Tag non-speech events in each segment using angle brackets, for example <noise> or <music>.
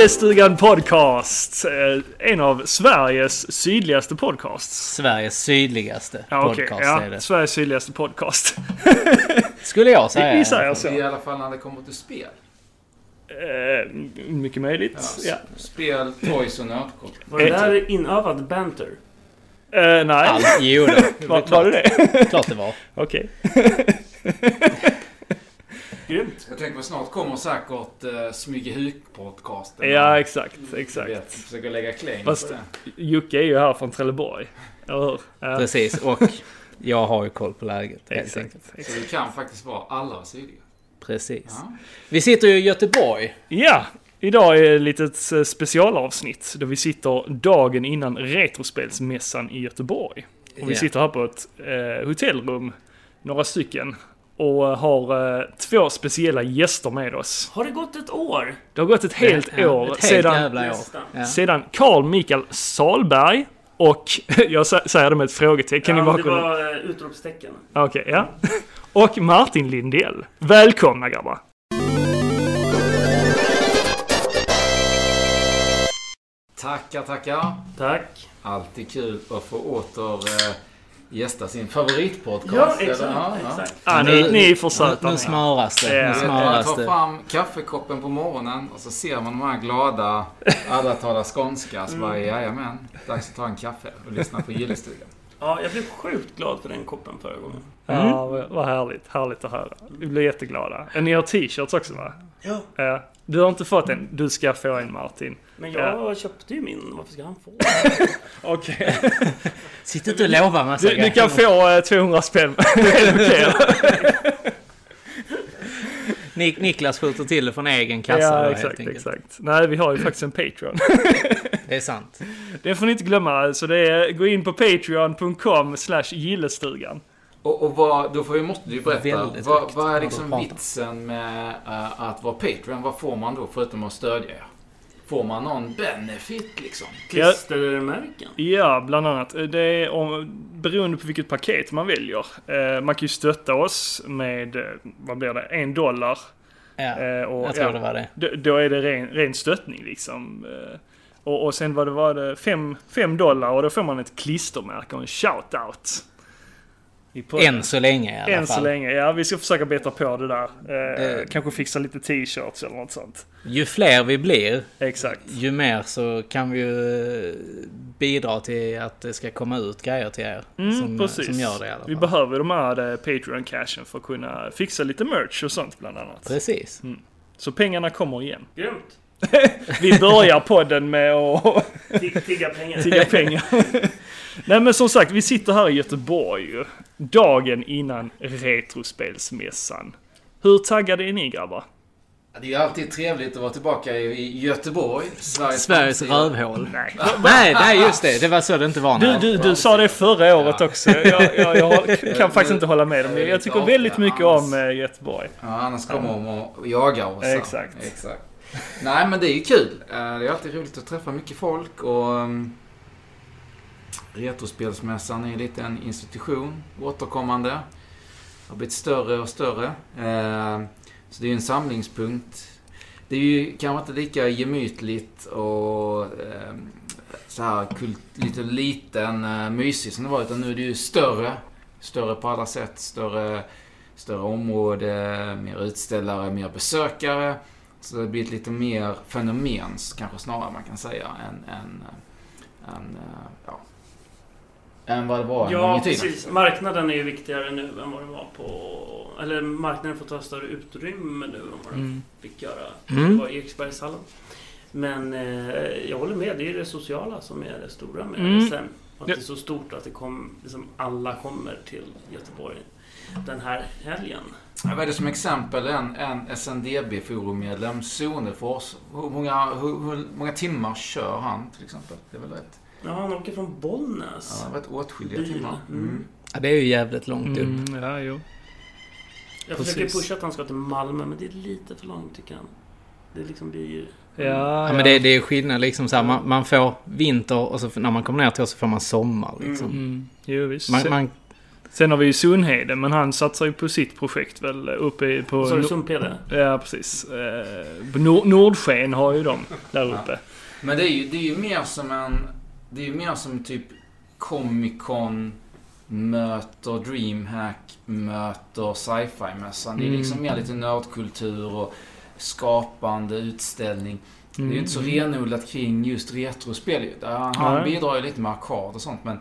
Gillestugan Podcast. Eh, En av Sveriges sydligaste podcasts. Sveriges sydligaste Ja, podcast är Ja, det. Sveriges sydligaste podcast. Skulle jag säga. Vi säger så. I alla fall när det kommer till spel. Eh, mycket möjligt. Ja, Ja. Spel, toys och nötkort. Var det där inövad banter? Eh, nej, Allt, jo då. Det var, var var det det? klart det var. <laughs> Okej. <laughs> Grymt. Jag tänker på snart kommer säkert uh, Smygehuk-podcasten. Ja, exakt. Du Exakt. försöker lägga claim Fast- på det. Jocke är ju här från Trelleborg. Eller hur? Ja, Precis. Och jag har ju koll på läget. Exakt. Så du kan faktiskt vara allra sydliga. Precis. Ja. Vi sitter ju i Göteborg. Ja, idag är ett litet eh, specialavsnitt då vi sitter dagen innan Retrospelsmässan i Göteborg. Och vi Ja. sitter här på ett eh, hotellrum, några stycken, och eh, har eh, två speciella gäster med oss. Har det gått ett år? Det har gått ett helt Ja, år Ett helt sedan, jävla år. Sedan Carl Mikael Salberg och, <laughs> jag sä- säger det med ett frågetecken i ja, det bakgrunden. var uh, utropstecken. Okej, ja. <laughs> Och Martin Lindell. Välkomna grabbar! Tackar, tackar. Tack. Alltid kul att få åter uh, gästa sin favoritpodcast. Ja, eller? exakt. Ja, ja. exakt. Ah, ni, ni är för söta Nu ni. smöras det. Ja. Nu Jag smöras tar det. fram kaffekoppen på morgonen och så ser man de här glada, <laughs> alla talar skånska. Så bara, jajamän, dags att ta en kaffe och lyssna på Gillestugan. Ja, jag blev sjukt glad för den koppen förra gången. Ja, vad- härligt. Härligt att höra. Vi blir jätteglada. Ni har t-shirts också va? Ja. Ja. Du har inte fått en. Du ska få en Martin. Men jag köpte ju min. Varför ska han få? <laughs> Okej. Sitt inte och lova massa Du, du kan få eh, 200 spänn. <laughs> Det är okej. Nik- Niklas skjuter till det från egen kassa. Ja, exakt, exakt. Nej, vi har ju faktiskt en Patreon. <laughs> Det är sant. Det får ni inte glömma. Så det är, gå in på patreon.com slash gillestugan. Och, och vad, då får vi, måste du ju berätta, vad, vad är liksom vitsen med eh, att vara Patreon? Vad får man då förutom att stödja er? Får man någon benefit liksom? Klistermärken. Ja, bland annat. Det är om, beroende på vilket paket man väljer. Eh, man kan ju stötta oss med, eh, vad blir det, en dollar. Ja, och, jag tror ja, det var det. Då, då är det ren, ren stöttning liksom. Eh, Och, och sen var det, var det fem, fem dollar och då får man ett klistermärke och en shout-out. Än så länge i alla Än fall. så länge. Ja, vi ska försöka beta på det där. Eh, Det- Kanske fixa lite t-shirts eller något sånt. Ju fler vi blir, Exakt. ju mer så kan vi ju eh, bidra till att det ska komma ut grejer till er. Mm, som, precis. som gör det i alla Vi fall. behöver de här eh, Patreon-cashen för att kunna fixa lite merch och sånt bland annat. Precis. Så pengarna kommer igen. Grymt. Vi börjar podden med att Tig- Tigga pengar. tigga pengar. Nej men som sagt, vi sitter här i Göteborg ju. Dagen innan Retrospelsmässan. Hur taggade är ni grabbar? Det är ju alltid trevligt att vara tillbaka i, Göteborg. Sveriges, Sveriges rövhål. Nej. Nej, nej just det. Det var så det inte var. Du, du, du sa det förra året Ja. också. Jag, jag, jag <laughs> kan faktiskt inte hålla med om det. Jag tycker väldigt mycket om eh, Göteborg. Ja, annars kommer de och jagar oss. Exakt. Exakt. <laughs> Nej, men det är ju kul. Eh, det är alltid roligt att träffa mycket folk och ehm, Retrospelsmässan är ju lite en institution, återkommande. Har blivit större och större. Eh, så det är ju en samlingspunkt. Det är ju kanske inte lika gemytligt och ehm, så här kult, lite liten, eh, mysig som det var. Utan nu är det ju större. Större på alla sätt. Större, större område, mer utställare, mer besökare. Så det har blivit lite mer fenomens kanske snarare man kan säga än, än, än, eh, ja, än vad det var en Ja, tiden. precis. Marknaden är ju viktigare nu än vad det var på... Eller marknaden får ta större utrymme nu än vad den Mm. fick göra. Mm. Det var i Eriksbergshallen. Men eh, jag håller med, det är det sociala som är det stora med Mm. RSM. Att det är så stort att det kom, liksom alla kommer till Göteborg den här helgen. Jag var det som exempel en, en SNDB-forummedlem, Sonefors. Hur många, hur, hur många timmar kör han till exempel? Det är väl rätt? Ja, han åker från Bollnäs. Ja, det har varit åtskilliga Bil. timmar. Mm. Mm. Ja, det är ju jävligt långt upp. Mm, ja, jo. Jag Precis. försöker pusha att han ska till Malmö, men det är lite för långt tycker han. Det liksom blir... Ja, Ja, men det, det är skillnad liksom så här, man, man får vinter och så när man kommer ner till oss så får man sommar liksom. Mm, jo, visst. Man, man, Sen har vi ju Sundhede, men han satsar ju på sitt projekt väl uppe i- på... Så är det Nor- Sumpede? Ja, precis. Eh, Nord- Nordsken har ju de där uppe. Men det är ju, det är ju mer som en... Det är ju mer som typ Comic Con möter DreamHack möter sci-fi-mässan. Det är Mm. liksom mer lite nördkultur och skapande utställning. Det är ju inte så Mm. renodlat kring just retrospel. Han Nej. bidrar ju lite med arkad och sånt men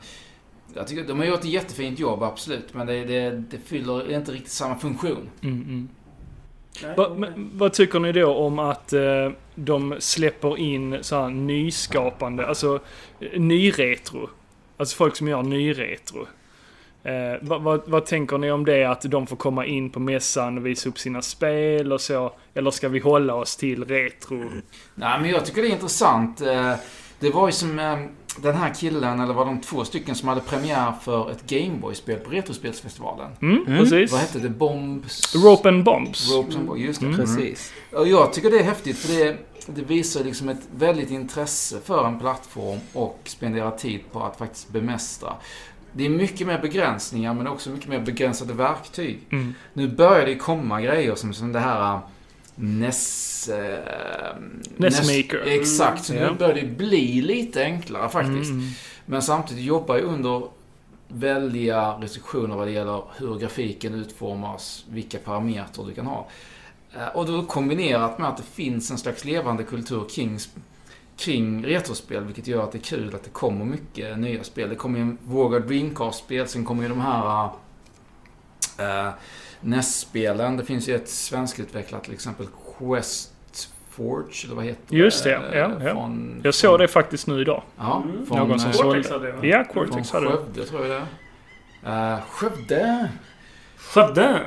jag tycker de har gjort ett jättefint jobb, absolut. Men det, det, det fyller inte riktigt samma funktion. Mm, mm. Nej, Va, men, vad tycker ni då om att eh, de släpper in så här nyskapande, alltså eh, nyretro? Alltså folk som gör nyretro. Eh, vad, vad, vad tänker ni om det att de får komma in på mässan och visa upp sina spel och så? Eller ska vi hålla oss till retro? Nej, men jag tycker det är intressant. Eh, Det var ju som eh, den här killen, eller var de två stycken, som hade premiär för ett Gameboy-spel på Retrospelsfestivalen. Mm, Mm. precis. Vad hette det? Bombs? Rope and Bombs. Ropes and Bombs, just det. Mm. Precis. Och jag tycker det är häftigt för det, det visar liksom ett väldigt intresse för en plattform och spendera tid på att faktiskt bemästra. Det är mycket mer begränsningar men också mycket mer begränsade verktyg. Mm. Nu börjar det komma grejer som, som det här äh, NES... Äh, NES-maker. Exakt, så Mm, nu börjar det bli lite enklare faktiskt. Mm. Men samtidigt jobbar jag under väldiga restriktioner vad det gäller hur grafiken utformas, vilka parametrar du kan ha. Eh, Och då kombinerat med att det finns en slags levande kultur kring, kring retrospel, vilket gör att det är kul att det kommer mycket nya spel. Det kommer ju en våg av Dreamcast-spel, sen kommer ju de här äh, NES-spelen. Det finns ju ett svenskutvecklat till exempel Quest Forge, eller vad heter Just det, Eh, ja, ja. Från, Jag såg det faktiskt nu idag. Ja, Mm. från, Någon som eh. Cortex hade jag. Ja, från Cortex hade det. Skövde, tror jag det är. Uh, Skövde! Skövde!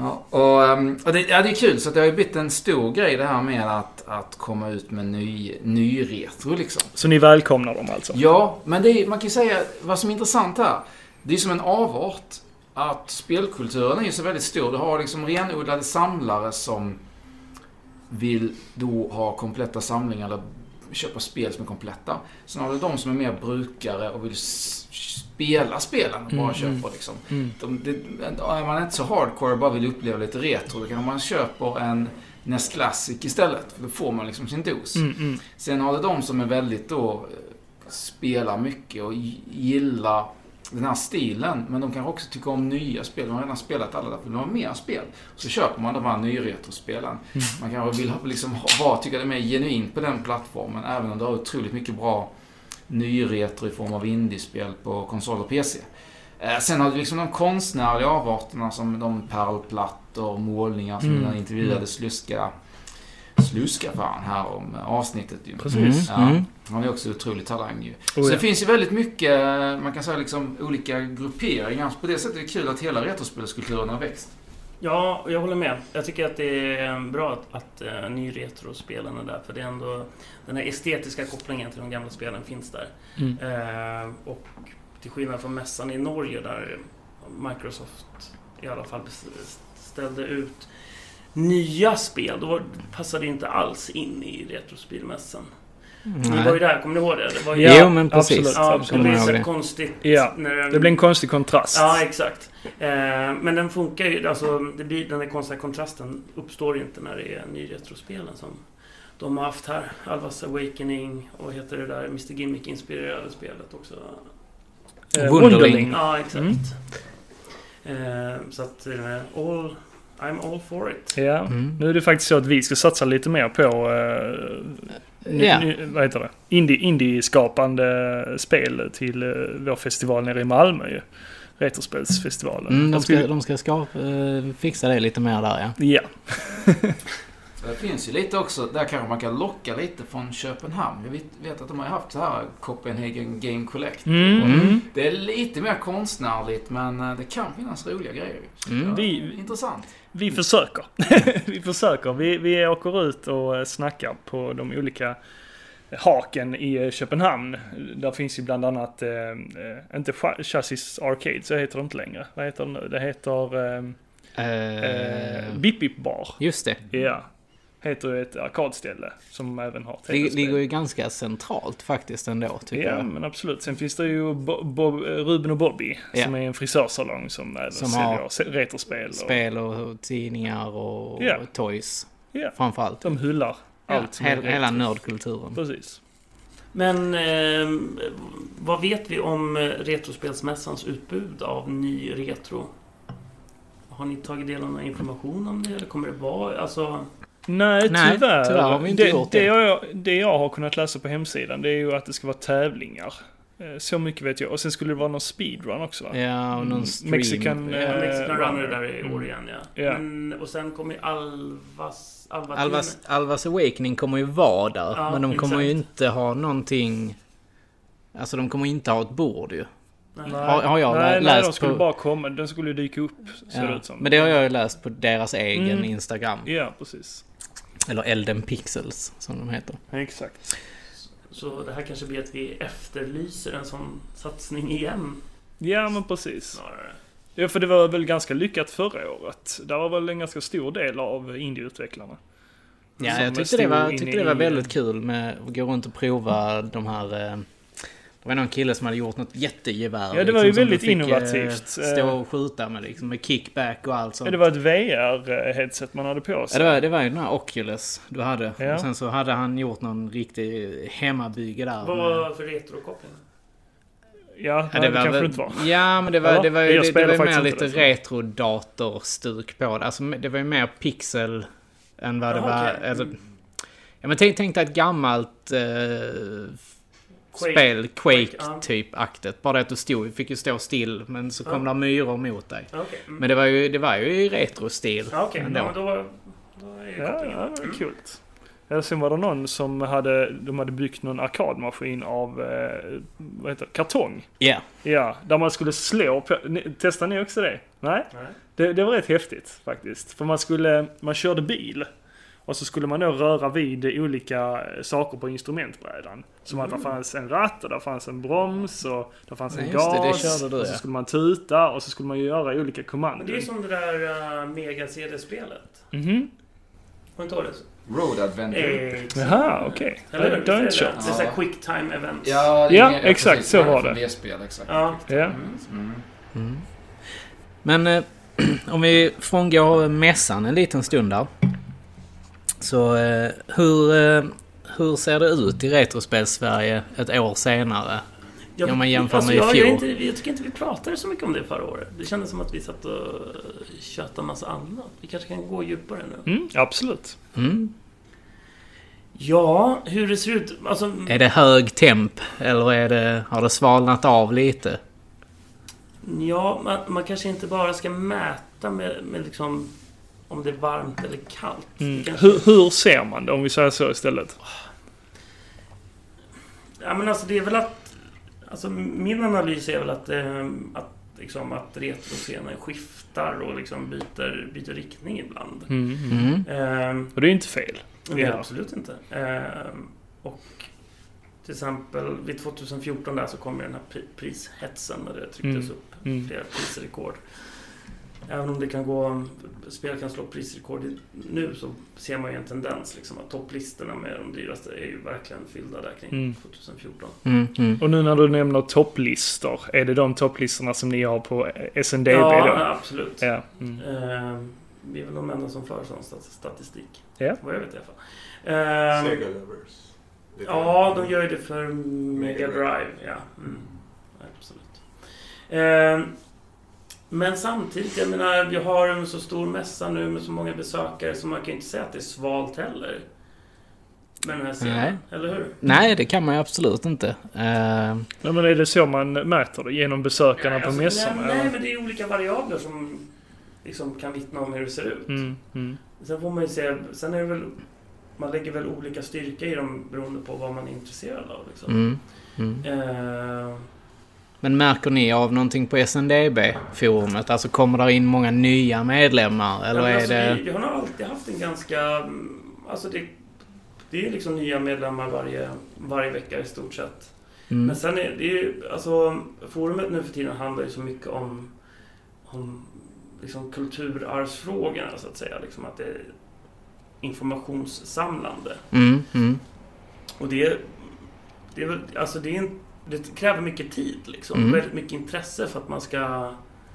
Ja, och, ehm, och det, ja, det är kul, så det har ju blivit en stor grej det här med att, att komma ut med ny, ny retro liksom. Så ni välkomnar dem alltså? Ja, men det är, man kan ju säga, vad som är intressant här, det är som en avart. Att spelkulturen är ju så väldigt stor. Du har liksom renodlade samlare som vill då ha kompletta samlingar eller köpa spel som är kompletta. Sen har du de som är mer brukare och vill spela spelen och bara Mm, köper mm. liksom. Mm. De, det, är man inte så hardcore och bara vill uppleva lite retro, då kanske man köper en NES Classic istället. För då får man liksom sin dos. Mm, mm. Sen har du de som är väldigt då, eh, spelar mycket och gi- gillar den här stilen. Men de kanske också tycker om nya spel. De har redan spelat alla, därför vill de ha mer spel. Så köper man de här nyretrospelen. Mm. Man kanske vill liksom vara, tycka det är mer genuint på den plattformen. Även om du har otroligt mycket bra nyretro i form av indiespel på konsol och PC. Eh, Sen har du liksom de konstnärliga avarterna som de pärlplattor, målningar som Mm. den intervjuade Sluska Sluska fan här om avsnittet ju. Precis. Ja, Mm. han är också otrolig talang ju. Oh, så ja. det finns ju väldigt mycket, man kan säga liksom olika grupperingar. Så på det sättet är det kul att hela retrospelskulturen har växt. Ja, jag håller med. Jag tycker att det är bra att, att uh, nyretrospelen är där. För det är ändå... Den här estetiska kopplingen till de gamla spelen finns där. Mm. Eh, och till skillnad från mässan i Norge där Microsoft i alla fall ställde ut nya spel. Då passade det inte alls in i Retrospelmässan. Ni var ju där, kommer ni ihåg det? det var ju, Ja, jo, men precis. absolut. ja, det absolut. blev Kommer så det. konstigt. Ja, den, Det blir en konstig kontrast. Ja, exakt. Eh, men den funkar ju, alltså det blir, den där konstiga kontrasten uppstår ju inte när det är nyretrospelen som de har haft här. Alvas Awakening och heter det där Mr Gimmick-inspirerade spelet också. Eh, Wunderling. Ja, exakt. Mm. Eh, så att, eh, all, I'm all for it. Ja. Mm. Nu är det faktiskt så att vi ska satsa lite mer på eh, ny- Ja. ny- vad heter det? Indie, indie-skapande spel till eh, vår festival nere i Malmö ju. Retrospelsfestivalen. Mm, de ska, de ska skapa, eh, fixa det lite mer där ja. Ja. Så <laughs> det finns ju lite också, där kanske man kan locka lite från Köpenhamn. Jag vet, vet att de har ju haft så här Copenhagen Game Collect. Mm. Mm. Det är lite mer konstnärligt men eh, det kan finnas roliga grejer. Mm. Vi- Intressant. Vi försöker. <laughs> vi försöker. Vi, vi åker ut och eh, snackar på de olika haken i eh, Köpenhamn. Där finns ju bland annat, eh, eh, inte Cha- Chassis Arcade, så heter det inte längre. Vad heter det nu? Det heter eh, eh, Eh, Bip Bip Bar. just det. Ja. Heter ju ett arkadställe som även har Det ligger tv-spel. ju ganska centralt faktiskt ändå, tycker Ja, jag. men absolut. Sen finns det ju Bo- Bob, Ruben och Bobby Ja. som är en frisörsalong som även Som säljer retrospel. Och, Spel och tidningar och Ja. toys. Ja. Framförallt. De hyllar Ja, allt som är hela, hela nördkulturen. Precis. Men eh, vad vet vi om eh, Retrospelsmässans utbud av ny retro? Har ni tagit del av någon information om det? Eller kommer det vara... Alltså... Nej, Nej, tyvärr. tyvärr har vi inte det, gjort det. det. Jag, det jag har kunnat läsa på hemsidan det är ju att det ska vara tävlingar. Eh, Så mycket vet jag. Och sen skulle det vara någon speedrun också va? Ja, och någon Mm, stream. Mexican, ja. eh, Mexican Runner. Där i år Mm. igen ja. Ja. Men, och sen kommer ju Alvas... Alva Alvas, Alvas Awakening kommer ju vara där. Ja, men de kommer ju exakt. inte ha någonting... Alltså de kommer inte ha ett bord ju. Nej. Har- har jag nej, lä- nej, läst de skulle på- bara komma. Den skulle dyka upp, ser det Ja. ut som. Men det har jag ju läst på deras egen Mm. Instagram. Ja, precis. Eller Elden Pixels, som de heter. Exakt. Så det här kanske blir att vi efterlyser en sån satsning igen. Ja, men precis. Snarare. Ja, för det var väl ganska lyckat förra året. Där var väl en ganska stor del av indieutvecklarna. Ja, jag tyckte det var, tyckte det var i- väldigt kul med att gå runt och prova de här... eh, Det var någon kille som hade gjort något jättegevär. Ja, det var ju som du väldigt fick, eh, innovativt. Stå och skjuta med liksom, med kickback och allt sånt. Ja, det var ett VR-headset man hade på Ja, sig. det var, det var ju den här Oculus du hade. Ja. Och sen så hade han gjort någon riktig hemmabygge där. Vad med- var det för retrokoppling? Ja, Ja, nej, det, kanske väl- det inte var. Ja, men det var, Ja, det var ju det, det var ju mer lite det, retrodator-stuk på det. Alltså, det var ju mer pixel än vad det Jaha, var... okej. Eller, ja, men tänk, tänk dig ett gammalt eh, spel, ja. Quake-typ-aktigt. Bara det att du stod, fick ju stå still, men så kom Ja. det myror mot dig. Okej. Mm. Men det var ju, det var ju i retrostil Ja, Okej, ändå. ja, men då, då är ju Ja, där. det var Mm. kul. Ja, sen var det någon som hade, de hade byggt någon arkadmaskin av, eh, vad heter det, kartong. Ja. Ja, där man skulle slå på, ni, testar ni också det? Nej? Nej. Det, det var rätt häftigt faktiskt. För man skulle, man körde bil. Och så skulle man då röra vid olika saker på instrumentbrädan. Som att det fanns en ratt och där fanns en broms och där fanns en Nej, just det, det gas. körde du, och så ja. skulle man tuta och så skulle man ju göra olika Men det är kommandon. ju som det där uh, Mega-CD-spelet. Mhm. Har du inte det? Road Adventure. Jaha, okej. Eller? Det det har Det är kört. Det är såhär quick time events. Ja, det Ja, exakt, precis. så Det var det. det spel, exakt. Ja. Ja. Mm. Mm. Men eh, <clears throat> om vi frångår mässan en liten stund där. Så eh, hur, eh, hur ser det ut i Retrospel-Sverige ett år senare? Jag, Om man jämför alltså, med i jag, jag, fjol. inte, jag tycker inte vi pratade så mycket om det förra året. Det kändes som att vi satt och tjötade massa annat. Vi kanske kan gå djupare nu. Mm, absolut. Mm? Ja, hur det ser ut. Alltså, Är det hög temp eller är det, har det svalnat av lite? ja, man, man kanske inte bara ska mäta med, med liksom om det är varmt eller kallt. Mm. Kanske- Hur, hur ser man det om vi säger så istället? Ja, men alltså det är väl att... Alltså min analys är väl att, eh, att, liksom, att retroscenen skiftar och liksom byter, byter riktning ibland. Mm. Mm. Ehm, Och det är inte fel. Nej, Ja. absolut inte. Ehm, och till exempel vid 2014 där så kom ju den här pri- prishetsen när det trycktes Mm. upp Mm. flera prisrekord. Även om det kan gå, spel kan slå prisrekord nu så ser man ju en tendens liksom att topplistorna med de dyraste är ju verkligen fyllda där kring Mm. 2014. Mm, mm. Och nu när du nämner topplistor, är det de topplistorna som ni har på SNDB ja, då? absolut. Ja. Mm. Ehm, vi är väl de enda som för sån stat- statistik. Ja. Vad jag vet i alla fall. Ehm, Sega Lovers. Ja, de gör ju det för Mega Drive. Ja, mm. absolut. Ehm, men samtidigt, jag menar, vi har en så stor mässa nu med så många besökare så man kan ju inte säga att det är svalt heller. Med den här scenen, Nej. eller hur? Nej, det kan man ju absolut inte. Eh, Ja, men är det så man mäter det? Genom besökarna Nej, på alltså, mässorna? Nej, nej, men det är olika variabler som liksom kan vittna om hur det ser ut. Mm, mm. Sen får man ju se, sen är det väl, man lägger väl olika styrka i dem beroende på vad man är intresserad av. Liksom. mm, mm. Ehm, Men märker ni av någonting på SNDB-forumet? Alltså kommer där in många nya medlemmar? Eller Ja, men är alltså, det... vi, vi har nog alltid haft en ganska... mm, Alltså det, det är liksom nya medlemmar varje, varje vecka i stort sett. Mm. Men sen är det ju... Alltså, forumet nu för tiden handlar ju så mycket om, om liksom kulturarvsfrågorna så att säga. Liksom att det, informationssamlande. Mm, mm. Och det, det, är väl, alltså det, är en, det kräver mycket tid liksom. Mm. Väldigt mycket intresse för att man ska,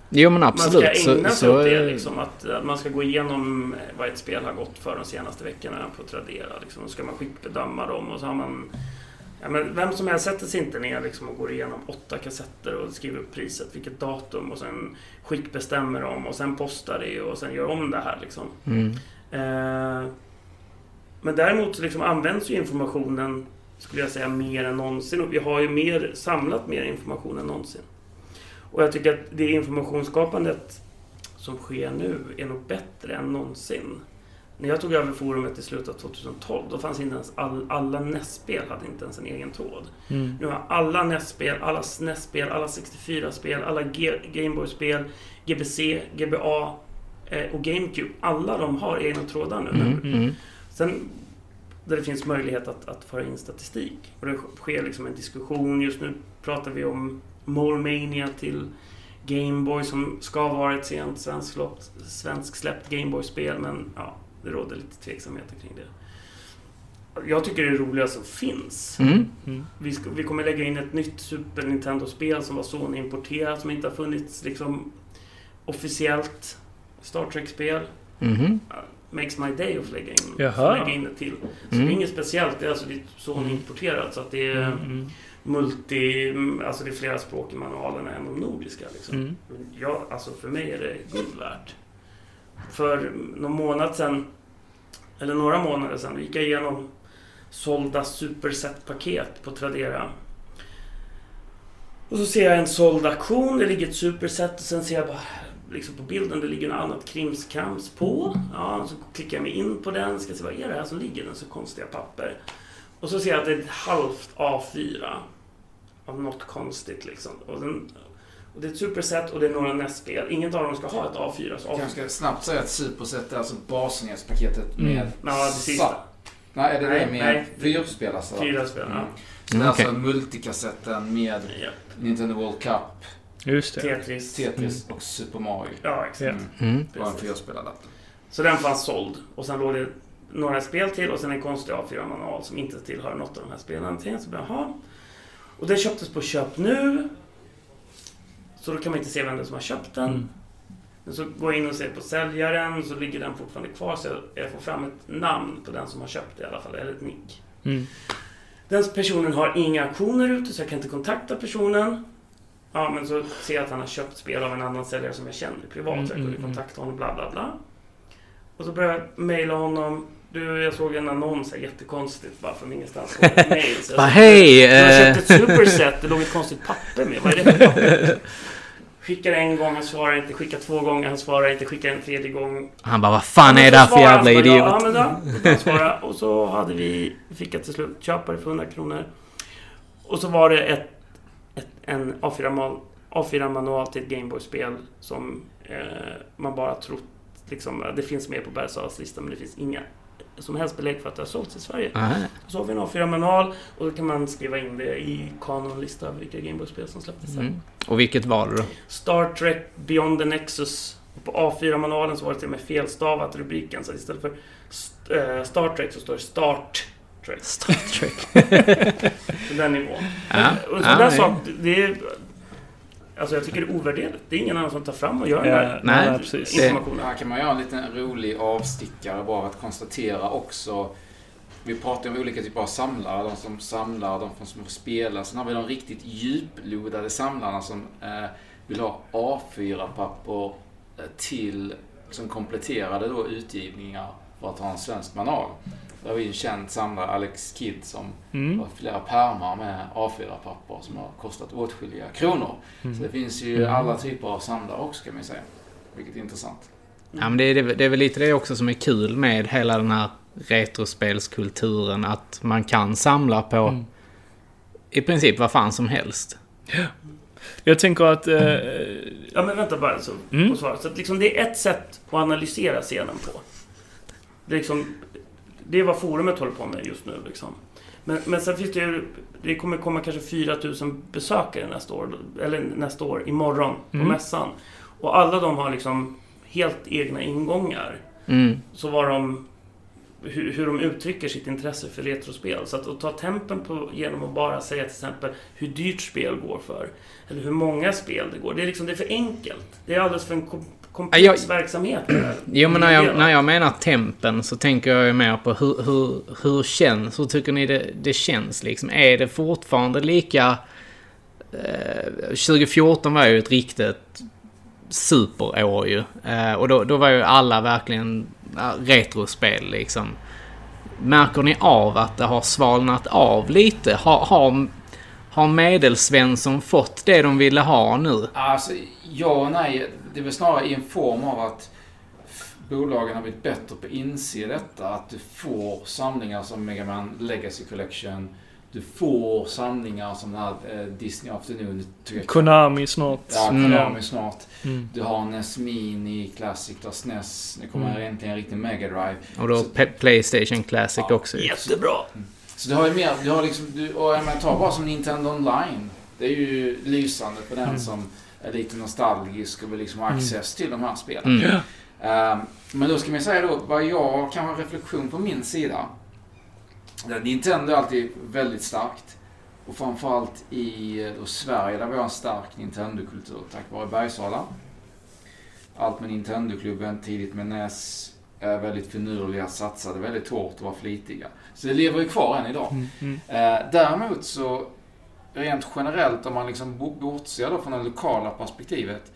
Jo men man absolut. ska ägna sig så, åt det. Liksom, att, att man ska gå igenom eh, vad ett spel har gått för de senaste veckorna på Tradera. Liksom. Då ska man skickbedöma dem och så har man Ja, men vem som helst sätter sig inte ner liksom och går igenom åtta kassetter och skriver upp priset, vilket datum och sen skickbestämmer dem och sen postar det och sen gör om det här. Liksom. Mm. Eh, men däremot så liksom används ju informationen, skulle jag säga, mer än någonsin. Och vi har ju mer, samlat mer information än någonsin. Och jag tycker att det informationsskapandet som sker nu är nog bättre än någonsin. När jag tog över forumet i slutet av 2012, då fanns inte ens all, alla NES-spel hade inte ens en egen tråd. Mm. Nu har alla NES-spel, alla SNES-spel, alla 64-spel, alla Gameboy-spel, GBC, GBA eh, och GameCube. Alla de har egna trådar nu. Mm, mm. Sen där det finns möjlighet att, att föra in statistik. Och det sker liksom en diskussion. Just nu pratar vi om Molemania till Gameboy som ska vara ett sent svensk, svensk släppt Gameboy-spel. Men ja, det råder lite tveksamheter kring det. Jag tycker det är roligast som finns. Mm. Mm. Vi, ska, vi kommer lägga in ett nytt Super Nintendo-spel som var Sony-importerat, som inte har funnits liksom officiellt. Star Trek-spel. Mhm. Makes my day att lägga in, lägga in det till. Så Mm. det är inget speciellt, det är alltså det är. Så att det är Mm. multi... Alltså det är flera språk i manualerna än de nordiska. Liksom. Mm. Jag, alltså för mig är det guld värt. För någon månad sedan, eller några månader sedan, gick jag igenom sålda superset-paket på Tradera. Och så ser jag en såld auktion, det ligger ett superset och sen ser jag bara liksom på bilden, det ligger något annat krimskrams på. Ja, så klickar jag mig in på den, ska se vad är det här som ligger i så konstiga papper. Och så ser jag att det är ett halvt A4 av något konstigt liksom. Och, den, och det är ett superset och det är några NES-spel. Inget av dem ska ha ett A4. Så Jag A4 kanske ska snabbt säga att Superset är alltså basnätspaketet Mm. med... Ja, det sista. Nej, är det Nej, det med nej. fyrspelare? Fyra spel, ja. Mm. Så det är Mm, okej. alltså multikassetten med ja. Nintendo World Cup, Just det. Tetris. Tetris och Super Mario. Ja, exakt. Mm. Mm. Det var en fyrspelarlapp. Så den fanns såld. Och sen låg det några spel till och sen en konstig A4-manual som inte tillhör något av de här spelen. Så bara, jaha. Och den köptes på Köp Nu. Så då kan man inte se vem det är som har köpt den. Mm. Men så går jag in och ser på säljaren så ligger den fortfarande kvar så jag får fram ett namn på den som har köpt det i alla fall, eller ett nick. Mm. Den personen har inga auktioner ute så jag kan inte kontakta personen. Ja, men så ser jag att han har köpt spel av en annan säljare som jag känner privat. Mm, så jag kunde kontakta honom, bla bla bla. Och så börjar jag mejla honom. Du, jag såg en annons här, jättekonstigt, bara från ingenstans. Mail. Så jag <laughs> Bara hej! Har eh, köpt ett superset, det låg ett konstigt papper med. Vad är det för papper? <laughs> Skickar en gång, han svarar inte. Skickar två gånger, han svarar inte. Skickar en tredje gång. Han bara, vad fan är det här för jävla bara, Ja, idiot? men då, <laughs> svarade. Och så hade vi, fick jag till slut köpare för 100 kronor. Och så var det ett, ett, en A4-manual A4 till ett Gameboy-spel som eh, man bara trott liksom, det finns med på Bergsals lista men det finns inga som helst belägg för att det har sålts i Sverige. Nej. Så har vi en A4-manual och då kan man skriva in det i kanonlista av vilka Gameboy-spel som släpptes. Mm. Och vilket var det då? Star Trek Beyond the Nexus. Och på A4-manualen så var det till och med felstavat rubriken. Så istället för st- eh, Star Trek så står det Start Trek. Star Trek. <laughs> Den nivån. Ja. Och Ja, sådana nej. sak, det är... Alltså jag tycker det är ovärderligt. Det är ingen annan som tar fram och gör den Ja, här Nej. informationen. Här kan man göra en liten rolig avstickare bara att konstatera också. Vi pratar om olika typer av samlare. De som samlar, de som får spela. Sen har vi de riktigt djuplodade samlarna som eh, vill ha A4-papper eh, till som kompletterade då utgivningar för att ha en svensk manual. Där har vi en känd samlare, Alex Kidd, som Mm. har flera pärmar med A4-papper som har kostat åtskilliga kronor. Så det finns ju Mm. alla typer av samlare också kan man ju säga. Vilket är intressant. Ja, men det, är, det är väl lite det också som är kul med hela den här retrospelskulturen. Att man kan samla på Mm. i princip vad fan som helst. Jag tänker att... Eh, Ja men vänta bara så Mm. på svaret. Så att liksom det är ett sätt att analysera scenen på. Det är, liksom, det är vad forumet håller på med just nu. Liksom. Men, men sen finns det ju... Det kommer komma kanske 4000 besökare nästa år. Eller nästa år, imorgon, på Mm. mässan. Och alla de har liksom helt egna ingångar. Mm. Så var de... hur, hur de uttrycker sitt intresse för retrospel. Så att, att ta tempen på, genom att bara säga till exempel hur dyrt spel går för. Eller hur många spel det går. Det är, liksom, det är för enkelt. Det är alldeles för en kom, komplex Jag- verksamhet. <clears throat> Jo, men när jag, när jag menar tempen så tänker jag ju mer på hur, hur, hur känns, hur tycker ni det, det känns liksom? Är det fortfarande lika... Eh, 2014 var ju ett riktigt superår ju. Eh, och då, då var ju alla verkligen retrospel liksom. Märker ni av att det har svalnat av lite? Har, har, har Medelsvensson fått det de ville ha nu? Alltså, ja och nej. Det är väl snarare i en form av att bolagen har blivit bättre på att inse detta. Att du får samlingar som Mega Man Legacy Collection. Du får samlingar som den här eh, Disney Afternoon. Konami snart. Ja, Mm. Konami snart. Mm. Du har NES Mini Classic, du har SNES. Nu kommer Mm. äntligen en riktig Mega Drive. Och då Så- Playstation Classic Ja, också. Jättebra! Så du har ju mer, du har liksom, du, och jag menar, ta bara som Nintendo Online. Det är ju lysande för den Mm. som lite nostalgisk och vill liksom ha Mm. access till de här spelen. Mm. Ehm, men då ska man säga då, vad jag kan ha reflektion på min sida. Där Nintendo är alltid väldigt starkt. Och framförallt i eh, då Sverige där vi har en stark Nintendo-kultur tack vare Bergsala. Allt med Nintendo-klubben, tidigt med NES, är väldigt finurliga, satsade väldigt hårt och var flitiga. Så det lever ju kvar än idag. Mm. Mm. Eh, däremot så, rent generellt om man liksom bo- bortser då från det lokala perspektivet.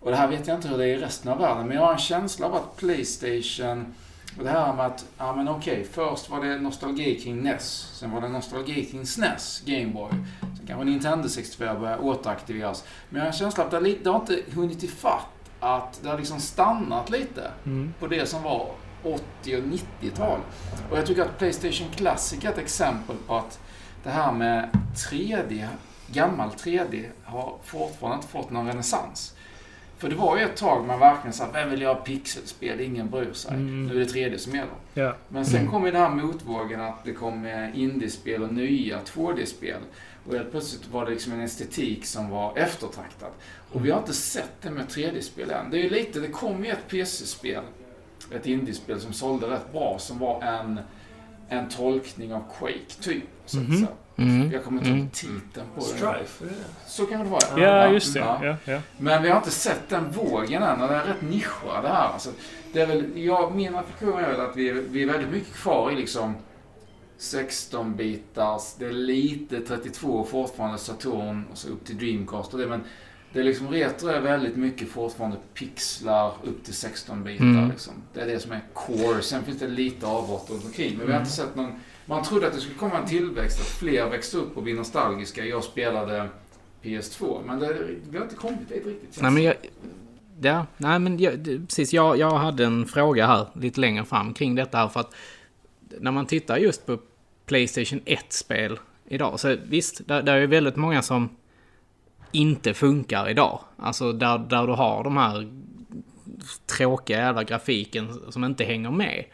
Och det här vet jag inte hur det är i resten av världen, men jag har en känsla av att Playstation och det här med att, ja men okej, först var det nostalgi kring NES, sen var det nostalgi kring SNES, Gameboy. Sen kanske Nintendo 64 började återaktiveras. Men jag har en känsla av att det, det har inte hunnit ifatt, att det har liksom stannat lite Mm. på det som var 80 och 90-tal. Och jag tycker att Playstation Classic är ett exempel på att det här med 3D, gammal 3D, har fortfarande inte fått någon renässans. För det var ju ett tag man verkligen sa, vem vill göra pixelspel? Ingen bryr sig. Mm. Nu är det 3D som gäller. Ja. Men sen Mm. kom ju den här motvågen att det kom indiespel och nya 2D-spel. Och helt plötsligt var det liksom en estetik som var eftertraktad. Och vi har inte sett det med 3D-spel än. Det är ju lite, det kom ju ett PC-spel, ett indiespel som sålde rätt bra, som var en, en tolkning av Quake, typ. Så att Mhm. säga. Mm. Jag kommer inte ihåg Mm. titeln på. Strife, det Så kan det vara. Ja, just det. Ja. Ja, ja. Men vi har inte sett den vågen än och det är rätt nischad det här. Alltså, det är väl, ja, min reflektion är väl att vi, är- vi är väldigt mycket kvar i liksom 16-bitars, det är lite 32 fortfarande Saturn och så upp till Dreamcast och det men det är liksom retro är väldigt mycket fortfarande pixlar upp till 16-bitar Mm. liksom. Det är det som är core. Sen finns det lite avbrott runt omkring men vi har Mm. inte sett någon man trodde att det skulle komma en tillväxt, att fler växte upp och bli nostalgiska. Jag spelade PS2, men det, vi har inte kommit dit riktigt. Nej, men det. jag... Ja, nej men jag, det- precis. Jag, jag hade en fråga här lite längre fram kring detta här för att när man tittar just på Playstation 1-spel idag så visst, där, där är ju väldigt många som inte funkar idag. Alltså där, där du har de här tråkiga jävla grafiken som inte hänger med.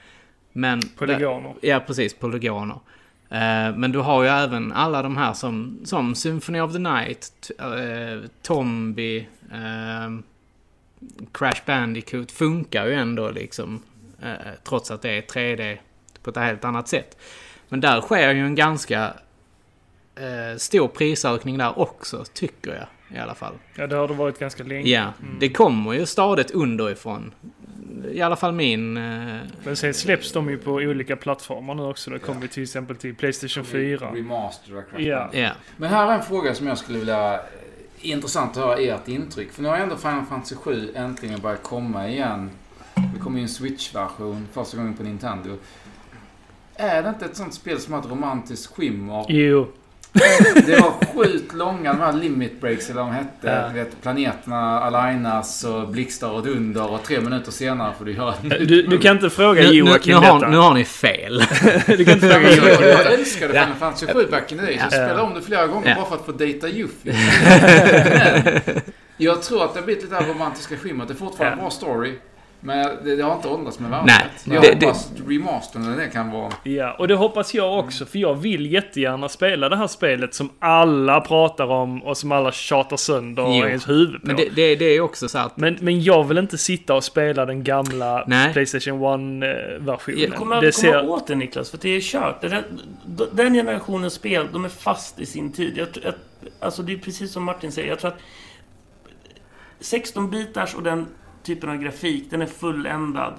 Men... Polygoner. Ja, precis. Polygoner. Eh, men du har ju även alla de här som, som Symphony of the Night, eh, Tombi, eh, Crash Bandicoot funkar ju ändå liksom. Trots att det är 3D på ett helt annat sätt. Men där sker ju en ganska eh, stor prisökning där också, tycker jag i alla fall. Ja, det har det varit ganska länge. Ja, det kommer ju stadigt underifrån. I alla fall min... Eh, Men sen släpps de ju på olika plattformar nu också. Det kommer ju till exempel till Playstation 4. Remaster och Ja. Ja. Men här är en fråga som jag skulle vilja... eh, Intressant att höra ert intryck. För nu har ändå Final Fantasy 7 äntligen börjat komma igen. Det kommer ju en Switch-version första gången på Nintendo. Är det inte ett sånt spel som har ett romantiskt skimmer? Jo. Det var sjukt långa, de här limit breaks eller vad de hette. Ja. Vet, planeterna alignas och blixtar och dunder och tre minuter senare får du göra Du, du kan inte fråga Nu, nu, nu, Joakim har, detta. nu har ni fel. <laughs> Du kan inte fråga jag, Joakim jag detta. älskade Final Fantasy 7 back in the day. Så jag Ja. spelade om det flera gånger Ja. bara för att få dejta Yuffie. <laughs> Jag tror att det har blivit lite det här romantiska skimret. Det är fortfarande Ja. bra story. Men det, det har inte åldrats med Nej, värdet. Jag det- det- hoppas remastern eller det kan vara... Ja, och det hoppas jag också, för jag vill jättegärna spela det här spelet som alla pratar om och som alla tjatar sönder Jo. ens huvud på. Men det, det, det är också så att... Men, men jag vill inte sitta och spela den gamla Nej. Playstation 1-versionen. Ja, Du kommer aldrig komma åt det Niklas, för det är kört. Det där, den generationens spel, de är fast i sin tid. Jag, tror- jag, alltså det är precis som Martin säger. Jag tror att 16-bitars och den typen av grafik, den är fulländad.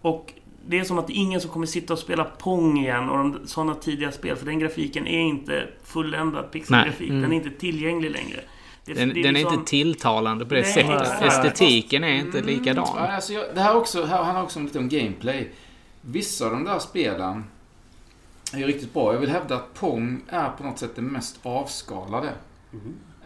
Och det är som att är ingen som kommer sitta och spela Pong igen och de, sådana tidiga spel. För den grafiken är inte fulländad pixelgrafik. Nej. Den är inte tillgänglig längre. Det, Den, det är den är liksom- inte tilltalande på det Nej, sättet. exakt. Estetiken är inte Ja, likadan. alltså jag, det här också, här handlar också om lite om gameplay. Vissa av de där spelen är ju riktigt bra. Jag vill hävda att Pong är på något sätt det mest avskalade.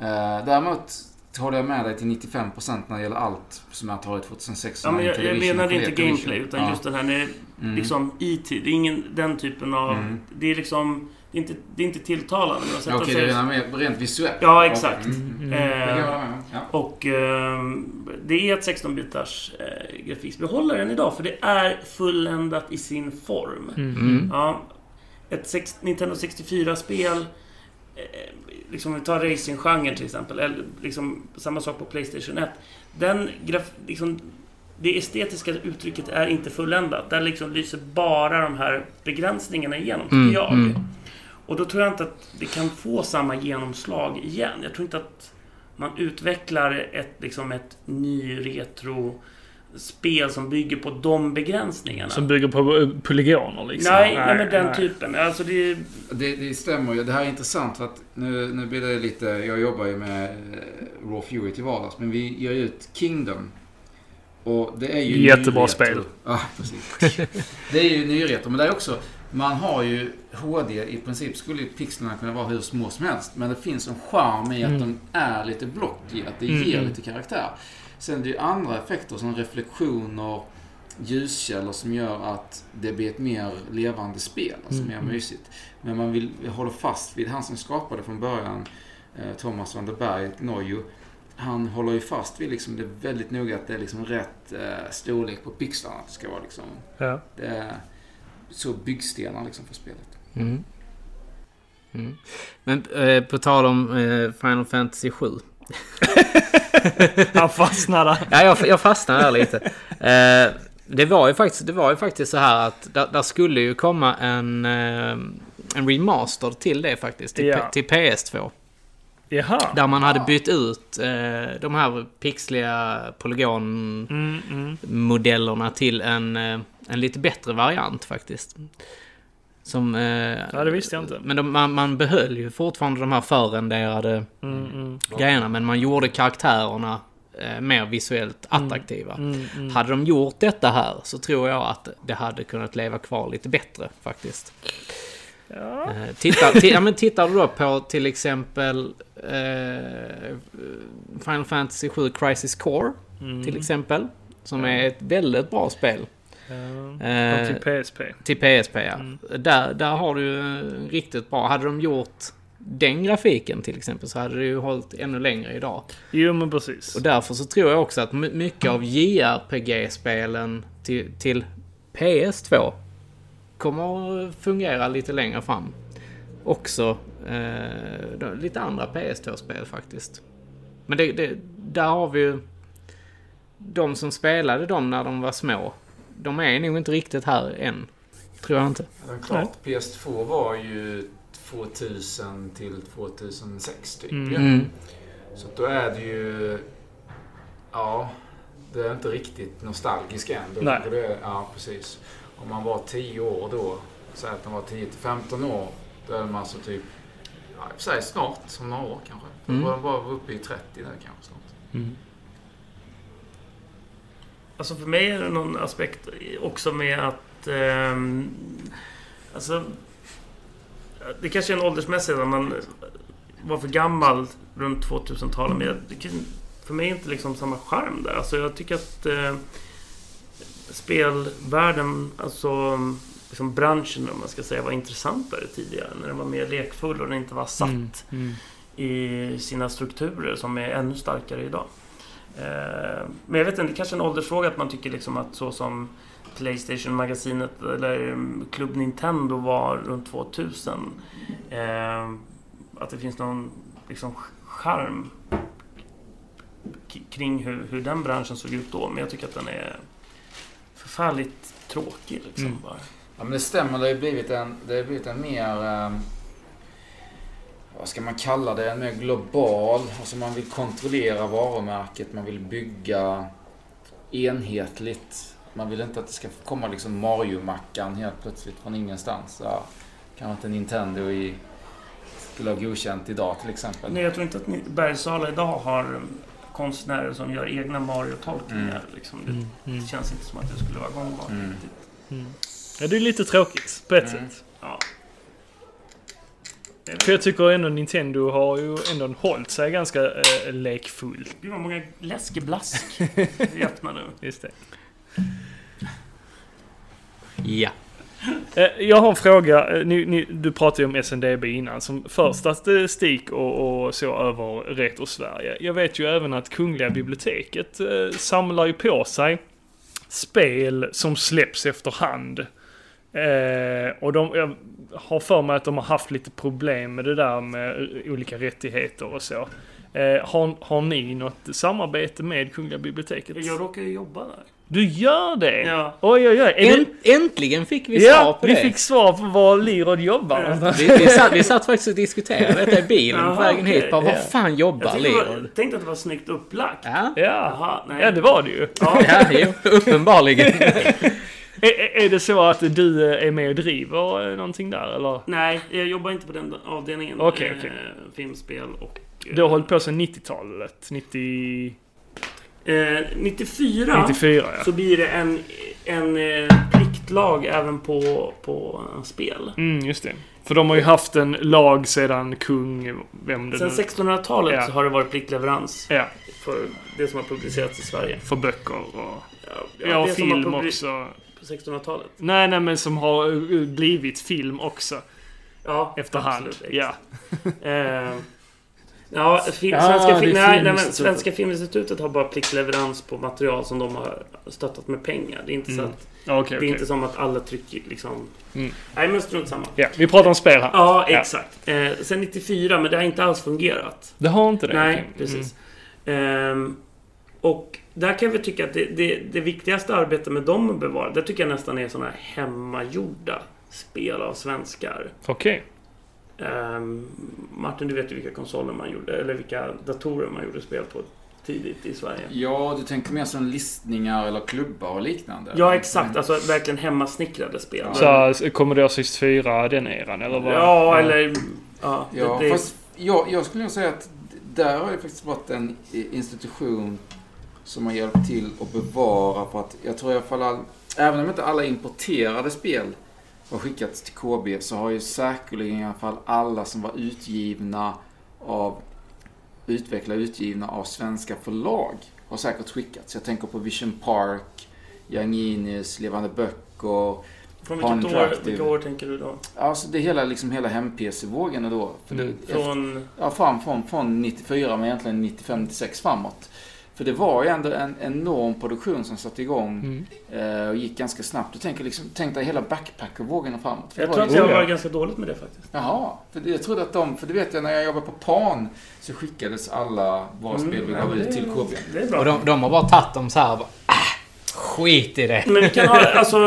Eh, däremot håller jag med dig till 95% när det gäller allt som jag tar i 2006. Ja, men jag, jag menade inte Television. gameplay, utan Ja. just den här när Mm. liksom IT. Det är ingen den typen av... Mm. Det är liksom... Det är inte, det är inte tilltalande. Okej, sig- det är mer rent visuellt. Ja, exakt. Mm. Mm. Eh, med. Ja. och ehm, det är ett 16-bitars eh, håller den idag, för det är fulländat i sin form. Mm. Ja, ett sex, Nintendo 64-spel, eh, liksom vi tar racing-genren till exempel, eller liksom samma sak på Playstation 1. Den graf, liksom, det estetiska uttrycket är inte fulländat. Där liksom lyser bara de här begränsningarna igenom, tycker Mm, jag. mm. Och då tror jag inte att det kan få samma genomslag igen. Jag tror inte att man utvecklar ett, liksom ett ny retro spel som bygger på de begränsningarna. Som bygger på eh, polygoner liksom. nej, nej, men den nej. typen. Alltså det. Det, det stämmer ju. Det här är intressant för att nu, nu blir det lite... Jag jobbar ju med eh, Raw Fury till vardags. Men vi ger ut Kingdom. Och det är ju Jättebra nyretro. spel. Ja, precis. <laughs> Det är ju nyretro. Men det är också... Man har ju HD. I princip skulle ju pixlarna kunna vara hur små som helst. Men det finns en charm i att Mm. de är lite blocky. Att det Mm, ger mm. lite karaktär. Sen det är ju andra effekter som reflektioner, ljuskällor som gör att det blir ett mer levande spel. Alltså Mm, mer mm. mysigt. Men man vill hålla fast vid han som skapade från början, eh, Thomas van der Berg, Nojo. Han håller ju fast vid liksom, det är väldigt noga att det är liksom rätt eh, storlek på pixlarna. Det ska vara liksom, Ja. det är så byggstenar liksom för spelet. Mm. Mm. Men eh, på tal om eh, Final Fantasy 7. <laughs> <laughs> Han fastnade. Ja, jag, jag fastnade där lite. Eh, det, var ju faktiskt, det var ju faktiskt så här att där, där skulle ju komma en, eh, en remaster till det faktiskt. Till, Ja. Till PS2. Jaha. Där man hade bytt ut eh, de här pixliga polygonmodellerna Mm, mm. till en, eh, en lite bättre variant faktiskt. Som... Eh, Ja, det visste jag inte. Men de, man, man behöll ju fortfarande de här förrenderade Mm, mm. grejerna, men man gjorde karaktärerna eh, mer visuellt attraktiva. Mm, mm. Hade de gjort detta här så tror jag att det hade kunnat leva kvar lite bättre faktiskt. Ja. Eh, tittar, ti, ja, men tittar du då på till exempel eh, Final Fantasy 7 Crisis Core Mm. till exempel. Som är ett väldigt bra spel. Ja. Eh, till PSP. till PSP ja. Mm. Där, där har du eh, riktigt bra. Hade de gjort den grafiken till exempel så hade det ju hållit ännu längre idag. Jo, men precis. Och därför så tror jag också att my- mycket av JRPG-spelen till, till PS2 kommer att fungera lite längre fram. Också eh, lite andra PS2-spel faktiskt. Men det, det, där har vi ju de som spelade dem när de var små. De är nog inte riktigt här än. Tror jag inte. Men klart, PS2 var ju 2000 till 2006 typ. Mm. ju. Mm. Så då är det ju... Ja, det är inte riktigt nostalgiskt än. Då Nej. Det, ja, precis. Om man var 10 år då, säg att man var 10 till 15 år, då är man alltså typ... Ja, i och för sig snart, som några år kanske. Då Mm. var man bara uppe i 30 där kanske snart. Mm. Alltså för mig är det någon aspekt också med att... ehm, alltså... Det kanske är en åldersmässig när man var för gammal runt 2000-talet. Men jag, det för mig är inte liksom samma charm där. Alltså jag tycker att eh, spelvärlden, alltså liksom branschen om man ska säga, var intressantare tidigare. När den var mer lekfull och den inte var satt Mm. Mm. i sina strukturer som är ännu starkare idag. Eh, men jag vet inte, det kanske är en åldersfråga att man tycker liksom att så som Playstation-magasinet eller mm, Club Nintendo var runt 2000. Eh, att det finns någon liksom charm kring hur, hur den branschen såg ut då. Men jag tycker att den är förfärligt tråkig liksom Mm. bara. Ja men det stämmer, det har ju blivit en, det har blivit en mer... Eh, vad ska man kalla det? En mer global. Alltså man vill kontrollera varumärket, man vill bygga enhetligt. Man vill inte att det ska komma liksom Mario-mackan helt plötsligt från ingenstans. Ja, kanske inte Nintendo i, skulle ha godkänt idag till exempel. Nej, jag tror inte att Bergsala idag har um, konstnärer som gör egna Mario-tolkningar. Mm. Liksom. Det, Mm. Mm. det känns inte som att det skulle vara gångbart. Mm. riktigt. Mm. Ja, det är lite tråkigt på ett Mm. sätt. Ja. För jag tycker ändå Nintendo har ju ändå hållit sig ganska eh, lekfullt. Gud vad många läskeblask <laughs> vi öppnade. Just det. Ja. Eh, Jag har en fråga. Eh, Ni, ni, du pratade ju om SNDB innan som för statistik och, och så över Retro-Sverige. Jag vet ju även att Kungliga biblioteket eh, samlar ju på sig spel som släpps efterhand. Eh, och de, jag har för mig att de har haft lite problem med det där med olika rättigheter och så. Eh, har, har ni något samarbete med Kungliga biblioteket? Jag råkar ju jobba där. Du gör det? Ja. Oj, oj, oj. Är det- Änt, äntligen fick vi svar Ja, på vi det. fick svar på var Lirod jobbar Ja. Vi, vi, satt, vi satt faktiskt och diskuterade detta i bilen på vägen hit. okej. Bara, var Ja. fan Jag jobbar var, Leroy? tänkte att det var snyggt upplagt. Ja, Ja. Jaha, nej. ja, det var det ju. Ja. ja uppenbarligen. <laughs> Är, är det så att du eh, är med och driver eh, någonting där eller? Nej, jag jobbar inte på den avdelningen. Okej, Eh, okej. Filmspel och... eh, Du har hållit på sedan 90-talet? 90... eh, 94 94 ja. så blir det en, en eh, pliktlag även på, på eh, spel. Mm, just det. För de har ju haft en lag sedan kung, vem det Sen nu... 1600-talet Ja. så har det varit pliktleverans Ja, för det som har publicerats i Sverige. för böcker och... Ja, Ja, har film också. På 1600-talet. Nej, nej men som har eh, blivit film också. Ja, Efterhand. absolut. Ja. <laughs> Eh, ja, fi- Ja, Svenska, det fi- nej, nej. Svenska Filminstitutet har bara pliktleverans på material som de har stöttat med pengar. Det är inte, Mm. så att, Ja, Okej, det är okej. inte som att alla trycker liksom... Mm. Nej, men strunt samma. Ja, vi pratar om spel här. Ja, Ja. exakt. Eh, sen 94, men det har inte alls fungerat. Det har inte det? Nej, okej. precis. Ehm, och där kan jag väl tycka att det, det, det viktigaste arbetet med dem att bevara, det tycker jag nästan är sådana här hemmagjorda spel av svenskar. Okej. Ehm, Martin, du vet ju vilka konsoler man gjorde, eller vilka datorer man gjorde spel på tidigt i Sverige. Ja, du tänker mer som listningar eller klubbar och liknande? Ja, exakt. Alltså verkligen hemmasnickrade spel. Ja. Så Commodore 64, den eran eller vad? Ja, eller... Ja, Ja, det, det, fast jag, jag skulle nog säga att där har det faktiskt varit en institution som har hjälpt till att bevara för att jag tror i alla fall all, även om inte alla importerade spel har skickats till KB så har ju säkerligen i alla fall alla som var utgivna av utvecklade utgivna av svenska förlag har säkert skickats. Jag tänker på Vision Park, Young Genius, Levande Böcker, från vilket år, vilka år tänker du då? Alltså det är hela, liksom hela hem-PC-vågen då. Mm. Från... Ja, fram från, från 94 men egentligen 95-96 framåt. För det var ju ändå en enorm produktion som satte igång Mm. eh, och gick ganska snabbt. Du tänker liksom, tänk dig hela backpacker-vågen och framåt. Jag tror att jag ja. var ganska dåligt med det faktiskt. Jaha, för det, jag trodde att de, för det vet jag när jag jobbade på PAN så skickades alla våra spel vi gav ut till KB. Det är bra. Och de, de har bara tagit dem så här. Bara, äh, skit i det. Men vi kan ha, <laughs> alltså...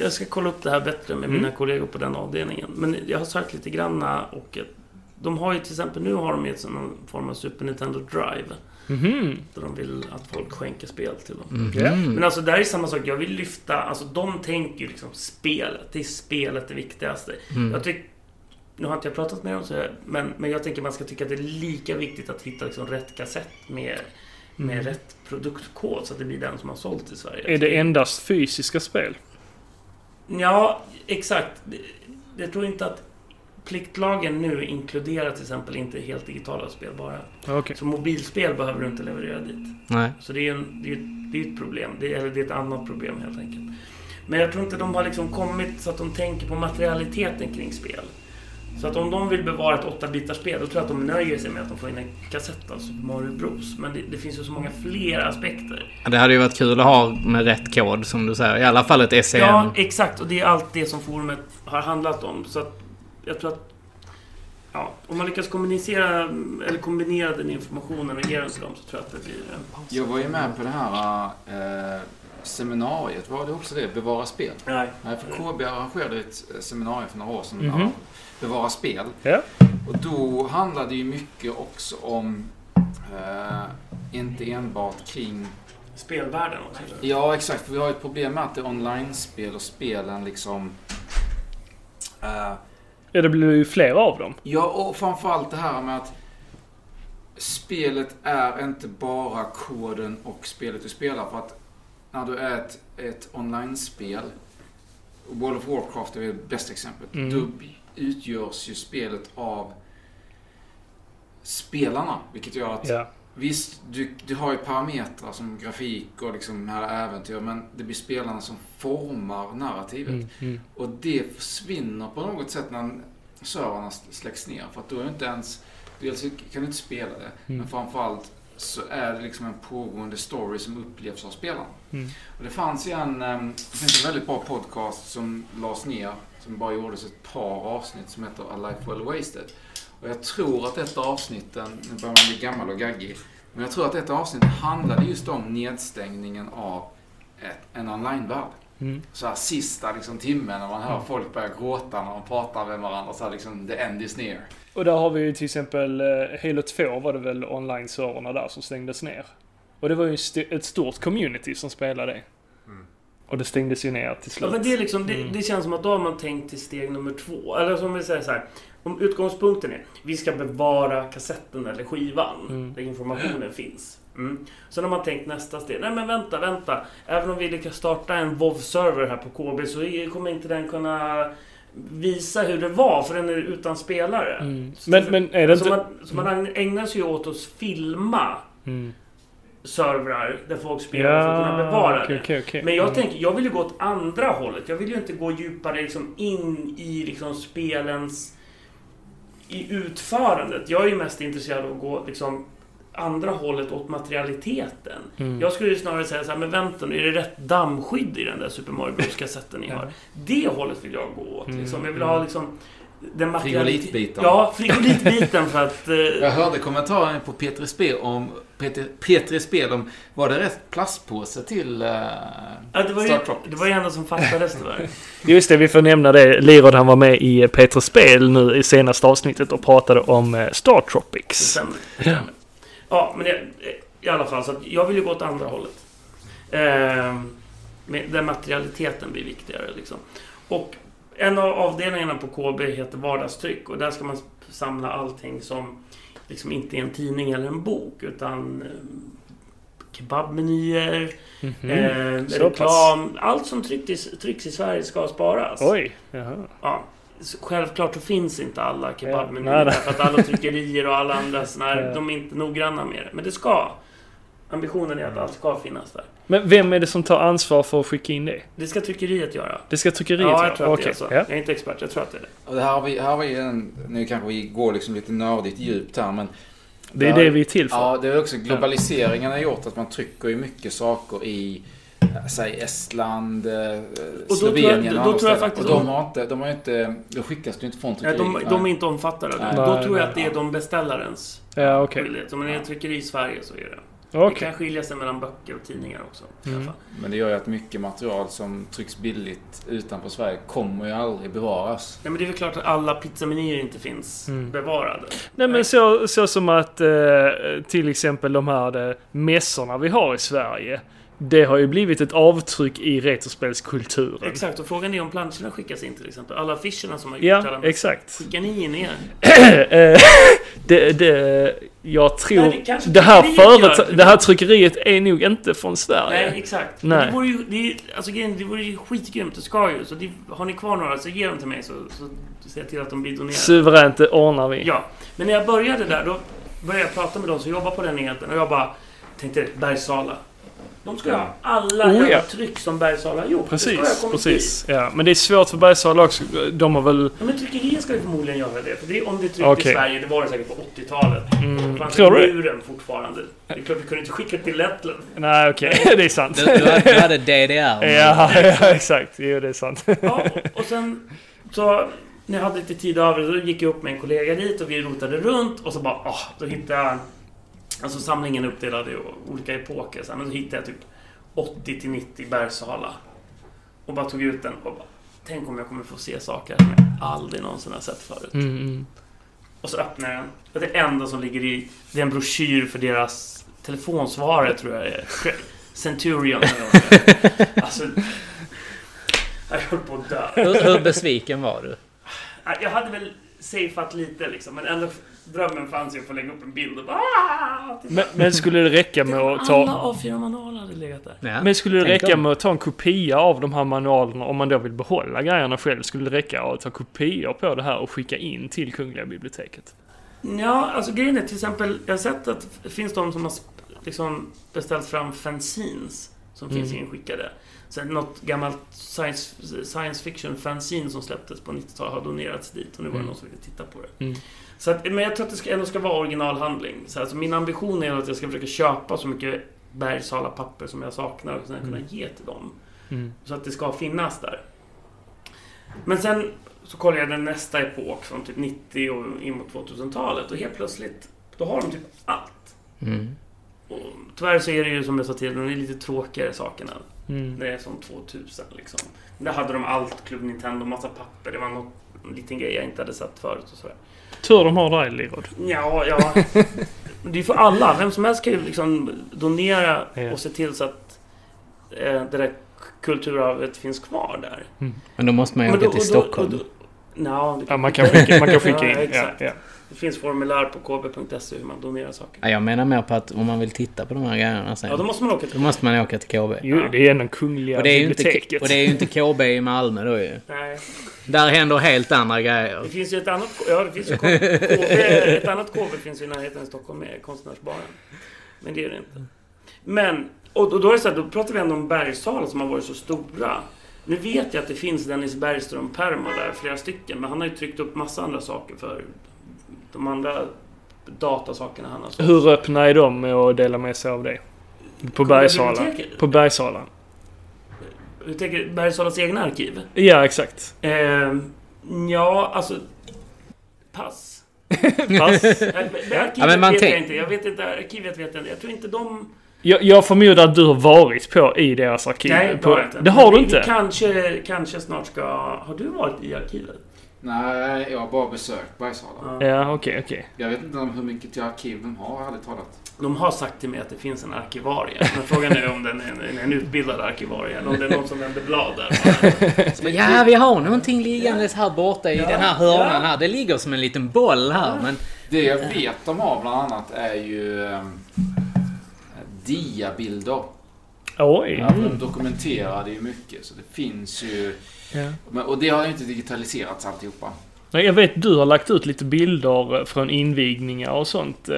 Jag ska kolla upp det här bättre med Mm. mina kollegor på den avdelningen. Men jag har sökt lite granna och ett, de har ju till exempel, nu har de ju någon form av Super Nintendo Drive. Mhm. Där de vill att folk skänker spel till dem. Mhm. Ja. Men alltså där är samma sak, jag vill lyfta, alltså de tänker ju liksom spelet. Det är spelet det viktigaste. Mm. Jag tycker, nu har inte jag pratat med dem så jag, men, men jag tänker man ska tycka att det är lika viktigt att hitta liksom rätt kassett med, med Mm. rätt produktkod så att det blir den som har sålt i Sverige. Är det endast fysiska spel? Ja, exakt. Det- Jag tror inte att pliktlagen nu inkluderar till exempel inte helt digitala spel bara. Okej. Så mobilspel behöver du inte leverera dit. Nej. Så det är, en, det är, ett- det är ett problem. Det är, eller det är ett annat problem helt enkelt. Men jag tror inte de har liksom kommit så att de tänker på materialiteten kring spel. Så att om de vill bevara ett 8-bitarspel, då tror jag att de nöjer sig med att de får in en kassett av Super Mario Bros. Men det, det finns ju så många fler aspekter. Det hade ju varit kul att ha med rätt kod som du säger. I alla fall ett SEM. Ja, exakt. Och det är allt det som forumet har handlat om. Så att jag tror att ja, om man lyckas kommunicera eller kombinera den informationen och ge den till dem så tror jag att det blir en... Jag var ju med på det här eh, seminariet. Var det också det? Bevara spel? Nej. Nej, för KB arrangerade ett eh, seminarium för några år sedan. Mhm. Ja, Bevara spel. Ja. Och då handlade det ju mycket också om eh, inte enbart kring... Spelvärlden också. Ja, exakt. För vi har ju ett problem med att det är online-spel och spelen liksom... Eh, Ja, det blir ju fler av dem. Ja, och framförallt det här med att spelet är inte bara koden och spelet du spelar. För att när du är ett, ett online-spel, World of Warcraft är det bästa exemplet, Mm. då utgörs ju spelet av spelarna. Vilket gör att Ja. Visst, du, du har ju parametrar som grafik och liksom här äventyr, men det blir spelarna som formar narrativet. Mm, mm. Och det försvinner på något sätt när servrarna släcks ner. För att då är inte ens... Dels kan du inte spela det, Mm. men framförallt så är det liksom en pågående story som upplevs av spelarna. Mm. Och det fanns ju en, ehm, det finns en väldigt bra podcast som lades ner, som bara gjordes ett par avsnitt, som heter A Life Well Wasted. Och jag tror att ett av avsnitten, nu börjar man bli gammal och gaggig, men jag tror att ett av avsnitten handlade just om nedstängningen av ett, en online-värld Mm. så här sista liksom, timmen när man hör folk börja gråta när de pratar med varandra. Så här, liksom, the end is near. Och där har vi ju till exempel eh, Halo 2 var det väl online-servrarna där som stängdes ner. Och det var ju st- ett stort community som spelade det. Och det stängdes ju ner till Ja, slut. men det, är liksom, det, Mm. det känns som att då har man tänkt till steg nummer två. Eller som vi säger så här. Om utgångspunkten är vi ska bevara kassetten eller skivan Mm. där informationen finns. Mm. Sen har man tänkt nästa steg. Nej men vänta, vänta. Även om vi lyckas starta en WoW-server här på KB så kommer inte den kunna visa hur det var för den är utan spelare. Mm. Men, men är det så, inte... man, så man ägnar sig ju åt att filma Mm. servrar där folk spelar för att kunna bevara okej, det. okej, okej. Men jag Mm. tänker, jag vill ju gå åt andra hållet. Jag vill ju inte gå djupare liksom in i liksom spelens... I utförandet. Jag är ju mest intresserad av att gå liksom andra hållet åt materialiteten. Mm. Jag skulle ju snarare säga så här, men vänta nu, är det rätt dammskydd i den där Super Mario Bros-kassetten ni har? Det hållet vill jag gå åt. Mm. Liksom. Jag vill ha liksom... Den Frigolitbiten. Ja, frigolitbiten för att... eh, <laughs> Jag hörde kommentaren på Petri Spel om, Petri, Petri Spel om, var det rätt plastpåse till uh, ja, det, var ju, Star Tropics? det var ju ändå som fattades tyvärr. <laughs> Just det, vi får nämna det. Lirod han var med i Petrus spel nu i senaste avsnittet och pratade om eh, Star Det Tropics. stämmer. Det stämmer. Ja, men det, i alla fall. Så att jag vill ju gå åt andra hållet. Med- där materialiteten blir viktigare. Liksom. Och en av avdelningarna på KB heter Vardagstryck. Och där ska man samla allting som liksom inte är en tidning eller en bok. Utan eh, kebabmenyer, Mhm. eh, Så reklam. Allt som trycks i, trycks i Sverige ska sparas. Oj, jaha. Ja, självklart så finns inte alla Ja, kebabmenyer nej. därför att alla tryckerier och alla andra såna här, <laughs> Ja. de är inte noggranna med det. Men det ska. Ambitionen är att allt ska finnas där. Men vem är det som tar ansvar för att skicka in det? Det ska tryckeriet göra. Det ska tryckeriet Ja, göra? jag tror att det är så. ja. Jag är inte expert, jag tror att det är det. Och det här har vi, här har vi en, nu kanske vi går liksom lite nördigt djupt här men Det är det vi är till för. Ja, det är också globaliseringen har gjort att man trycker ju mycket saker i eh, Säg Estland, eh, tror jag- Slovenien då och andra tror jag faktiskt Och de- de har inte, de har inte, då skickas det ju inte från tryckeriet. de, nej. de är inte omfattade av det. Nej. Då Nej, tror jag nej, att det är de beställarens Ja, okej. skyldighet. Om det är tryckeri i Sverige så är det. Det Okej. kan skilja sig mellan böcker och tidningar också. I alla Mm. fall. Men det gör ju att mycket material som trycks billigt utanför Sverige kommer ju aldrig bevaras. Nej, men det är väl klart att alla pizzamenyer inte finns Mm. bevarade. Nej men så, så som att eh, till exempel de här eh, mässorna vi har i Sverige. Det har ju blivit ett avtryck i retrospelskulturen. Exakt, och frågan är om planscherna skickas in till exempel. Alla affischerna som har Ja, gjorts. alla- exakt. Skickar ni in er? Eh, <laughs> det, det, jag tror... Nej, det det, här gör. det här tryckeriet är nog inte från Sverige. Nej, exakt. Nej. Det vore ju, det, alltså, det vore ju skitgrymt. Det ska ju. Så det, har ni kvar några så ge dem till mig så, så ser jag till att de blir donerade. Suveränt, det ordnar vi. Ja, men när jag började där då började jag prata med de som jobbar på den enheten och jag bara tänkte Bergsala. De ska ju ha alla Oh, ja. tryck som Bergsala har gjort. Precis, precis. Ja, men det är svårt för Bergsala också. De har väl... Ja, men tryckeriet ska ju förmodligen göra det. För det, om det är tryckt Okej. i Sverige, det var det säkert på 80-talet. Mm, fanns tror du muren fortfarande. Det är klart vi kunde inte skicka till Lettland. Nej, okej. <laughs> det är sant. Du, du, hade, du hade DDR. Ja, ja, <laughs> exakt. Jo, det är sant. Ja, och, och sen så när jag hade lite tid över så gick jag upp med en kollega dit och vi rotade runt och så bara, ah, då hittade jag... Alltså samlingen är uppdelad i olika epoker. Så, hittade jag typ 80 till 90 Bergsala. Och bara tog ut den och bara, tänk om jag kommer få se saker som jag aldrig någonsin har sett förut. Mm, mm. Och så öppnar jag den. Och det enda som ligger i, det är en broschyr för deras telefonsvarare tror jag är. Centurion eller vad. <laughs> Alltså... Jag höll på att dö. Hur, hur besviken var du? Jag hade väl safeat lite liksom, men ändå drömmen fanns ju att få lägga upp en bild och bara "Ah!" titta. Men, men skulle det räcka med Alla att ta... A4-manualer hade legat där. Ja. Men skulle det räcka om. med att ta en kopia av de här manualerna om man då vill behålla grejerna själv? Skulle det räcka att ta kopior på det här och skicka in till Kungliga biblioteket? Ja, alltså grejen är till exempel, jag har sett att det finns de som har liksom beställt fram fanzines som finns Mm. inskickade. Sen något gammalt science, science fiction fanzine som släpptes på 90-talet har donerats dit och nu var det Mm. någon som ville titta på det. Mm. Så att, men jag tror att det ska, ändå ska vara originalhandling. Så alltså, min ambition är att jag ska försöka köpa så mycket Bergsala papper som jag saknar och sen kunna Mm. ge till dem. Mm. Så att det ska finnas där. Men sen så kollar jag den nästa epok, från typ 90 och in mot 2000-talet. Och helt plötsligt, då har de typ allt. Mm. Och tyvärr så är det ju som jag sa tidigare, det är lite tråkigare sakerna. Mm. Det är som 2000 liksom. Där hade de allt, Club Nintendo, massa papper. Det var någon liten grej jag inte hade sett förut och sådär. Tur de har dig, Lirod. Ja, ja. Det är för alla. Vem som helst kan ju liksom donera Ja. och se till så att eh, det där kulturarvet finns kvar där. Men då måste man ju åka till då- Stockholm. då- det, Ja, man kan skicka, man kan skicka <laughs> Ja, in. Ja, ja. Det finns formulär på kb.se hur man donerar saker. Ja, jag menar mer på att om man vill titta på de här grejerna sen. Ja, då måste man åka till... Då måste man åka till KB. Jo, det är ändå Kungliga Och det, är ju inte, biblioteket. och det är ju inte KB i Malmö då ju. Nej, Där händer helt andra grejer. det finns ju ett annat... Ja, det finns ju KB, <laughs> ett annat KB finns ju i närheten i Stockholm med Konstnärsbaren. Men det är det inte. Men, och, och då är det så här, då pratar vi ändå om Bergsala som har varit så stora. Nu vet jag att det finns Dennis Bergström-pärmar där, flera stycken. Men han har ju tryckt upp massa andra saker för de andra datasakerna han har sålt. Hur öppna är de med att dela med sig av det? På Bergsala? På Bergsala? Du tänker Bergsalas egna arkiv? Ja, exakt. Eh, ja, alltså... Pass. <laughs> Pass. Eh, Arkivet Ja, men man vet tänk- jag inte. Jag vet inte. Arkivet vet jag inte. Jag tror inte de... Jag, jag förmodar att du har varit på i deras arkiv. Nej, det på, har jag inte. Det har du inte? Kanske, kanske snart ska... Har du varit i arkivet? Nej, jag har bara besökt Bergsala. Ja. Okej, okej. Jag vet inte om hur mycket till arkiv de har, ärligt talat. De har sagt till mig att det finns en arkivarie. Men frågan är om den är en, en utbildad arkivarie eller om det är någon som vänder blad där. <laughs> Ja, vi har någonting liggandes här borta i Ja, den här hörnan ja. här. Det ligger som en liten boll här. Men Det jag vet de har bland annat är ju um, diabilder. Oj. Ja, de dokumenterade ju mycket, så det finns ju... Ja. Men, och det har ju inte digitaliserats alltihopa. Nej, Jag vet du har lagt ut lite bilder från invigningar och sånt. Eh,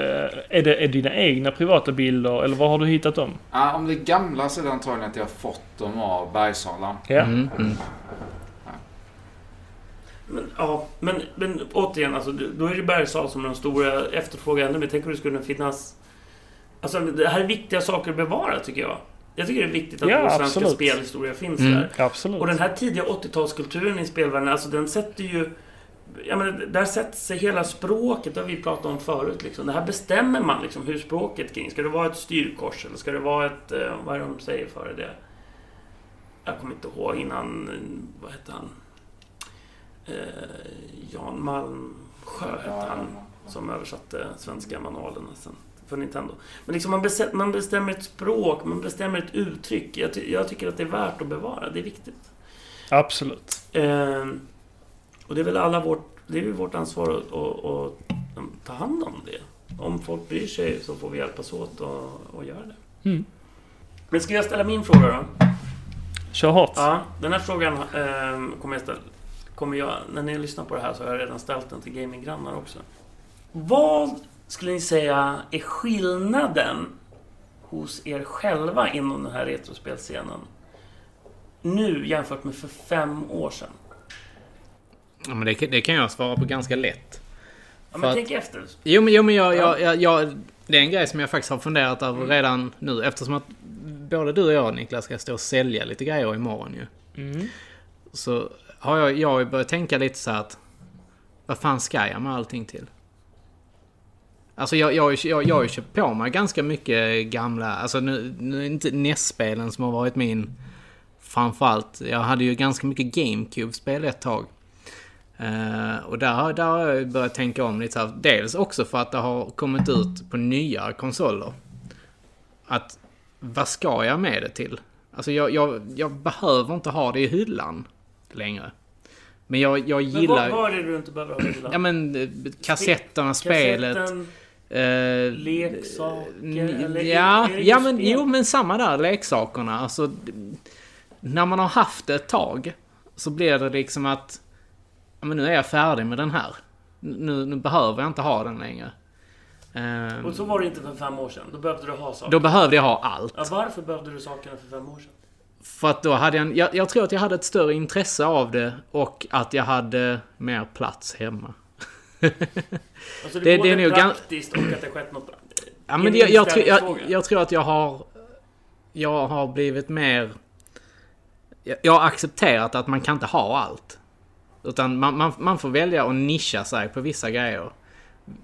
Är det är dina egna privata bilder eller var har du hittat dem? Ja, om det är gamla så är det antagligen att jag har fått dem av Bergsala. Ja. Mm, mm. Men, ja, men, men återigen, alltså, då är det Bergsala som är den stora efterfrågan mer. Tänk om det skulle finnas... Alltså, det här är viktiga saker att bevara, tycker jag. Jag tycker det är viktigt att Ja, vår svenska absolut. spelhistoria finns Mm. där. Absolut. Och den här tidiga 80-talskulturen i spelvärlden, alltså den sätter ju... Jag menar, där sätter sig hela språket, det har vi pratat om förut. Liksom. Det här bestämmer man liksom, hur språket kring. Ska det vara ett styrkors eller ska det vara ett... Eh, vad är det de säger före det? Jag kommer inte ihåg innan... Vad hette han? Eh, Jan Malmsjö hette han. Som översatte svenska manualerna sen för Nintendo. Men liksom man, bestämmer, man bestämmer ett språk, man bestämmer ett uttryck. Jag, ty- jag tycker att det är värt att bevara, det är viktigt. Absolut. Ehm, och det är väl alla vårt, det är vårt ansvar att, att, att ta hand om det. Om folk bryr sig så får vi hjälpas åt och, och göra det. Mm. Men ska jag ställa min fråga då? Kör hårt. Ja, den här frågan ehm, kommer jag ställa. Kommer jag, när ni lyssnar på det här så har jag redan ställt den till gaminggrannar också. Vad skulle ni säga är skillnaden hos er själva inom den här retrospelscenen? Nu jämfört med för fem år sedan. Ja, men det, kan- det kan jag svara på ganska lätt. Ja, men att- tänk efter. Jo, men, jo, men jag, Ja. jag, jag, jag, det är en grej som jag faktiskt har funderat över Mm. redan nu. Eftersom att både du och jag, Niklas, ska stå och sälja lite grejer imorgon ju. Mm. Så har jag, jag börjat tänka lite så att... Vad fan ska jag med allting till? Alltså jag, jag, jag, jag har ju köpt på mig ganska mycket gamla... Alltså nu, nu är det inte NES-spelen som har varit min... Framförallt, jag hade ju ganska mycket GameCube-spel ett tag. Eh, och där, där har jag börjat tänka om lite här. Dels också för att det har kommit ut på nya konsoler. Att, vad ska jag med det till? Alltså jag, jag, jag behöver inte ha det i hyllan längre. Men jag, jag Men gillar... vad, vad är det du inte behöver ha i hyllan? Ja men eh, kassetterna, spelet. Kassetten, Eh, leksaker, ja, ja men, jo men samma där, leksakerna. Alltså, när man har haft det ett tag så blir det liksom att men nu är jag färdig med den här. Nu, nu behöver jag inte ha den längre. Eh, Och så var det inte för fem år sedan. Då behövde du ha saker. då behövde jag ha allt. Ja, varför behövde du sakerna för fem år sedan? För att då hade jag, en- jag... Jag tror att jag hade ett större intresse av det och att jag hade mer plats hemma. <laughs> Alltså det, Det- är det är nog praktiskt och att det skett något... Ja, en men jag, jag, tror, jag, jag tror att jag har... Jag har blivit mer... Jag, har accepterat att man kan inte ha allt. Utan man, man, man får välja att nischa sig på vissa grejer.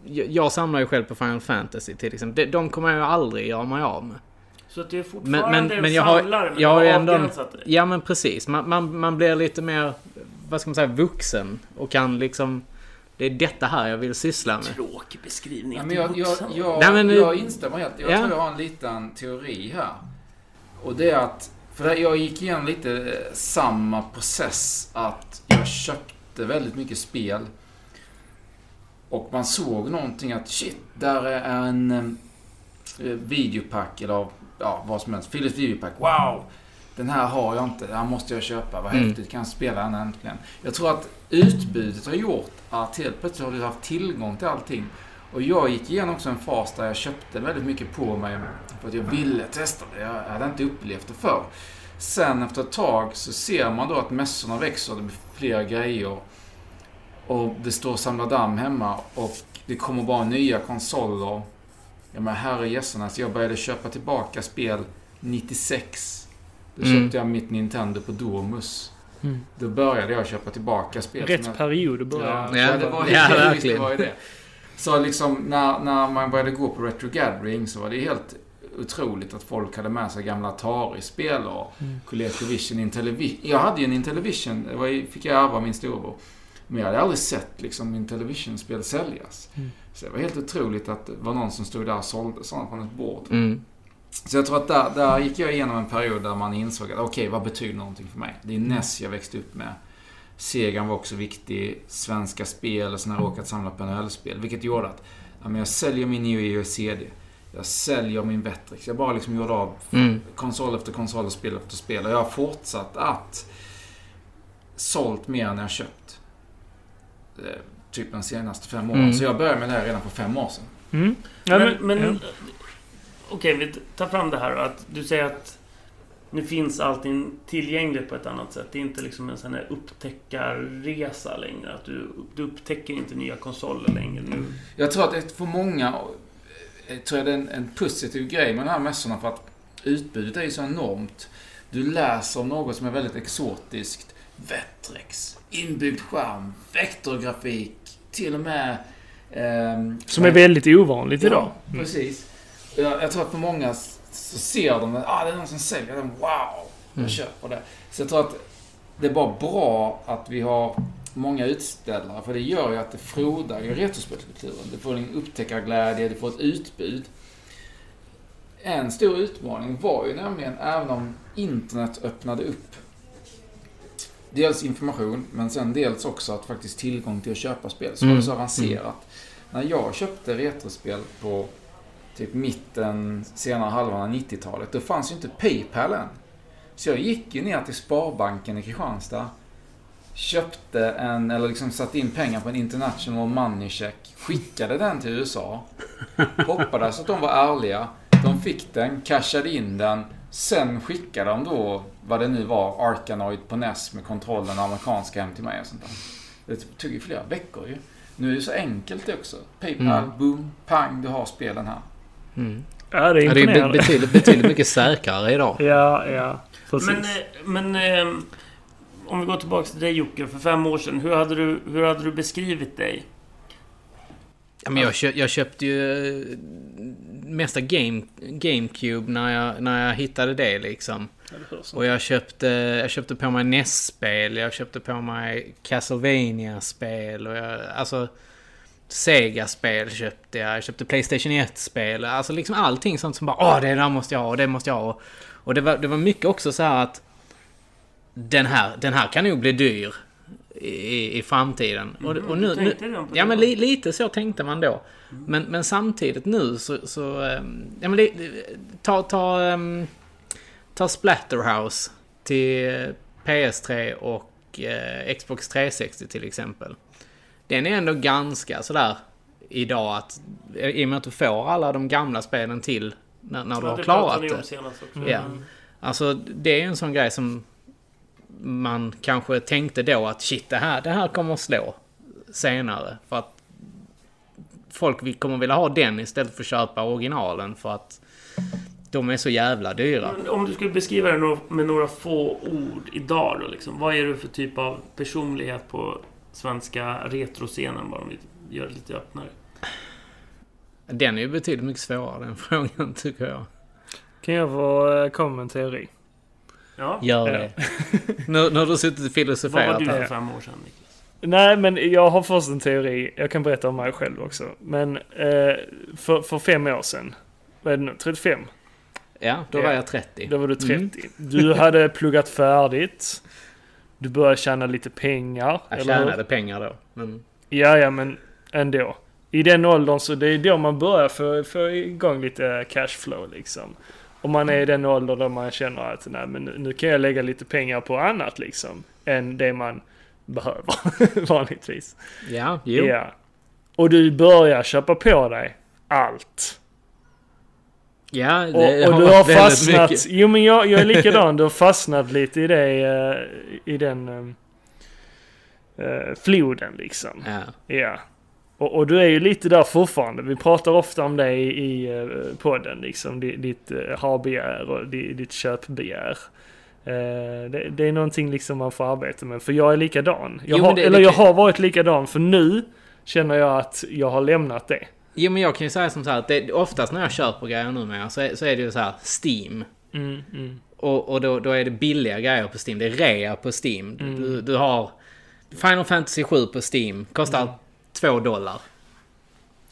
Jag, jag samlar ju själv på Final Fantasy till exempel. De, de kommer jag ju aldrig göra mig av med. Så att du är Men, fortfarande men, en men jag har, samlare, men jag har har ändå... dig. Ja men precis. Man, man, man blir lite mer, vad ska man säga, vuxen. Och kan liksom... Det är detta här jag vill syssla med. Tråkig beskrivning. Ja, men jag, jag, jag, Nej, men- jag instämmer helt. Jag Ja. tror jag har en liten teori här. Och det är att, för jag gick igenom lite eh, samma process. Att jag köpte väldigt mycket spel. Och man såg någonting att shit, där är en eh, videopack eller ja, vad som helst. Philips videopack. Wow! Den här har jag inte, den här måste jag köpa. Vad Mm. häftigt, kan jag spela den äntligen. Jag tror att utbudet har gjort att helt plötsligt har du haft tillgång till allting. Och jag gick igenom också en fas där jag köpte väldigt mycket på mig för att jag ville testa det. Jag hade inte upplevt det förr. Sen efter ett tag så ser man då att mässorna växer, det blir fler grejer. Och det står samla damm hemma och det kommer bara nya konsoler. Ja men herrejösses, jag började köpa tillbaka spel 96. Då Mm. köpte jag mitt Nintendo på Domus. Mm. Då började jag köpa tillbaka spel. som jag- Rätt period att börja. Ja, Ja, det var, ja, ja, verkligen. Det var ju det. Så liksom när, när man började gå på Retro Gathering så var det helt otroligt att folk hade med sig gamla Atari-spel och Mm. ColecoVision Intellivision. Jag hade ju en Intellivision, det var, ju- fick jag ärva av min storebror. Men jag hade aldrig sett liksom Intellivision-spel säljas. Mm. Så det var helt otroligt att det var någon som stod där och sålde sådana från ett bord. Mm. Så jag tror att där, där gick jag igenom en period där man insåg att okej, vad betyder någonting för mig? Det är NES jag växte upp med. Segan var också viktig. Svenska spel och sen har jag råkat samla på NHL-spel. Vilket gjorde att ja, men jag säljer min Neo Geo CD. Jag säljer min Vectrex. Jag bara liksom gjorde av Mm. konsol efter konsol och spel efter spel. Och jag har fortsatt att sålt mer än jag köpt. Eh, Typ de senaste fem åren. Mm. Så jag började med det här redan för fem år sedan. Mm. Ja, men, men, ja. Okej, vi tar fram det här. Att du säger att nu finns allting tillgängligt på ett annat sätt. Det är inte liksom en sån här upptäckarresa längre. Att du, du upptäcker inte nya konsoler längre nu. Jag tror att det för många eh, tror jag det är en, en positiv grej med de här mässorna för att utbudet är ju så enormt. Du läser om något som är väldigt exotiskt. Vectrex, inbyggd skärm, vektorgrafik, till och med... ehm, Som är väldigt ovanligt idag. Ja, precis. Jag, jag tror att för många så ser de att ah, det är någon som säljer den. Wow! Jag Mm. köper det. Så jag tror att det är bara bra att vi har många utställare. För det gör ju att det frodar ju retrospelskulturen. Du får en upptäckarglädje, du får ett utbud. En stor utmaning var ju nämligen, även om internet öppnade upp dels information, men sen dels också att faktiskt tillgång till att köpa spel. Så var Mm. det så avancerat. När jag köpte retrospel på typ mitten, senare halvan av 90-talet, då fanns ju inte Paypal än. Så jag gick ju ner till Sparbanken i Kristianstad, köpte en, eller liksom satte in pengar på en International Money Check, skickade den till USA, hoppades att de var ärliga, De fick den, cashade in den. Sen skickade de då, vad det nu var, Arkanoid på NES med kontrollen amerikanska hem till mig och sånt där. Det tog ju flera veckor ju. Nu är det så enkelt det också. Paypal, Mm. boom, pang, du har spelen här. Mm. Ja, det är Ja, det är be- imponerande. betydligt, betydligt mycket säkrare idag. <laughs> Ja, ja. Precis. Men, eh, men eh, om vi går tillbaka till dig Jocke, för fem år sedan. Hur hade du, hur hade du beskrivit dig? Ja, men jag, köp, jag köpte ju eh, mesta Game, GameCube när jag, när jag hittade det liksom. Ja, det hörs Och jag köpte, jag köpte på mig NES-spel, jag köpte på mig Castlevania-spel och jag, alltså Sega-spel köpte jag, jag köpte Playstation 1-spel, alltså liksom allting sånt som bara åh det där måste jag ha och det måste jag ha. Och det var, det var mycket också så här att den här, den här kan nog bli dyr i, i framtiden. Och, och nu, nu, Ja men li, lite så tänkte man då. Men, men samtidigt nu så... så ehm, ja, men li, ta, ta, ehm, ta Splatterhouse till eh, PS3 och eh, Xbox 360 till exempel. Den är ändå ganska sådär idag att... I och med att du får alla de gamla spelen till när, när du Ja, har klarat det. också. Ja. Mm. Alltså det är ju en sån grej som man kanske tänkte då att shit det här, det här kommer att slå senare. För att folk kommer vilja ha den istället för att köpa originalen för att de är så jävla dyra. Men Om du skulle beskriva det med några få ord idag då liksom. Vad är du för typ av personlighet på svenska retroscenen? Bara om vi gör det lite öppnare. Den är ju betydligt mycket svårare den <laughs> frågan tycker jag. Kan jag få eh, komma med en teori? Ja. Gör det. nu, nu har du suttit och Vad var filosoferat du för här. fem år sedan Niklas? Nej, men jag har först en teori. Jag kan berätta om mig själv också. Men eh, för, för fem år sedan, vad är det nu, 35? Ja, då var jag 30. Då var du 30. Mm. Du hade pluggat färdigt. Du började tjäna lite pengar. Jag eller hur? tjänade pengar då. Men Ja, ja, men ändå. I den åldern så det är då man börjar få, få igång lite cashflow liksom. Och man är i den åldern då man känner att nej, men nu, nu kan jag lägga lite pengar på annat liksom. Än det man behöver <laughs> vanligtvis. ja, jo. Ja. Och du börjar köpa på dig allt. Ja, det Och, och du har varit väldigt fastnat. mycket. Jo men jag, jag är <laughs> likadan. Du har fastnat lite i det. eh, I den eh, eh, floden liksom. Ja. Ja. Och, och du är ju lite där fortfarande. Vi pratar ofta om det i, i eh, podden liksom. Ditt, ditt uh, ha-begär och ditt, köpbegär. Eh, det, det är någonting liksom man får arbeta med. För jag är likadan. Jag Jo, har, det- eller det jag har varit likadan. För nu känner jag att jag har lämnat det. Jo men jag kan ju säga som så här att det, oftast när jag köper grejer numera så är, så är det ju så här Steam. Mm, mm. Och, och då, då är det billiga grejer på Steam. Det är rea på Steam. Mm. Du, du har Final Fantasy 7 på Steam. Kostar Mm. 2 dollar.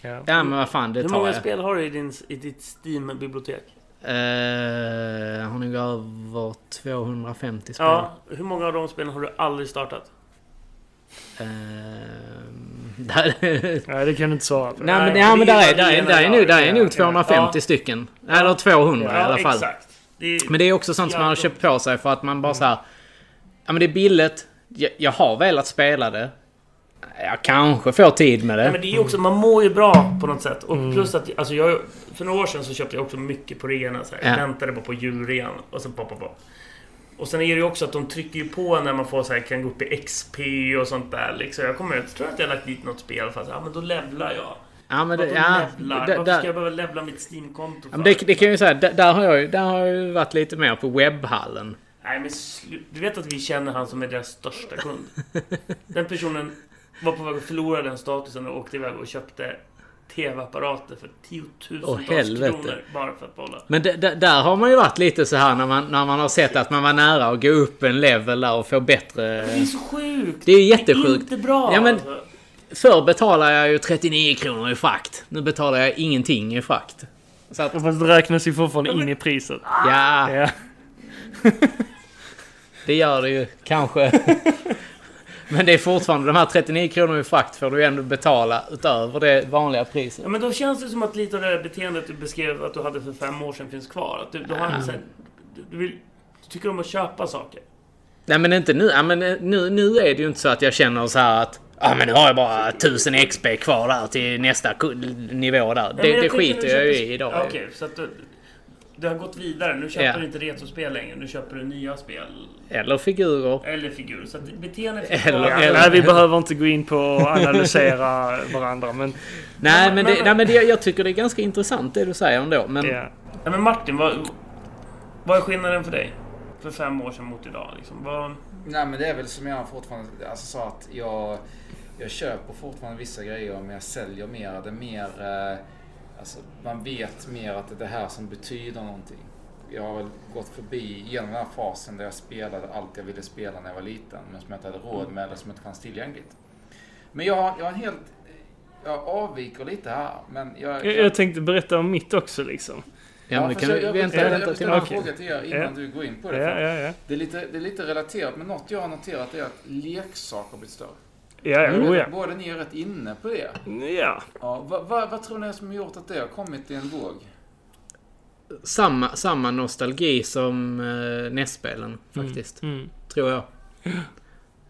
Ja. Ja men vad fan, det Hur tar många jag. spel har du i, din, i ditt Steam-bibliotek? Eh, har nog över 250 spel. Ja, hur många av de spelen har du aldrig startat? Eh, där, Nej, det kan du inte svara på. Nej men, Nej, ja, men där är, där, är, där, är, nog, där är Ja, nog ja. 250 Ja. stycken. Eller 200 i alla fall. exakt. Det är, Men det är också sånt som man har köpt på sig för att man bara så här. Ja men det är billigt. Jag, jag har velat spela det. Jag kanske får tid med det. Nej, men det är också, man mår ju bra på något sätt. Och Mm. plus att, alltså jag, för några år sedan så köpte jag också mycket på reorna. Så här. Jag Ja. väntade bara på julrean och sen pop, pop, pop. Och sen är det ju också att de trycker ju på när man får så här, kan gå upp i XP och sånt där. Liksom. Jag kommer jag tror att jag har lagt dit något spel för att ja, men då levlar jag. ja men det, ja, levlar? Varför ska jag behöva levla mitt Steam-konto ja, det, det kan jag ju säga. Där, där, har jag, där har jag varit lite mer på webbhallen. Nej men Du vet att vi känner han som är deras största kund? <laughs> Den personen var på väg att förlora den statusen och åkte iväg och köpte TV-apparater för tiotusentals helvete. kronor bara för att behålla. Men där har man ju varit lite så här när man, när man har sett att man var nära att gå upp en level där och få bättre... Det är så sjukt! Det är Det är jättesjukt. inte bra! Ja, men- alltså. Förr betalade jag ju 39 kronor i frakt. Nu betalar jag ingenting i frakt. Så att, Fast det räknas ju fortfarande in i priset. ja, Ja. det gör det ju kanske. <laughs> Men det är fortfarande de här 39 kronor i frakt får du ändå betala utöver det vanliga priset. Ja, men då känns det som att lite av det här beteendet du beskrev att du hade för fem år sedan finns kvar. Att du, du, har en, du, vill, du tycker om att köpa saker. Nej men inte nu. Ja, men eh, nu, nu är det ju inte så att jag känner så här att Ja men nu har jag bara 1000 XP kvar där till nästa nivå där. Ja, Det, det skiter jag ju i idag. Okej, så att du, du har gått vidare. Nu köper Ja. du inte retrospel längre. Nu köper du nya spel. Eller figurer. Eller figurer. Så att beteendet Eller- Ja, eller- nej, vi behöver inte gå in på att analysera varandra, men... Nej, Men- men, men- det, nej, men det, jag tycker det är ganska intressant det du säger ändå. Men Ja. Ja, men Martin, vad, vad är skillnaden för dig? För fem år sedan mot idag? Liksom. Vad, Nej men det är väl som jag fortfarande alltså, sa att jag, jag köper fortfarande vissa grejer men jag säljer mer. Det är mer, eh, alltså man vet mer att det är det här som betyder någonting. Jag har väl gått förbi genom den här fasen där jag spelade allt jag ville spela när jag var liten men som jag inte hade råd med eller som inte fanns tillgängligt. Men jag, har- jag har en helt, jag avviker lite här men jag... Jag, jag tänkte berätta om mitt också liksom. ja, men vi kan jag, jag, vänta, jag, jag, vänta jag ställa en Okej. fråga till er innan Ja. du går in på det. ja, ja. Det är, lite, det är lite relaterat, men något jag har noterat är att leksaker blivit större. Ja, ja, oh, ja. Båda ni är rätt inne på det. Ja. Ja, vad, vad, vad tror ni är som har gjort att det har kommit i en våg? samma, samma nostalgi som uh, NES-spelen faktiskt. Mm. Tror jag.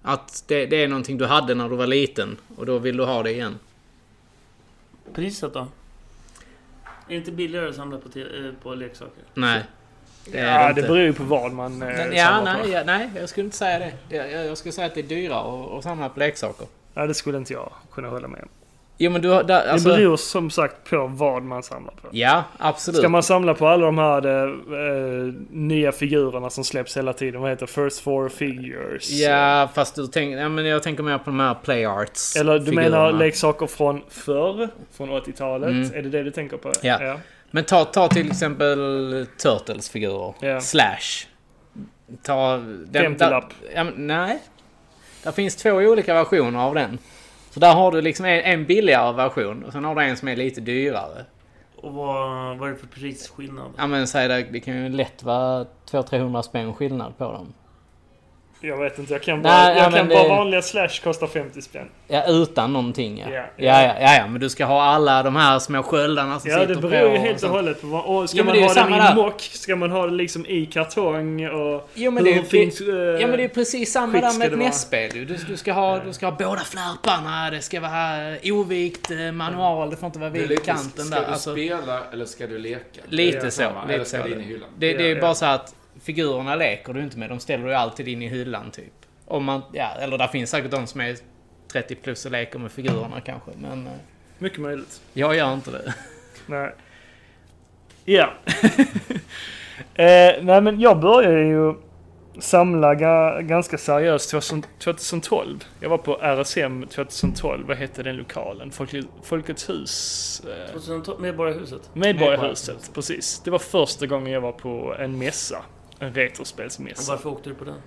Att det, det är någonting du hade när du var liten och då vill du ha det igen. priset då? Är det inte billigare att samla på, te- eh, på leksaker? Nej. Det Ja, det beror ju på vad man eh, Men, ja, samlar på. nej, ja, nej, jag skulle inte säga det. Jag, jag skulle säga att det är dyrare att, samla på leksaker. Ja, det skulle inte jag kunna hålla med om. Jo, men du. Där, alltså, det beror som sagt på vad man samlar på. Ja, absolut. Ska man samla på alla de här eh, nya figurerna som släpps hela tiden? Vad heter First Four Figures? Ja, fast du tänker... Ja, men jag tänker mer på de här play arts Eller du figurerna. menar leksaker från förr? Från 80-talet? Mm. Är det det du tänker på? Ja. Men ta, ta till exempel Turtles-figurer. Ja. Slash. Ta... Den, 50-lapp. där- Ja, men, nej. Det finns två olika versioner av den. Så där har du liksom en, en billigare version och sen har du en som är lite dyrare. Och vad, vad är det för prisskillnad? Ja men säg det, det kan ju lätt vara 200-300 spänn skillnad på dem. Jag vet inte, jag kan Nej, bara, ja, jag kan men bara det- vanliga Slash kostar 50 spänn. Ja, utan någonting ja. Ja, Ja, ja. ja, ja, ja, men du ska ha alla de här små sköldarna som Ja, sitter det på. beror ju och helt och sånt. hållet på vad... Och ska Ja, men man det ha den i där. mock? Ska man ha det liksom i kartong? Och Jo men, det är, pre- eh, ja, men det är precis samma där ska med det ett ju. du, du, ska ha, du ska ha båda flärparna, det ska vara ovikt eh, manual, det får inte vara Det vid lite, kanten ska där. du Alltså, spela eller ska du leka? Lite Det så, lite Eller ska så. det in i hyllan? det, det är Ja, bara ja. så att figurerna leker du inte med, de ställer du alltid in i hyllan typ. Om man, ja, eller där finns säkert de som är 30 plus och leker med figurerna kanske, men eh, Mycket möjligt. jag gör inte det. Nej. Ja. <laughs> eh, nej men jag började ju samla ga, ganska seriöst 2000 2012. Jag var på RSM 2012. Vad hette den lokalen? Folke, Folkets hus? Eh, 2012, Medborgarhuset? Medborgarhuset, precis. Det var första gången jag var på en mässa. En Och retrospelsmässa. varför åkte du på den?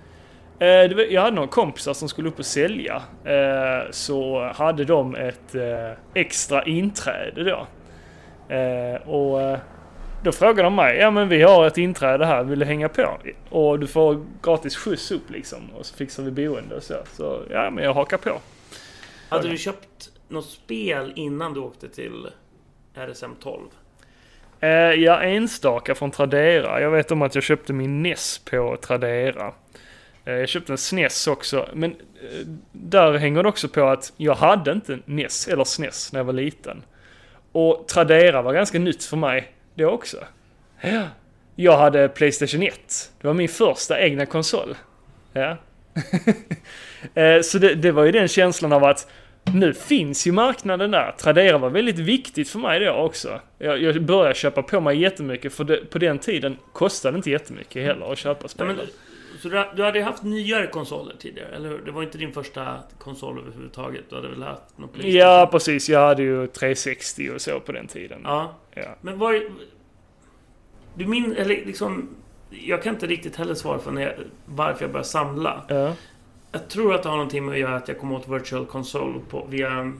Eh, jag hade några kompisar som skulle upp och sälja. Eh, så hade de ett eh, extra inträde då. Och då frågade de mig, ja men vi har ett inträde här, vill du hänga på? Och du får gratis skjuts upp liksom. Och så fixar vi boende och så. Så ja, men jag hakar på. Hade du köpt något spel innan du åkte till RSM 12? Eh, ja, enstaka från Tradera. Jag vet om att jag köpte min NES på Tradera. Eh, jag köpte en SNES också, men eh, där hänger det också på att jag hade inte NES eller SNES när jag var liten. Och Tradera var ganska nytt för mig det också. Ja. Jag hade Playstation 1. Det var min första egna konsol. Ja. <laughs> Eh, Så det, det var ju den känslan av att nu finns ju marknaden där. Tradera var väldigt viktigt för mig då också. Jag, jag började köpa på mig jättemycket för det, på den tiden kostade det inte jättemycket heller att köpa Ja, spel. men, så du, du hade ju haft nyare konsoler tidigare, eller hur? Det var inte din första konsol överhuvudtaget? Du hade väl haft någon Playstation? Ja, precis. Jag hade ju 360 och så på den tiden. Ja. Ja. Men var... Du min... Eller liksom... Jag kan inte riktigt heller svara när jag, varför jag började samla. Ja. Jag tror att det har någonting med att göra att jag kom åt Virtual Console på, via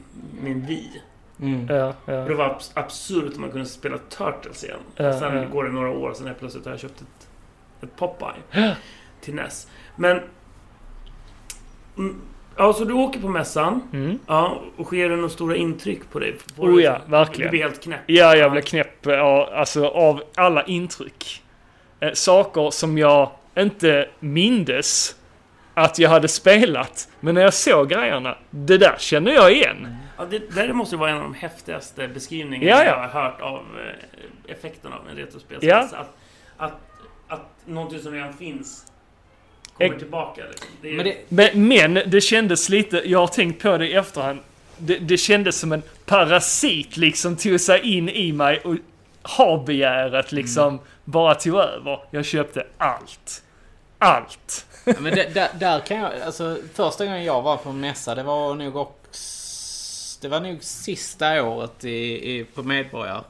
min Wii. Mm. Ja, Och det ja. var abs- absurt att man kunde spela Turtles igen. Ja, sen ja. går det några år, sen helt plötsligt har jag köpt ett, ett Popeye till NES. Men... Mm, ja, så du åker på mässan. Mm. Ja, och sker det några stora intryck på dig? Får Oh ja, verkligen. Du blir helt knäpp. Ja, jag blev knäpp ja, alltså, av alla intryck. Eh, saker som jag inte mindes att jag hade spelat. Men när jag såg grejerna, det där känner jag igen. Ja, det där måste vara en av de häftigaste beskrivningarna Ja, ja. jag har hört av eh, effekten av en retrospelsmässa. Ja. Att att, att någonting som redan finns kommer Ex- tillbaka. Liksom. Det är, Men det, Men, men det kändes lite, jag har tänkt på det i efterhand. Det, det kändes som en parasit liksom tog sig in i mig och ha-begäret liksom bara tog över. Jag köpte allt. Allt. Ja, men det, där, där kan jag... Alltså första gången jag var på en mässa, det var nog också... Det var nog sista året i, i, på Medborgar.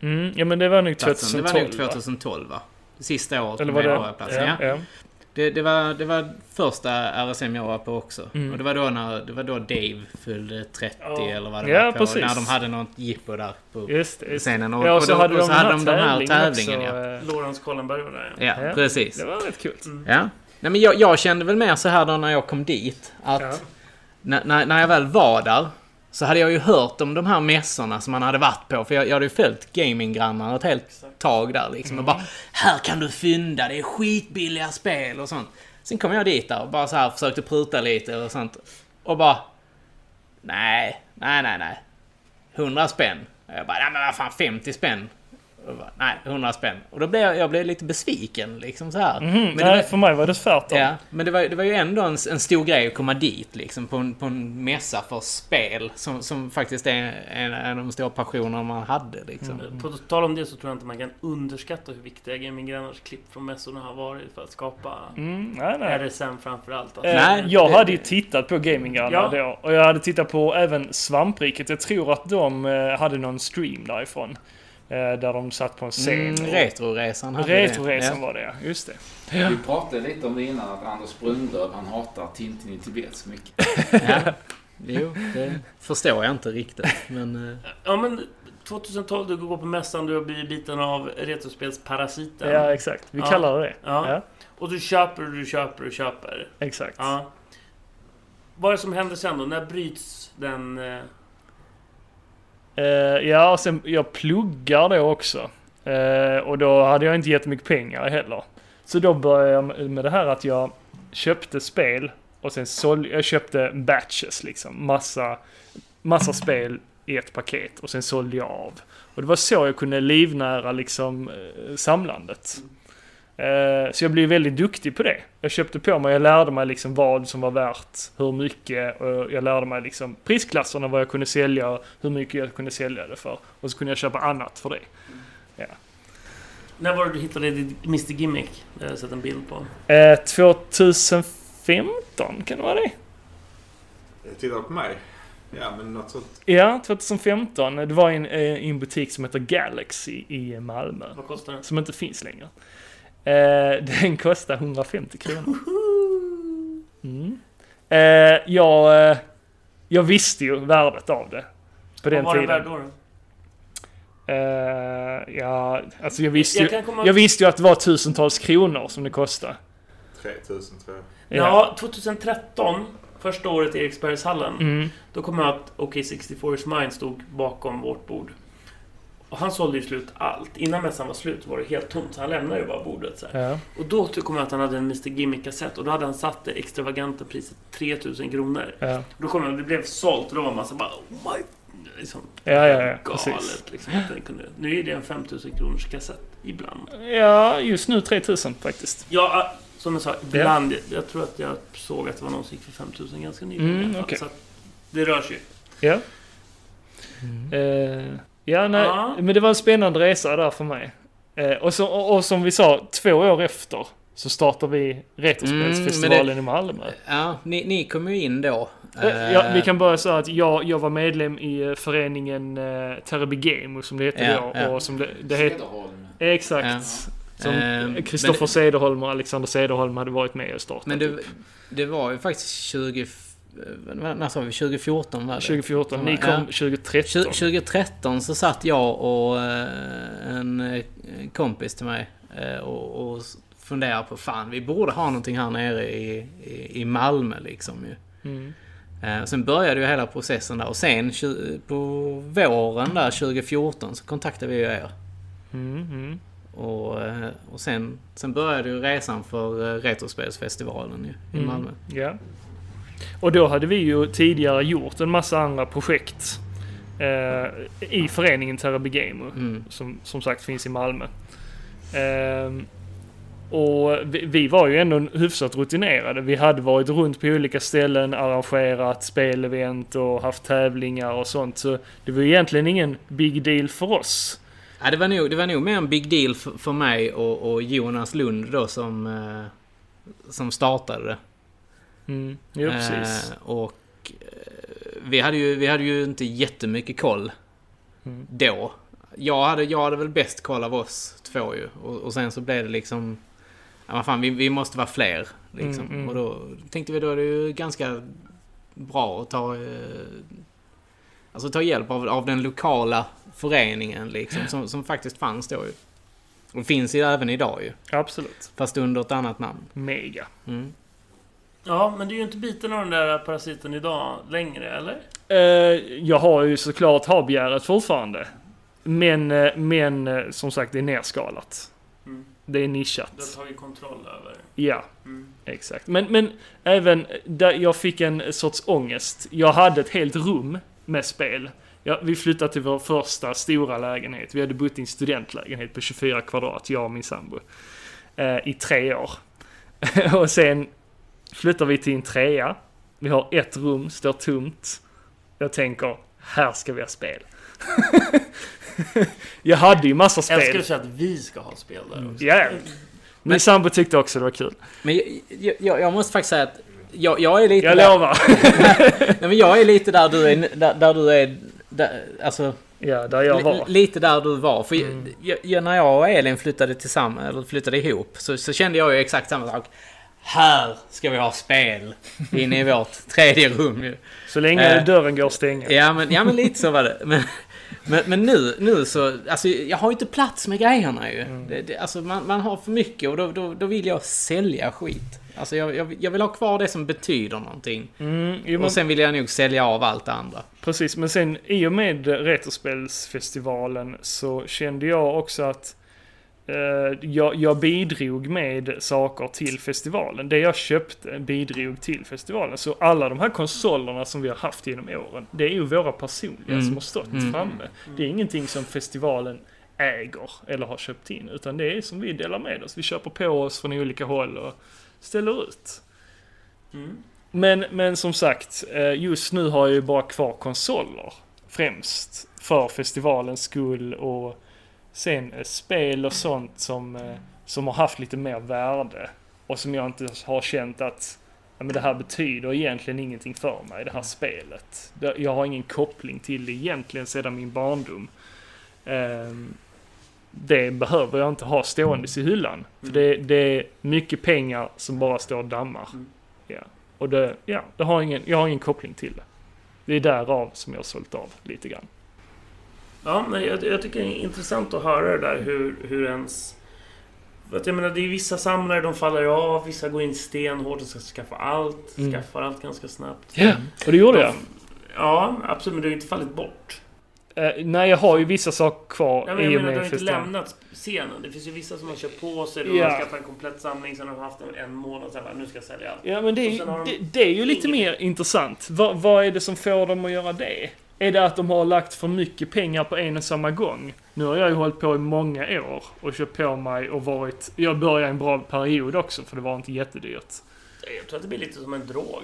Mm, ja men det var nog platsen. 2012 Det var nog va? 2012 va? Det sista året Eller på var det? Medborgarplatsen. Ja, Ja, ja. Det, det, var, det var första RSM jag var på också. Mm. Och det var, då när, det var då Dave fyllde 30 Ja. eller vad det Ja, var på. precis. När de hade något jippo där på Just. Just. scenen. Och, Ja, och och, så då, hade och de så hade här de den här tävlingen, tävlingen. också. ja. eh, Lawrence Collenberg var där ja. Ja, Ja. precis. Det var rätt kul. Mm. Ja. Nej, men jag, jag kände väl mer så här då när jag kom dit. Att Ja. när, när, jag väl var där. Så hade jag ju hört om de här mässorna som man hade varit på. För jag, jag hade ju följt gaminggrannar ett helt tag där liksom. Och bara Här kan du fynda, det är skitbilliga spel och sånt. Sen kom jag dit där och bara så här försökte pruta lite och sånt. Och bara... Nej, nej, nej, nej. 100 spänn. Och jag bara, nej men vad fan 50 spänn. Bara, nej, 100 spänn. Och då blev jag, jag blev lite besviken liksom så här. Mhm, Men det nej, var- för mig var det tvärtom. Ja, men det var, det var ju ändå en, en stor grej att komma dit liksom på en, på en mässa för spel som, som faktiskt är en, en av de stora passionerna man hade liksom. På tal om det så tror jag inte man kan underskatta hur viktiga Gaming Grannars klipp från mässorna har varit för att skapa Mm, nej, nej. RSM framförallt. Alltså. Eh, Nej, jag det- hade ju tittat på Gaminggrannar Ja. då. Och jag hade tittat på även Svampriket. Jag tror att de eh, hade någon stream därifrån. Eh, där de satt på en scen. Mm, Retroresan hade Retroresan det. var det ja. Just det. Vi pratade lite om det innan, att Anders Brunlöv, han hatar Tintin i Tibet så mycket. Ja. <laughs> ja. Jo, det förstår jag inte riktigt. Men... eh, Ja men 2012, du går på mässan, du har blivit biten av retrospelsparasiten. Ja, exakt. Vi Ja. kallar det det. Ja. Ja, Och du köper och du köper och köper. exakt. Ja. Vad är det som händer sen då? När bryts den... Uh, ja, och sen jag pluggar då också. Uh, och då hade jag inte jättemycket pengar heller. Så då började jag med- det här att jag köpte spel och sen sålde jag köpte batches liksom. Massa, massa spel i ett paket och sen sålde jag av. Och det var så jag kunde livnära liksom eh, samlandet. Eh, Så jag blev väldigt duktig på det. Jag köpte på mig, jag lärde mig liksom vad som var värt, hur mycket och jag lärde mig liksom prisklasserna, vad jag kunde sälja, hur mycket jag kunde sälja det för. Och så kunde jag köpa annat för det. När var det du hittade ditt Mr Gimmick? Det har jag sett en bild på. Eh, 2015, kan det vara det? Tittar du på mig? Ja, men något sånt. Ja, 2015. Det var i en, eh, en butik som heter Galaxy i Malmö. Vad kostar den? Som inte finns längre. Eh, <laughs> den kostar 150 kronor. Mm. Eh, jag, eh, jag visste ju värdet av det. På den Vad var den värd då? då? Eh, ja, alltså jag visste, Jag ju, komma- jag visste ju att det var tusentals kronor som det kostade. 3000 tror jag. Ja, 2013, första året i Eriksbergshallen. Mm. Då kom jag att OK64 is mine stod bakom vårt bord. Och han sålde ju slut allt. Innan mässan var slut var det helt tomt, så han lämnade ju bara bordet. Så. Ja. Och då kom jag att han hade en Mr Gimmick-kassett och då hade han satt det extravaganta priset 3000 kronor. Ja. Då kom jag, det blev sålt och då var man så bara oh my... Liksom, Ja, ja, ja, galet liksom. nu är det en 5000 kronors kassett ibland. ja, just nu 3000 faktiskt. Ja, ah, som jag sa, ibland. Jag, jag tror att jag såg att det var någon som gick för 5000 ganska nyligen. Mm, okej. Så det rör sig. Ja. Eh, ja, nej, Ja. men det var en spännande resa där för mig. Eh, och, så, och, och som vi sa, två år efter så startar vi Retrospelsfestivalen Mm, i Malmö. Ja, ni, ni kom ju in då. Eh, Ja, vi kan börja säga att jag, jag var medlem i eh, föreningen Terraby Game som det hette Ja, då. ja. Och som det, det het, exakt. Ja. Som Ehm, Kristoffer men- Cederholm och Alexander Cederholm hade varit med och startat. Men det, upp. det var ju faktiskt 20... eh, När sa vi? 2014 var det? 2014, ni Ja. kom 2013. Tju- 2013 så satt jag och eh, en eh, kompis till mig och, och funderade på fan, vi borde ha någonting här nere i, i, i Malmö liksom ju. Mm. Sen började ju hela processen där och sen på våren där 2014 så kontaktade vi ju er. Mm, mm. Och, och sen, sen började ju resan för Retrospelsfestivalen ju, i Mm. Malmö. Ja. Och då hade vi ju tidigare gjort en massa andra projekt eh, i föreningen Terraby Gamer. Mm. Som som sagt finns i Malmö. Ehm, och vi, vi var ju ändå hyfsat rutinerade. Vi hade varit runt på olika ställen, arrangerat spelevent och haft tävlingar och sånt. Så det var egentligen ingen big deal för oss. Ja, det, var nog, det var nog mer en big deal för, för mig och, och Jonas Lund då som, eh, som startade det. Mm, jo, precis. Eh, och eh, vi hade, ju, vi hade ju inte jättemycket koll Mm. då. Jag hade, jag hade väl bäst koll av oss två ju. Och, och sen så blev det liksom... Ja, vad fan, vi, vi måste vara fler. Liksom. Mm, mm. Och då tänkte vi då är det ju ganska bra att ta... Eh, alltså ta hjälp av, av den lokala föreningen liksom. Som, som faktiskt fanns då ju. Och finns ju även idag ju. Absolut. Fast under ett annat namn. Mega. Mm. Ja, men du är ju inte biten av den där parasiten idag längre, eller? Eh, jag har ju såklart habegäret fortfarande. Men, eh, men eh, som sagt, det är nerskalat. Mm. Det är Du nischat. har tagit kontroll över. Ja, Mm. exakt. Men, men även där jag fick en sorts ångest. Jag hade ett helt rum med spel. Ja, vi flyttade till vår första stora lägenhet. Vi hade bott i en studentlägenhet på 24 kvadrat, jag och min sambo. I tre år. <laughs> och sen flyttar vi till en trea. Vi har ett rum, står tomt. Jag tänker, här ska vi ha spel. <laughs> jag hade ju massa Jag spel. att säga att vi ska ha spel där också. Ja, min sambo tyckte också det var kul. Men jag, jag, jag måste faktiskt säga att jag, jag är lite Jag där, lovar. <laughs> nej, men jag är lite där du är, där, där du är, där, alltså Ja, där jag var. lite där du var. För Mm. jag, jag, när jag och Elin flyttade tillsammans, eller flyttade ihop, så, så kände jag ju exakt samma sak. Här ska vi ha spel inne i vårt tredje rum ju. Så länge Eh, dörren går att stänga. Ja men, ja, men lite så var det. Men, men, men nu, nu så, alltså jag har ju inte plats med grejerna ju. Mm. Det, det, alltså man, man har för mycket och då, då, då vill jag sälja skit. Alltså jag, jag, jag vill ha kvar det som betyder någonting. Mm, jo, men, Och sen vill jag nog sälja av allt det andra. Precis, men sen i och med Retrospelsfestivalen så kände jag också att jag, jag bidrog med saker till festivalen. Det jag köpte bidrog till festivalen. Så alla de här konsolerna som vi har haft genom åren, det är ju våra personliga Mm. som har stått Mm. framme. Det är ingenting som festivalen äger eller har köpt in, utan det är som vi delar med oss. Vi köper på oss från olika håll och ställer ut. Mm. Men, men som sagt, eh, just nu har jag ju bara kvar konsoler. Främst för festivalens skull och sen eh, spel och sånt som, eh, som har haft lite mer värde. Och som jag inte har känt att ja, men det här betyder egentligen ingenting för mig, det här spelet. Jag har ingen koppling till det egentligen sedan min barndom. Ehm, det behöver jag inte ha ståendes i hyllan. För det, det är mycket pengar som bara står och dammar. Mm. Ja. Och det, ja, det har ingen, jag har ingen koppling till det. Det är därav som jag har sålt av lite grann. Ja, men jag, jag tycker det är intressant att höra det där hur, hur ens... För att jag menar, det är vissa samlare, de faller av, vissa går in stenhårt och ska skaffa allt, Mm. skaffar allt ganska snabbt. Ja, och det gjorde De- jag. Ja, absolut, men du har inte fallit bort. Eh, nej, jag har ju vissa saker kvar Ja, men jag i och menar, du har med inte lämnat scenen. Det finns ju vissa som har köpt på sig, de har skaffat en komplett samling, sen har de haft en, en månad, sen bara, nu ska jag sälja allt. Ja, men det är, de det, det är ju lite mer intressant. Vad, vad är det som får dem att göra det? Är det att de har lagt för mycket pengar på en och samma gång? Nu har jag ju hållit på i många år och köpt på mig och varit... Jag började en bra period också för det var inte jättedyrt. Jag tror att det blir lite som en drog.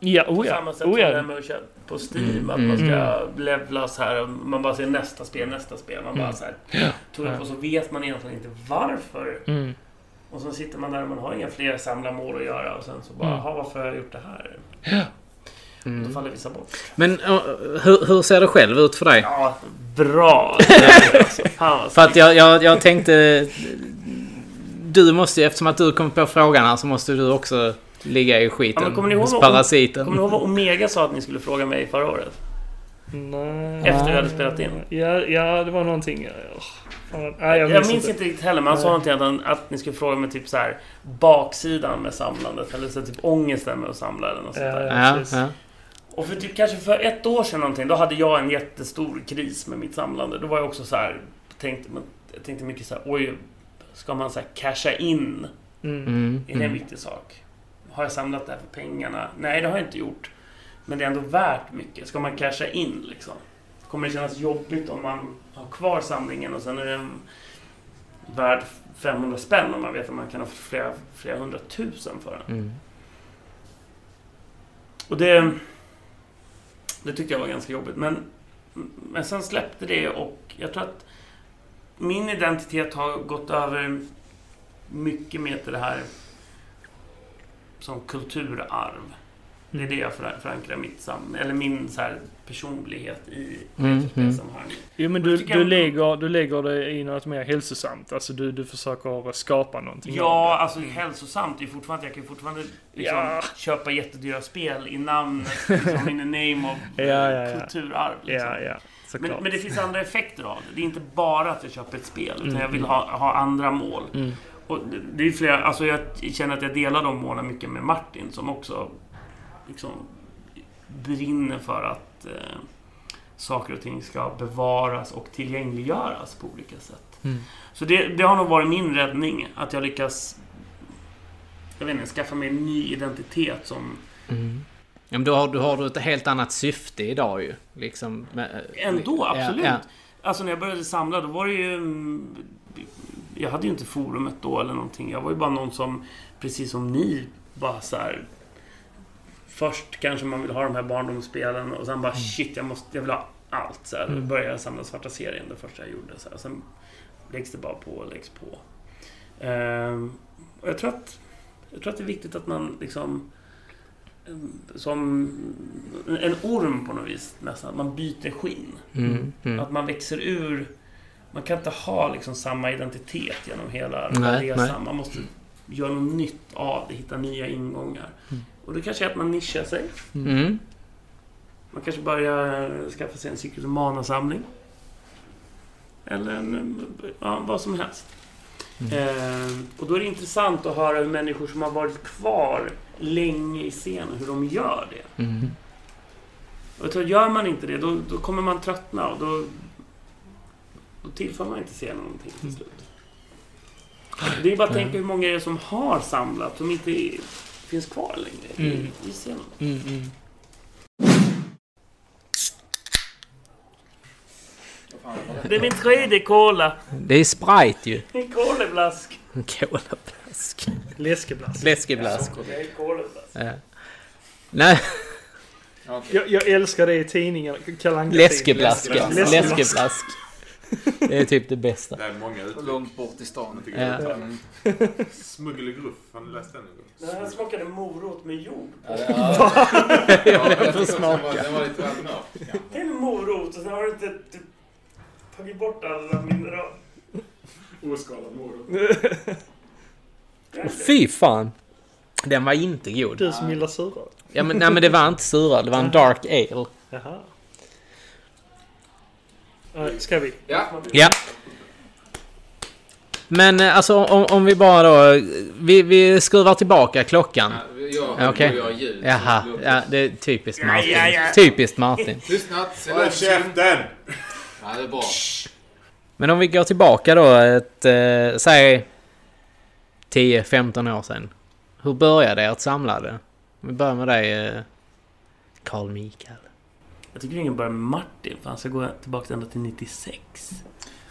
Ja, På oh ja. samma sätt Oh som det här ja. med att köpa på Steam, att man Mm. ska levlas här. och Man bara ser nästa spel, nästa spel. Man bara Mm. så här, tuggar på så vet man egentligen inte varför. Mm. Och så sitter man där och man har inga fler samlarmål att göra och sen så bara, Mm. jaha varför har jag gjort det här? Då Mm. faller vissa bort. Men uh, hur, hur ser det själv ut för dig? Ja, bra! alltså, För att jag, jag, jag tänkte... Du måste ju, eftersom att du kom på frågan här, så måste du också ligga i Ja, skiten. men kommer ni ihåg parasiten. Kommer ni ihåg vad Omega sa att ni skulle fråga mig förra året? Nej. Efter vi hade spelat in? Ja, ja, det var någonting... Oh, fan, nej, Jag, jag, minns, minns inte riktigt heller, men han sa någonting att, han, att ni skulle fråga mig typ så här baksidan med samlandet. Eller så typ ångesten med att samla eller något sånt där. Ja, Ja, ja. Och för typ kanske för ett år sedan någonting, då hade jag en jättestor kris med mitt samlande. Då var jag också så här, tänkte, men- jag tänkte mycket så här, oj, ska man så här casha in? Mm. Mm, Är det en mm. viktig sak? Har jag samlat det här för pengarna? Nej, det har jag inte gjort. Men det är ändå värt mycket. Ska man casha in liksom? Kommer det kännas jobbigt om man har kvar samlingen och sen är det en värd 500 spänn om man vet att man kan ha flera, flera hundratusen för den. Mm. Och det... Det tyckte jag var ganska jobbigt. Men, men sen släppte det och jag tror att min identitet har gått över mycket mer till det här som kulturarv. Det är det jag föran- förankrar mitt sam eller min så här, personlighet i Mm, retrospelsammanhang. Jo men du, du, lägger, du lägger det i något mer hälsosamt. Alltså du, du försöker skapa någonting Ja, alltså hälsosamt är fortfarande... Jag kan fortfarande liksom, Ja. köpa jättedyra spel i namnet, <laughs> liksom, in the name of Ja, ja, ja. kulturarv. Liksom. Ja, ja. Men, men det finns andra effekter av det. Det är inte bara att jag köper ett spel, utan Mm. jag vill ha, ha andra mål. Mm. Och det- det är flera, alltså jag känner att jag delar de målen mycket med Martin, som också liksom brinner för att eh, saker och ting ska bevaras och tillgängliggöras på olika sätt. Mm. Så det, det har nog varit min räddning, att jag lyckas jag vet inte, skaffa mig en ny identitet som Mm. Ja, men då har, då har du ett helt annat syfte idag ju. Liksom, med, Ändå, Ja, absolut. ja. Alltså när jag började samla, då var det ju... Jag hade ju inte forumet då eller någonting. Jag var ju bara någon som, precis som ni, bara så här... Först kanske man vill ha de här barndomsspelen och sen bara shit, jag, måste, jag vill ha allt. Så här. Mm. började jag samla Svarta serien, det första jag gjorde. Så här. Sen läggs det bara på och läggs på. Ehm, och jag tror att jag tror att det är viktigt att man liksom em, som en orm på något vis nästan. Att man byter skinn. Mm. Mm. Att man växer ur... Man kan inte ha liksom samma identitet genom hela Nej, resan. nej. Man måste göra något nytt av det, hitta nya ingångar. Och det kanske är att man nischar sig. Mm. Man kanske börjar skaffa sig en cykelmana-samling. Eller en, ja, vad som helst. Eh, och då är det intressant att höra hur människor som har varit kvar länge i scenen, hur de gör det. Mm. Och tror, gör man inte det, då, då kommer man tröttna och då, då tillför man inte scenen någonting till slut. Det är bara att tänka hur många är det som har samlat, som inte är, finns kvar längre Mm. i, i scenen. Mm, mm. Det är min tredje cola. Det är Sprite ju. En koleblask. Colablask. Läskeblask. Läskeblask. Det är koleblask. Ja. Nej, Okej. Jag, jag älskar det i Anka läskeblask. Läskeblask. Läskeblask. <laughs> Det är typ det bästa. Det är många uttryck. Långt bort i stan. Ja. det är bra. Smuggelgruff, har ni läst den någon gång? Den här smakade morot med jord. <laughs> <laughs> Ja, det- ja. Ja, jag får smaka. Den var, lite väl mörk. Det är en morot och sen har du inte typ, tagit bort alla mineral. Oskalad morot. Fy fan. Den var inte god. Du som gillar surrad. Ja, men, nej, men det var inte suröl. Det var en dark ale. Jaha. Ja, Ska vi? Ja. Ja. Men eh, alltså om, om vi bara då... Vi, vi skruvar tillbaka klockan. Jag, Ja, okej. ljud. Jaha, ja, det är typiskt Martin. ja, ja. Typiskt Martin. <laughs> Tystnad. Håll käften! Ja, det är bra. Men om vi går tillbaka då ett, eh, säg 10-15 år sedan. Hur började ert samlade? Vi börjar med dig, eh, Carl Mikael. Jag tycker ingen börjar med Martin, för han ska gå tillbaka ända till 96.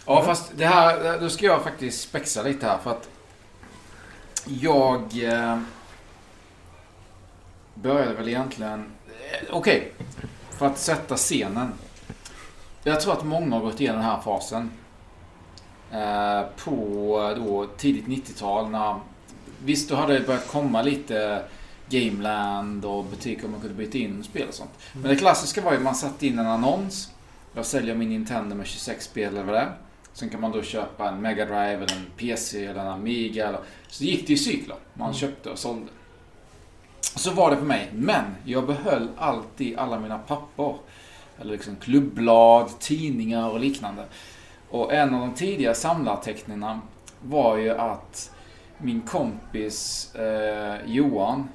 Ja, fast det här... Då ska jag faktiskt spexa lite här för att... Jag... Eh, började väl egentligen... Eh, Okej. För att sätta scenen. Jag tror att många har gått igenom den här fasen. Eh, på då tidigt 90-tal när... Visst, då hade det börjat komma lite Gameland och butiker man kunde byta in spel och sånt. Men det klassiska var ju att man satte in en annons. Jag säljer min Nintendo med 26 spel eller vad det är. Sen kan man då köpa en Mega Drive eller en PC eller en Amiga. Eller... Så gick det i cykler. Man köpte och sålde. Så var det för mig. Men jag behöll alltid alla mina papper. Eller liksom klubbblad, tidningar och liknande. Och en av de tidiga samlarteckningarna var ju att min kompis eh, Johan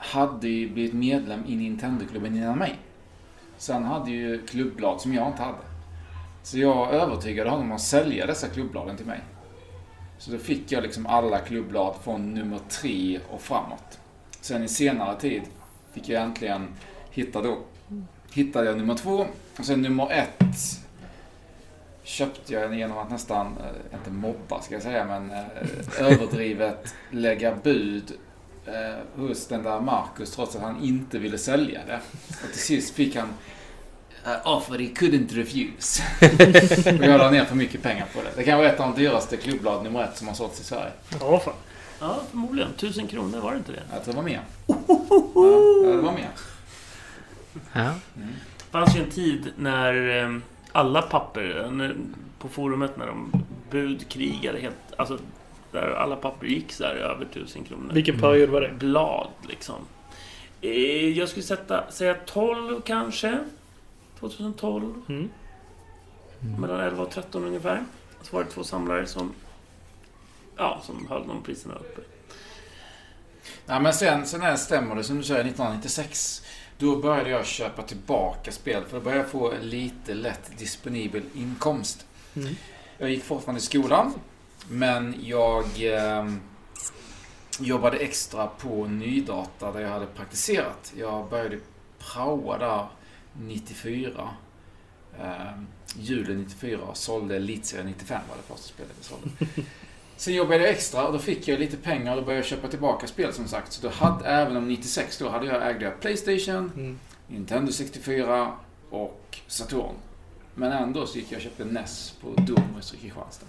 hade ju blivit medlem i Nintendo-klubben innan mig. Så han hade ju klubblad som jag inte hade. Så jag övertygade honom att sälja dessa klubbladen till mig. Så då fick jag liksom alla klubblad från nummer tre och framåt. Sen i senare tid fick jag äntligen hitta då. Hittade jag nummer två och sen nummer ett köpte jag den genom att nästan, eh, inte mobba ska jag säga, men eh, överdrivet lägga bud eh, hos den där Marcus trots att han inte ville sälja det. Och till sist fick han uh, offer he couldn't refuse. <laughs> och jag la ner för mycket pengar på det. Det kan vara ett av de dyraste klubbblad nummer ett som har sålts i Sverige. Ja, fan. Ja, förmodligen. Tusen kronor, var det inte det? Jag tror det var mer. Ja, det var mer. Ja. Mm. Det fanns ju en tid när eh, alla papper, när- på forumet när de budkrigade helt, alltså där alla papper gick så här över tusen kronor. Vilken period var det? blad liksom. Eh, Jag skulle sätta, säga 12 kanske. 2012. Mm. Mellan 11 och 13 ungefär. Så var det två samlare som, ja, som höll de priserna uppe. Ja, men sen, sen är, stämmer det som du säger, 1996. Då började jag köpa tillbaka spel för då började jag få lite lätt disponibel inkomst. Mm. Jag gick fortfarande i skolan. Men jag eh, jobbade extra på Nydata där jag hade praktiserat. Jag började praoa där 94. Eh, julen 94 och sålde Elitserien 95 var det första spelet jag sålde. <laughs> Sen jobbade jag extra och då fick jag lite pengar och då började jag köpa tillbaka spel som sagt. Så då hade, även om 96 då hade jag, ägde jag Playstation, Mm. Nintendo 64 och Saturn. Men ändå så gick jag och köpte NES på Domus i Kristianstad.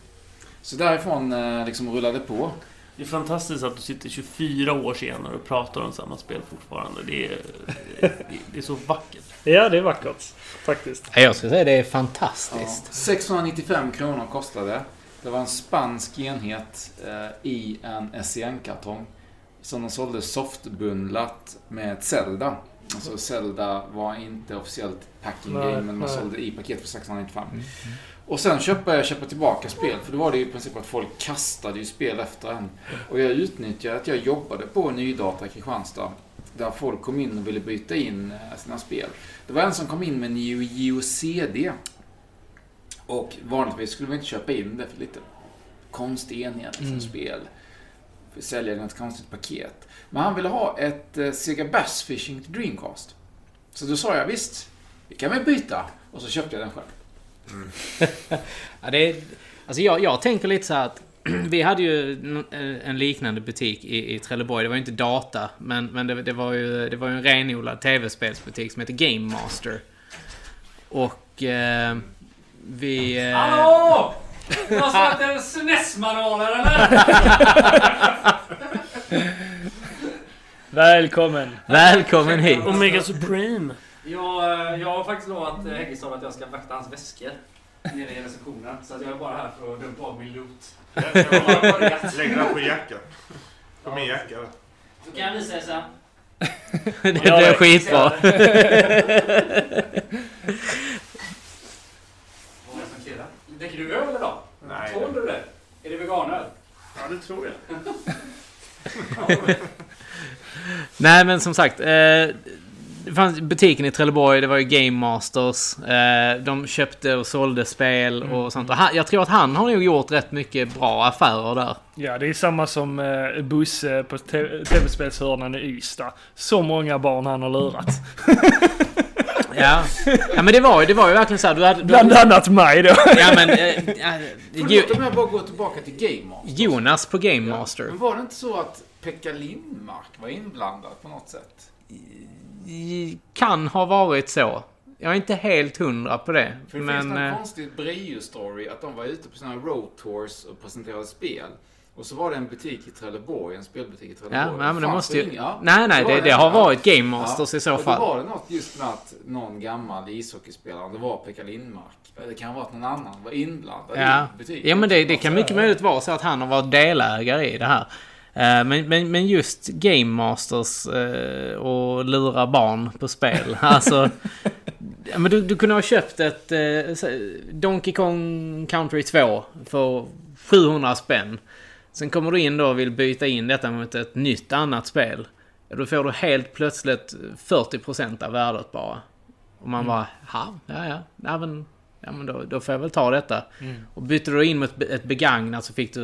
Så därifrån eh, liksom rullade på. Det är fantastiskt att du sitter 24 år senare och pratar om samma spel fortfarande. Det är, det, är så vackert. Ja, det är vackert. Faktiskt. Ja, Jag skulle säga det är Ja, fantastiskt. 695 kronor kostade. Det var en spansk enhet eh, i en SCN-kartong. Som de sålde softbundlat med Zelda. Alltså Zelda var inte officiellt packing game, men man sålde i paket för 695. Och sen köpte jag köpa tillbaka spel, för då var det ju i princip att folk kastade ju spel efter en. Och jag utnyttjade att jag jobbade på Nydata i Kristianstad. Där folk kom in och ville byta in eh, sina spel. Det var en som kom in med en Neo Geo CD. Och vanligtvis skulle man inte köpa in det för lite konstig enhet, liksom Mm. spel. Sälja något konstigt paket. Men han ville ha ett eh, Sega Bass Fishing till Dreamcast. Så då sa jag visst, vi kan väl byta. Och så köpte jag den själv. Ja, det är, alltså jag, jag tänker lite så här att <clears throat> vi hade ju eh, en liknande butik i, i Trelleborg. Det var ju inte data, men, men det, det, var ju, det var ju en renodlad tv-spelsbutik som heter Game Master. Och eh, vi... Eh, Hallå! Någon som äter SNES-bananer eller? Välkommen! Välkommen hit! Omega Supreme. Jag, eh, jag har faktiskt lovat Häggestad att jag ska vakta hans väskor nere i receptionen. Så att jag är bara här för att dumpa av min loot. Lägg den på jackan. På min jacka. Då kan jag visa er sen. <laughs> Det blir skitbra. Vad är klirrar? Dricker du öl idag? Nej. Tål du det? Är det veganöl? Ja, det tror jag. <laughs> Nej men som sagt. Eh, det fanns butiken i Trelleborg, det var ju Game Masters. Eh, de köpte och sålde spel och sånt. Och han, jag tror att han har nog gjort rätt mycket bra affärer där. Ja, det är samma som eh, Busse på tv-spelshörnan i Ystad. Så många barn han har lurat. <laughs> Ja, ja men det var ju, det var ju verkligen så här. Du hade, du Bland hade, annat mig då. ja men... Eh, ja, Förlåt om jag bara går tillbaka till Game Master. Jonas på Game Master. Men var det inte så att Pekka Lindmark var inblandad på något sätt? I- Kan ha varit så. Jag är inte helt hundra på det. För det men... finns någon eh, konstig Brio-story att de var ute på sina road tours och presenterade spel. Och så var det en butik i Trelleborg, en spelbutik i Trelleborg. Ja, men det måste ju... ja. Nej, nej, var det, det har varit Game Masters Ja, i så och Då fall. var det något just med att någon gammal ishockeyspelare, det var Pekka Lindmark. Det kan ha varit någon annan, var inblandad Ja, i butiken. ja men det, det kan mycket möjligt vara så att han har varit delägare i det här. Eh, Men, men, men just Game Masters eh, och lura barn på spel. <laughs> Alltså... men du, du kunde ha köpt ett eh, Donkey Kong Country 2 för 700 spänn. Sen kommer du in då och vill byta in detta mot ett nytt annat spel. Då får du helt plötsligt 40% av värdet bara. Och man bara, ha, ja ja, ja men, ja, men då, då får jag väl ta detta. Och bytte du in mot ett be- ett begagnat så fick du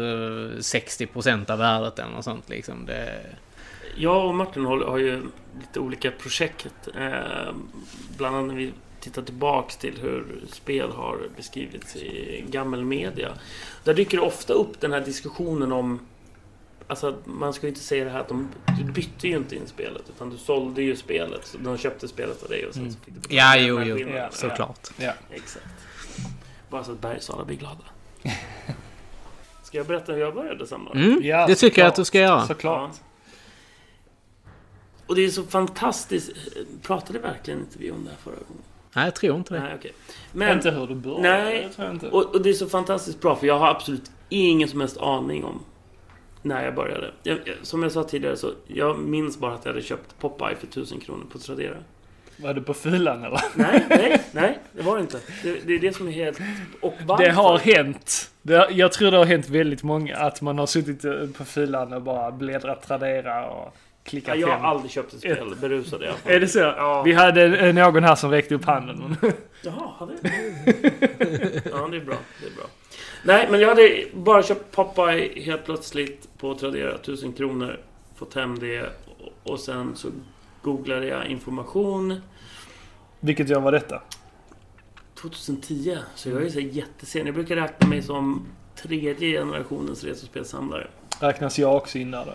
60% av värdet eller något sånt liksom. Det... Jag och Martin har, ju lite olika projekt. Eh, bland annat när vi tittar tillbaks till hur spel har beskrivits i gammelmedia. Där dyker det ofta upp den här diskussionen om Alltså man ska ju inte säga det här att de, du bytte ju inte in spelet utan du sålde ju spelet. Så de köpte spelet av dig och sen Mm. så fick du Ja, jo, jo. Ja, Såklart. Exakt. Bara så att Bergsala blir glada. <laughs> Ska jag berätta hur jag började samla? Mm, Ja, det tycker jag såklart. att du ska göra. Såklart. Och det är så fantastiskt. Pratade verkligen inte vi om det här förra gången? Nej, jag tror inte det. Nej, okej. Men, Inte hur du började. Nej. det jag och, och det är så fantastiskt bra för jag har absolut ingen som helst aning om när jag började. Jag, jag- som jag sa tidigare så jag minns bara att jag hade köpt Popeye för 1000 kronor på Tradera. Var du på fyllan eller? Nej, <laughs> nej, nej. Det var det inte. Det, det är det som är helt... Och varför? Det har hänt. Det, jag tror det har hänt väldigt många att man har suttit eh, på fyllan och bara bläddrat Tradera och Ja, klickat jag har hem. aldrig köpt ett spel berusad i alla fall. Är det så? Ja. Vi hade någon här som räckte upp handen. <laughs> Jaha, hade? Ja, det är bra. Det är bra. Nej, men jag hade bara köpt Popeye helt plötsligt på Tradera. 1000 kronor. Fått hem det. Och sen så googlade jag information. Vilket år var detta? 2010. Så jag är så här jättesen. Jag brukar räkna mig som tredje generationens retrospelssamlare. Räknas jag också in där då?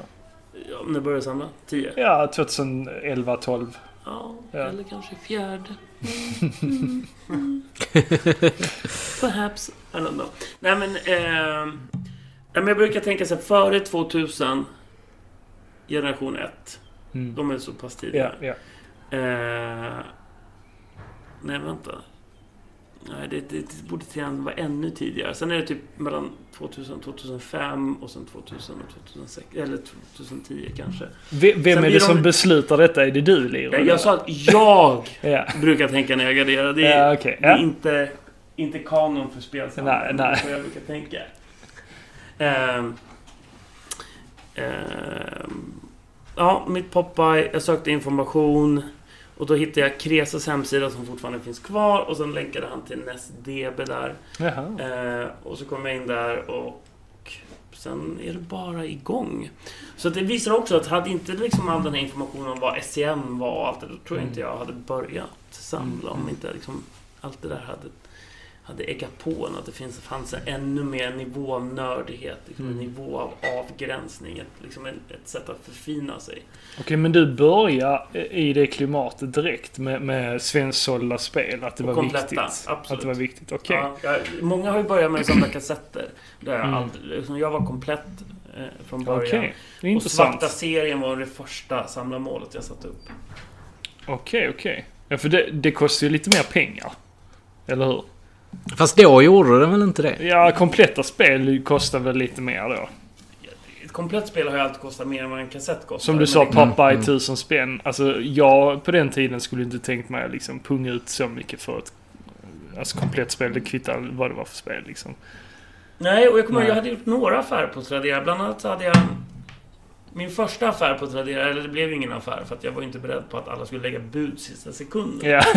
Ja, när började jag samla? 10? Ja, 2011, 12. Ja, Ja. eller kanske fjärde. Mm, mm, mm. Perhaps. I don't know. Nej men... Eh, jag brukar tänka så här, före 2000 Generation 1. Mm. De är så pass tidiga. Ja, ja. Eh, nej, vänta. Nej, det, det, det borde vara ännu tidigare. Sen är det typ mellan 2000 och 2005 och sen 2000 och 2006. Eller 2010 kanske. V- Vem Sen är det de- som beslutar detta? Är det du, Liro? Jag, jag sa att jag <laughs> Ja, brukar tänka när jag garderar. Det är, okej. det är inte, inte kanon för spelsamlare. Nej, nej. Jag brukar tänka. Ehm, ehm, ja, mitt Popeye. Jag sökte information. Och då hittade jag Kresas hemsida som fortfarande finns kvar. Och sen länkade han till NestDB där. Eh, och så kom jag in där och sen är det bara igång. Så det visar också att hade inte liksom all den här informationen om vad SCM var och allt det, då tror jag inte jag hade börjat samla om inte liksom allt det där hade, hade äggat på en. Att det finns, fanns en ännu mer nivå av nördighet, liksom en Mm. nivå av avgränsning, ett, liksom ett, ett sätt att förfina sig. Okej, men du börjar i det klimatet direkt med, med svensksålda spel? Att det Och var kompletta, viktigt? absolut. Att det var viktigt, okej. Ja, jag, många har ju börjat med samla <clears throat> kassetter. Där jag, Mm. aldrig, liksom, jag var komplett eh, från början. Okej, det är Och intressant. Svarta serien var det första samlarmålet jag satte upp. Okej, okej. Ja, för det, det kostar ju lite mer pengar. Eller hur? Fast då gjorde det väl inte det? Ja, kompletta spel kostar väl lite mer då. Ett komplett spel har ju alltid kostat mer än vad en kassett kostar. Som du sa, det- Popeye Mm. 1000 spänn. Alltså, jag på den tiden skulle inte tänkt mig att liksom punga ut så mycket för ett alltså, komplett spel. Det kvittar vad det var för spel liksom. Nej, och jag kommer ihåg, jag hade gjort några affärer på Tradera. Bland annat så hade jag... Min första affär på Tradera, eller det blev ingen affär för att jag var inte beredd på att alla skulle lägga bud sista sekunden. Ja. <laughs>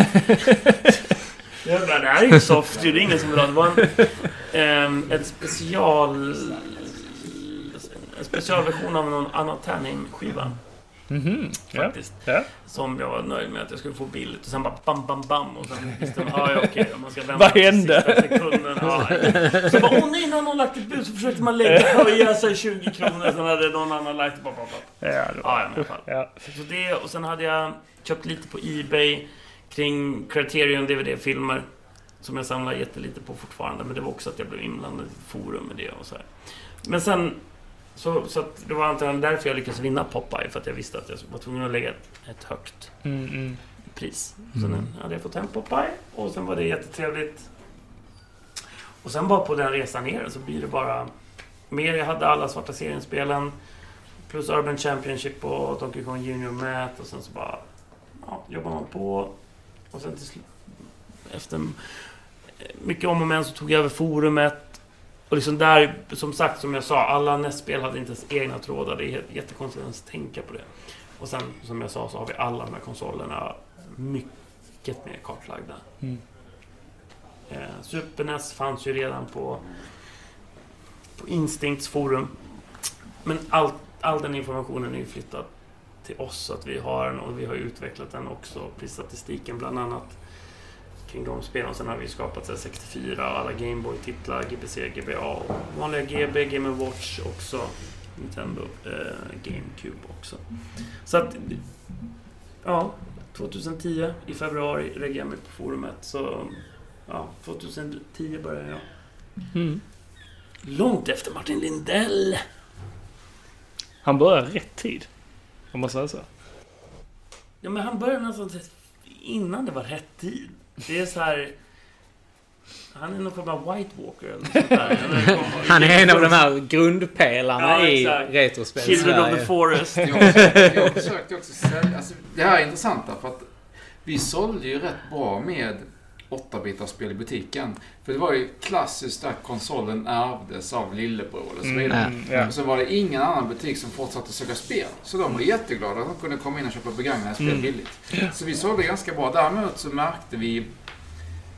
Jag bara, det här är ju soft det är ingen som vill ha det. var en, ehm, ett special... En specialversion av någon Anna Ternheim-skiva. Mhm. Ja. Faktiskt. Ja. Som jag var nöjd med att jag skulle få billigt. Och sen bara bam, bam, bam. Och sen visste man, ja, ja okej, om man ska vänta Vad hände? sekunden. Ja, så bara, åh nej, någon har lagt ett bud. Så försökte man lägga, höja sig 20 kronor. Sen hade någon annan lagt, bara. Ja, det Ja, var... ja, men i alla fall. Ja. Så det, och sen hade jag köpt lite på Ebay kring Criterion DVD-filmer. Som jag samlar jättelite på fortfarande. Men det var också att jag blev inblandad i forum med det och så här. Men sen... Så, så att det var antagligen därför jag lyckades vinna Popeye. För att jag visste att jag var tvungen att lägga ett, ett högt Mm, mm. pris. Så Mm. den hade jag fått hem Popeye. Och sen var det jättetrevligt. Och sen bara på den resan ner så blir det bara... Mer, jag hade alla Svarta serien-spelen. Plus Urban Championship och Donkey Kong Junior Math. Och sen så bara... Ja, jobbar man på. Och sen till slut... Efter mycket om och men så tog jag över forumet. Och liksom där, som sagt, som jag sa, alla NES-spel hade inte ens egna trådar. Det är jättekonstigt att ens tänka på det. Och sen, som jag sa, så har vi alla de här konsolerna mycket mer kartlagda. Mm. Eh, Super NES fanns ju redan på, på Instincts forum. Men all, all den informationen är ju flyttad till oss, att vi har den och vi har utvecklat den också. Prisstatistiken bland annat kring de spelen. Sen har vi skapat här 64, alla Gameboy-titlar, GBC, GBA och vanliga GB, Game Watch också. Nintendo eh, GameCube också. Så att, ja, 2010 i februari reggade jag mig på forumet. Så, ja, 2010 började jag. Mm. Långt efter Martin Lindell. Han börjar rätt tid. Om man säger så. Ja, men han började nästan innan det var rätt tid. Det är så här... Han är någon form av White Walker eller sånt där. Eller- Han är en av de här grundpelarna Ja, i retrospel Children of the. Forest. Jag, jag försökte också sälja... Alltså, det här är intressant för att vi sålde ju rätt bra med 8-bitarspel i butiken. För det var ju klassiskt att konsolen ärvdes av lillebror och så vidare. Mm, ja. Och så var det ingen annan butik som fortsatte söka spel. Så de var jätteglada att de kunde komma in och köpa begagnade spel Mm. billigt. Så vi sålde ganska bra. Däremot så märkte vi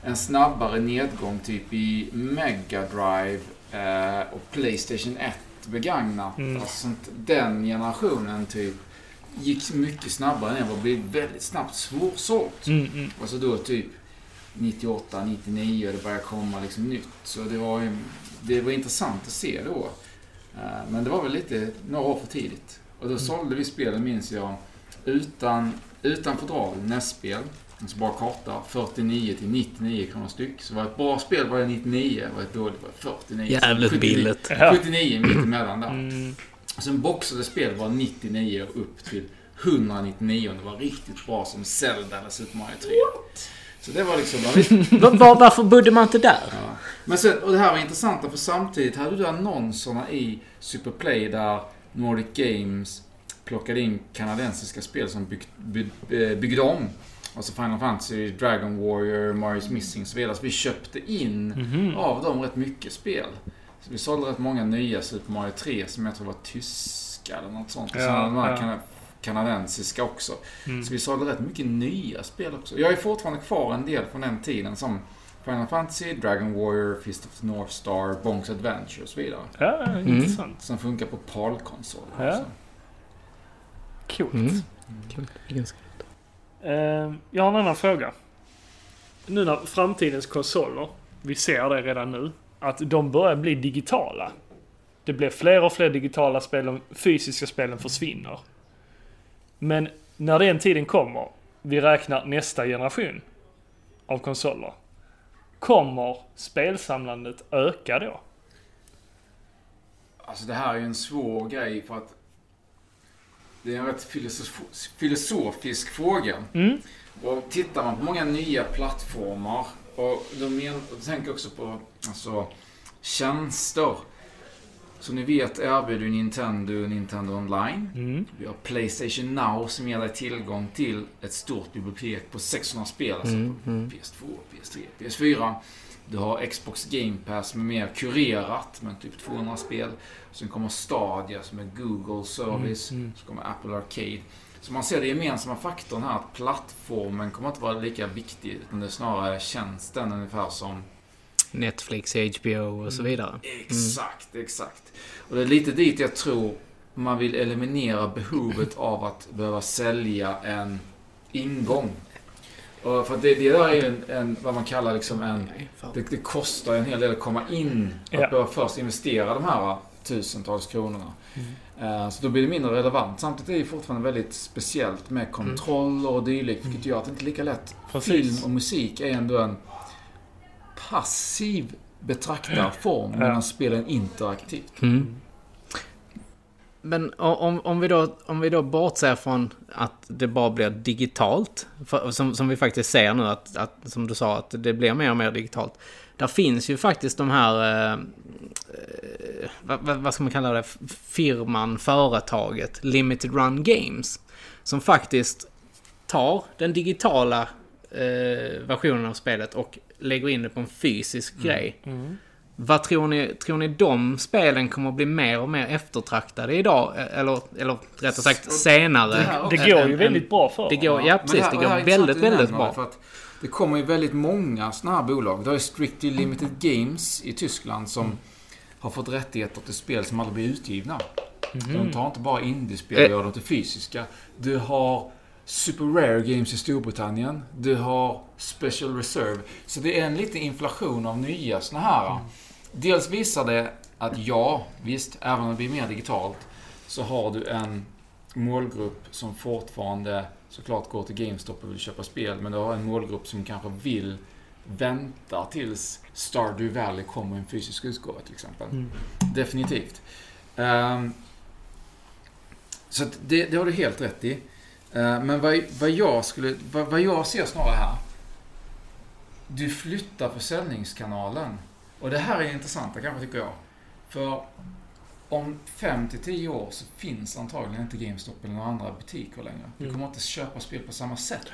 en snabbare nedgång typ i Mega Drive eh, och Playstation 1 begagnat. Mm. Alltså, den generationen typ gick mycket snabbare ner och blev väldigt snabbt svårsålt. Mm, mm. Alltså då typ 98, 99 och det började komma liksom nytt. Så det var, ju- det var intressant att se då. Eh, Men det var väl lite några år för tidigt. Och då sålde vi spelen, minns jag, utan, utan fodral, NES-spel. Alltså bara karta, 49 till 99 kronor styck. Så var ett bra spel var det 99, var ett dåligt var det 49. Jävligt 79 billigt. Ja. 79 mittemellan där. Mm. Sen boxade spel var 99 och upp till 199 om det var riktigt bra som Zelda eller Super Mario 3. Så det var liksom... ja, visst. Va- va- varför bodde man inte där? Ja. Men sen, och det här var intressant för samtidigt hade du annonserna i Superplay där Nordic Games plockade in kanadensiska spel som bygg, bygg, eh, byggde om. Alltså Final Fantasy, Dragon Warrior, Mario's Missing och så vidare. Så vi köpte in Mhm. av dem rätt mycket spel. Så vi sålde rätt många nya Super Mario 3 som jag tror var tyska eller något sånt. Och Ja, sen de här ja. Kana- kanadensiska också. Mm. Så vi sålde rätt mycket nya spel också. Jag är fortfarande kvar en del från den tiden som Final Fantasy, Dragon Warrior, Fist of the North Star, Bonks Adventure och så vidare. Ja, intressant. Som funkar på PAL-konsoler Ja. Coolt. Mm. Kul. Ganska- Eh, jag har en annan fråga. Nu när framtidens konsoler, vi ser det redan nu, att de börjar bli digitala. Det blir fler och fler digitala spel, de fysiska spelen försvinner. Men när den tiden kommer, vi räknar nästa generation av konsoler. Kommer spelsamlandet öka då? Alltså det här är ju en svår grej för att det är en rätt filosof- filosofisk fråga. Mm. Och tittar man på många nya plattformar och då, men, och då tänker också på alltså, tjänster. Som ni vet erbjuder ju Nintendo Nintendo Online. Mm. Vi har Playstation Now som ger dig tillgång till ett stort bibliotek på 600 spel. Alltså Mm, mm. PS2, PS3, PS4. Du har Xbox Game Pass som är mer kurerat med typ 200 spel. Sen kommer Stadia som är Google service. Mm, mm. Så kommer Apple Arcade. Så man ser det gemensamma faktorn här att plattformen kommer inte vara lika viktig. Utan det är snarare tjänsten ungefär som... Netflix, HBO och så vidare. Exakt, exakt. Och det är lite dit jag tror man vill eliminera behovet av att behöva sälja en ingång. Och för det, det där är ju en, en, vad man kallar liksom en... Det, det kostar en hel del att komma in. Att Ja. behöva först investera de här tusentals kronorna. Eh, Så då blir det mindre relevant. Samtidigt är det fortfarande väldigt speciellt med kontroller och dylikt. Vilket gör att det inte är lika lätt. Precis. Film och musik är ändå en passiv betraktarform medan spelen är interaktivt. Mm. Men om, om, vi då, om vi då bortser från att det bara blir digitalt, för, som, som vi faktiskt ser nu, att, att, som du sa, att det blir mer och mer digitalt. Där finns ju faktiskt de här, eh, eh, vad, vad ska man kalla det, firman, företaget, Limited Run Games. Som faktiskt tar den digitala eh, versionen av spelet och lägger in det på en fysisk grej. Mm. Vad tror ni, tror ni de spelen kommer att bli mer och mer eftertraktade idag? Eller, eller rättare sagt senare? det här- Det går ju väldigt bra för Det dem. går, ja precis, här- det går väldigt, väldigt bra. För att det kommer ju väldigt många sådana här bolag. Du har ju Strictly Limited Games i Tyskland som Mm. har fått rättigheter till spel som aldrig blir utgivna. Mhm. De tar inte bara indiespel och gör dem till fysiska. Du har Super Rare Games i Storbritannien. Du har Special Reserve. Så det är en liten inflation av nya såna här. Dels visar det att ja, visst, även om det blir mer digitalt, så har du en målgrupp som fortfarande såklart går till GameStop och vill köpa spel, men du har en målgrupp som kanske vill vänta tills Stardew Valley kommer i en fysisk utgåva till exempel. Mm. Definitivt. Ehm, så det, det har du helt rätt i. Ehm, men vad, vad, jag skulle, vad, vad jag ser snarare här. Du flyttar försäljningskanalen. Och det här är intressant, kanske tycker jag. För om 5 till 10 år så finns antagligen inte GameStop eller några andra butiker längre. Du Mm. kommer inte köpa spel på samma sätt.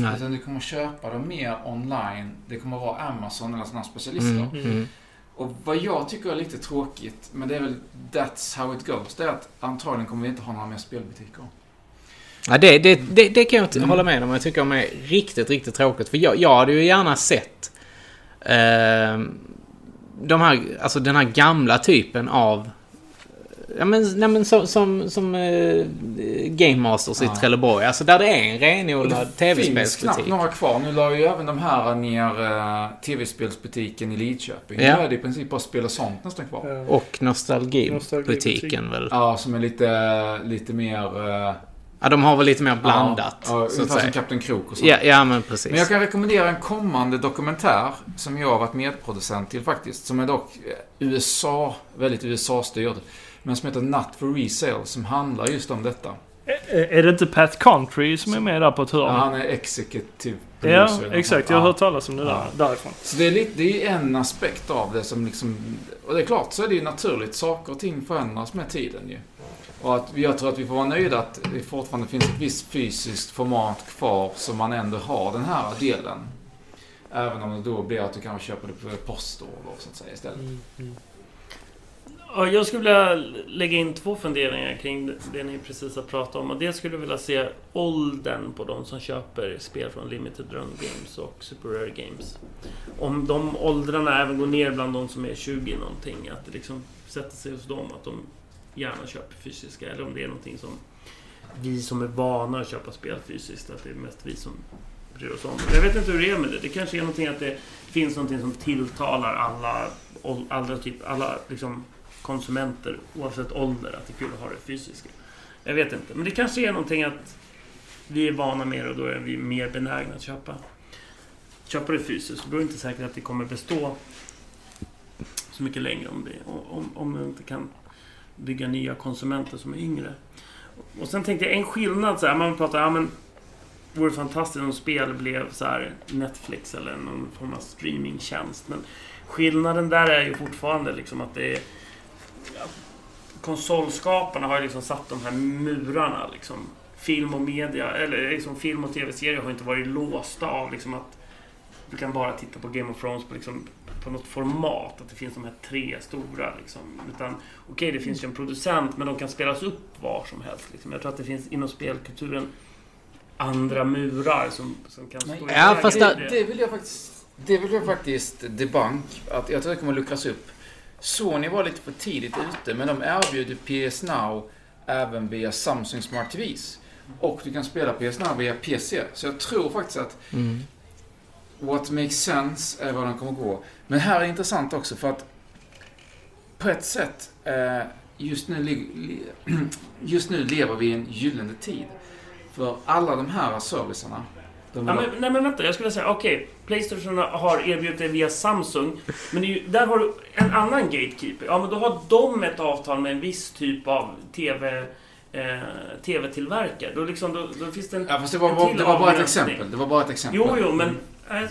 Nej. Utan du kommer köpa dem mer online. Det kommer vara Amazon eller sådana specialister. Mm, mm. Och vad jag tycker är lite tråkigt, men det är väl that's how it goes, det är att antagligen kommer vi inte ha några mer spelbutiker. Ja, det, det, det, det kan jag inte Mm. hålla med om. Jag tycker de är riktigt, riktigt tråkigt. För jag, jag hade ju gärna sett eh, de här, alltså den här gamla typen av... Ja men, nej, men som, som, som eh, Game Masters Ja. i Trelleborg. Alltså där det är en Och det renodlad finns knappt tv-spelsbutik. några kvar. Nu la ju även de här ner uh, tv-spelsbutiken i Lidköping. Ja. Nu är det i princip bara spel och sånt nästan kvar. Ja. Och Nostalgibutiken Nostalgibutiken. väl. Ja, som är lite, lite mer... eh, Ja, de har väl lite mer blandat. Ja, så att ungefär som. Kapten Krok och sånt. Ja, ja, men precis. Men jag kan rekommendera en kommande dokumentär som jag har varit medproducent till faktiskt. Som är dock eh, USA, väldigt USA-styrd. Men som heter Not for Resale, som handlar just om detta. Är är det inte Pat Country som är med där på ett hörn? Ja, han är executive Ja, producer. exakt. Jag har Ja. hört talas om det där, Ja. därifrån. Så det är, lite, det är en aspekt av det som liksom... Och det är klart, så är det ju naturligt. Saker och ting förändras med tiden ju. Och att jag tror att vi får vara nöjda att det fortfarande finns ett visst fysiskt format kvar som man ändå har den här delen. Även om det då blir att du kanske köper det på postorder så att säga istället. Mm, mm. Ja, jag skulle vilja lägga in två funderingar kring det- det ni precis har pratat om. Och det skulle jag vilja se åldern på de som köper spel från Limited Run Games och Super Rare Games. Om de åldrarna även går ner bland de som är 20 någonting. Att det liksom sätter sig hos dem att de gärna köper fysiska. Eller om det är någonting som vi som är vana att köpa spel fysiskt. Att det är mest vi som bryr oss om det. Jag vet inte hur det är med det. Det kanske är någonting att det finns någonting som tilltalar alla, alla, typ, alla liksom, konsumenter oavsett ålder att det är kul att ha det fysiska. Jag vet inte. Men det kanske är någonting att vi är vana med det och då är vi mer benägna att köpa, köpa det fysiskt. Då är det inte säkert att det kommer bestå så mycket längre om, det, om, om man inte kan bygga nya konsumenter som är yngre. Och sen tänkte jag en skillnad så här, man pratar, ja men vore fantastiskt om spel blev så här Netflix eller någon form av streamingtjänst. Men skillnaden där är ju fortfarande liksom att det är ja, konsolskaparna har ju liksom satt de här murarna liksom. Film och media, eller liksom film och tv-serier har inte varit låsta av liksom att du kan bara titta på Game of Thrones på, liksom, på något format. Att det finns de här tre stora liksom. Utan okej, det finns ju en producent men de kan spelas upp var som helst. Liksom. Jag tror att det finns inom spelkulturen andra murar som, som kan stå Nej. i Ja, fast i där- det. Det vill jag faktiskt, det vill jag faktiskt debunk. Att jag tror det kommer luckras upp. Sony var lite för tidigt ute, men de erbjuder PS Now även via Samsung Smart TVs. Och du kan spela PS Now via PC. Så jag tror faktiskt att Mm. What makes sense är vad den kommer gå. Men här är intressant också för att på ett sätt, eh, just nu, <clears throat> just nu lever vi i en gyllene tid. För alla de här servicerna, de Ja, men, nej men vänta, jag skulle säga okej. Playstation har erbjudit det via Samsung. Men det ju, där har du en annan gatekeeper. Ja men då har de ett avtal med en viss typ av TV... Eh, TV-tillverkare. Då, liksom, då, då finns det en... Ja, fast det var, en bara, till det var bara ett exempel. Det var bara ett exempel. Jo, jo, men... Vad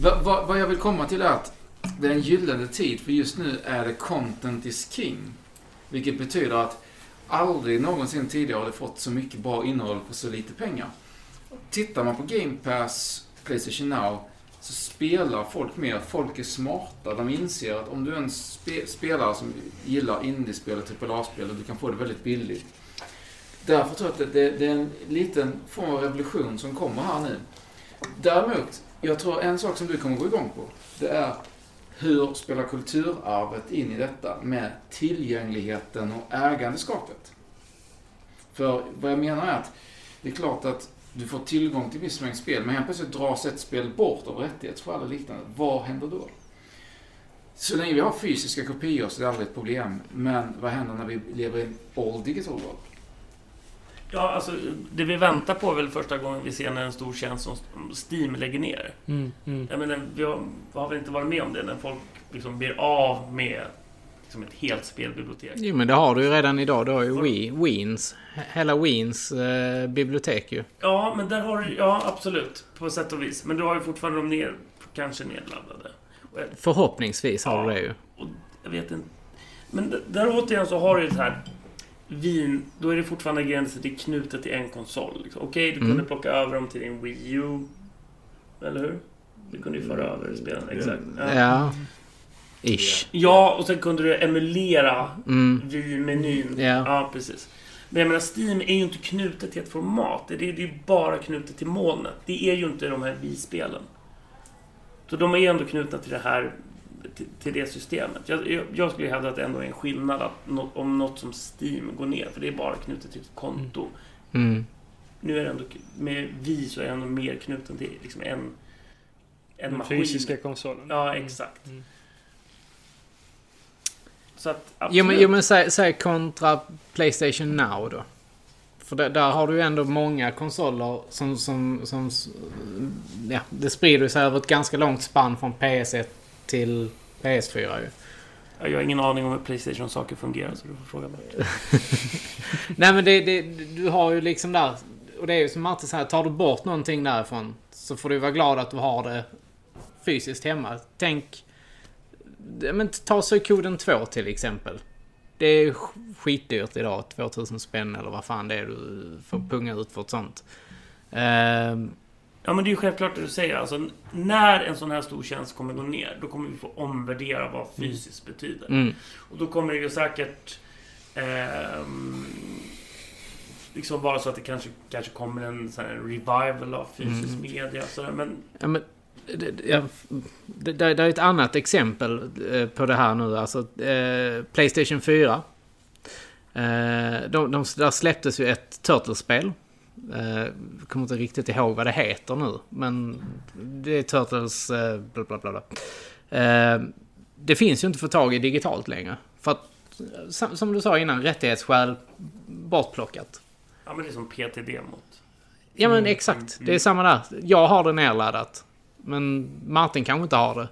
Va, va, vad jag vill komma till är att det är en gyllene tid, för just nu är det content is king. Vilket betyder att aldrig någonsin tidigare har det fått så mycket bra innehåll för så lite pengar. Tittar man på Game Pass, Playstation Now, så spelar folk mer. Folk är smarta. De inser att om du är en spe, spelare som gillar indiespel och typ AAA-spel, du kan få det väldigt billigt. Därför tror jag att det, det, det är en liten form av revolution som kommer här nu. Däremot, jag tror en sak som du kommer gå igång på, det är hur spelar kulturarvet in i detta med tillgängligheten och ägandeskapet? För vad jag menar är att det är klart att du får tillgång till viss mängd spel, men helt plötsligt dras ett spel bort av rättighetsfall och liknande. Vad händer då? Så länge vi har fysiska kopior så är det aldrig ett problem. Men vad händer när vi lever i en all digital world? Ja, alltså det vi väntar på är väl första gången vi ser när en stor tjänst som Steam lägger ner. Mm, mm. Jag menar, vi har, har väl inte varit med om det när folk liksom blir av med liksom ett helt spelbibliotek. Jo men det har du ju redan idag. Du har ju Wii, Wiens. Hela Wiens eh, bibliotek ju. Ja, men där har du... Ja, absolut. På sätt och vis. Men du har ju fortfarande dem ner, kanske nedladdade. Förhoppningsvis har Ja. du det ju. och jag vet inte... Men där återigen så har du ju det här... Vin, då är det fortfarande gränsen till knutet till en konsol. Liksom. Okej, du Mm. kunde plocka över dem till din Wii U. Eller hur? Du kunde ju föra över spelen, exakt. Ja. Ja. Ish. ja, och sen kunde du emulera Mm. Wii-menyn. Ja. Ja, precis. Men jag menar, Steam är ju inte knutet till ett format. Det är, det är ju bara knutet till molnet. Det är ju inte de här Wii-spelen. Så de är ändå knutna till det här till, till det systemet. Jag, jag, skulle hävda att det ändå är en skillnad att nå, om något som Steam går ner, för det är bara knutet till ett konto. Mm. Nu är det ändå, med Wii så är det ändå mer knuten till liksom en, en Den maskin. fysiska konsolen. Ja, exakt. Mm. Så att, absolut. Jo men, jo, men säg, säg kontra Playstation Now då. För där, där har du ju ändå många konsoler som, som, som... Ja, det sprider sig över ett ganska långt spann från PS1 till PS4 ju. Jag har ingen aning om hur Playstation-saker fungerar, så du får fråga mig. <laughs> Nej men det, det, du har ju liksom där... Och det är ju som Martin säger, tar du bort någonting därifrån så får du vara glad att du har det fysiskt hemma. Tänk... Men ta Suikoden 2 till exempel. Det är sk- skitdyrt idag, 2000 spänn eller vad fan det är du får punga ut för ett sånt. Ehm, Ja, men det är ju självklart det du säger. Alltså, när en sån här stor tjänst kommer gå ner, då kommer vi få omvärdera vad fysiskt betyder. mm, Och då kommer det ju säkert ehm, liksom vara så att det kanske, kanske kommer en sån revival av fysisk Mm. media. Sådär. Men Ja, men, det, det- det, är ett annat exempel eh, på det här nu. Alltså, eh, Playstation 4. Eh, de, de, där släpptes ju ett Turtles-spel. Eh, kommer inte riktigt ihåg vad det heter nu. Men det är Turtles... Eh, bla bla bla. bla. Eh, det finns ju inte att få tag i digitalt längre. För att, eh, som, du sa innan, rättighetsskäl bortplockat. ja, men det är som PT-demot. Ja men Mm, exakt. mm, Det är samma där. Jag har det nedladdat. Men Martin kanske inte har det.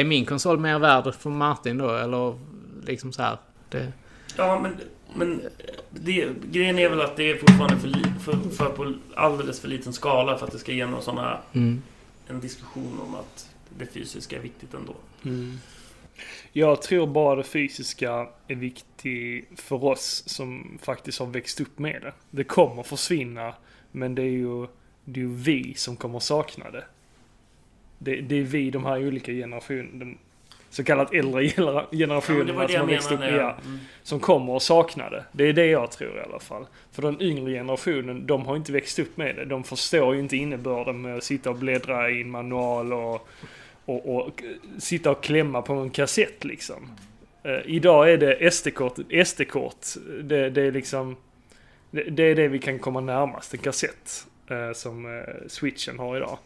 Är min konsol mer värd för Martin då? Eller liksom så här. Det... Ja, men, men det, grejen är väl att det är fortfarande för, li, för, för på alldeles för liten skala för att det ska ge någon såna, Mm. en diskussion om att det fysiska är viktigt ändå. Mm. Jag tror bara det fysiska är viktigt för oss som faktiskt har växt upp med det. Det kommer försvinna, men det är ju, det är ju vi som kommer sakna det. det. Det är vi, de här olika generationerna, så kallat äldre Ja, generationerna det som har växt upp, ja, Ja. Mm. som kommer att sakna det. Det är det jag tror i alla fall. För den yngre generationen, de har inte växt upp med det. De förstår ju inte innebörden med att sitta och bläddra i en manual och, och, och sitta och klämma på en kassett liksom. Eh, idag är det SD-kort, SD-kort. Det, det är liksom, det, det är det vi kan komma närmast, en kassett. eh, som eh, switchen har idag.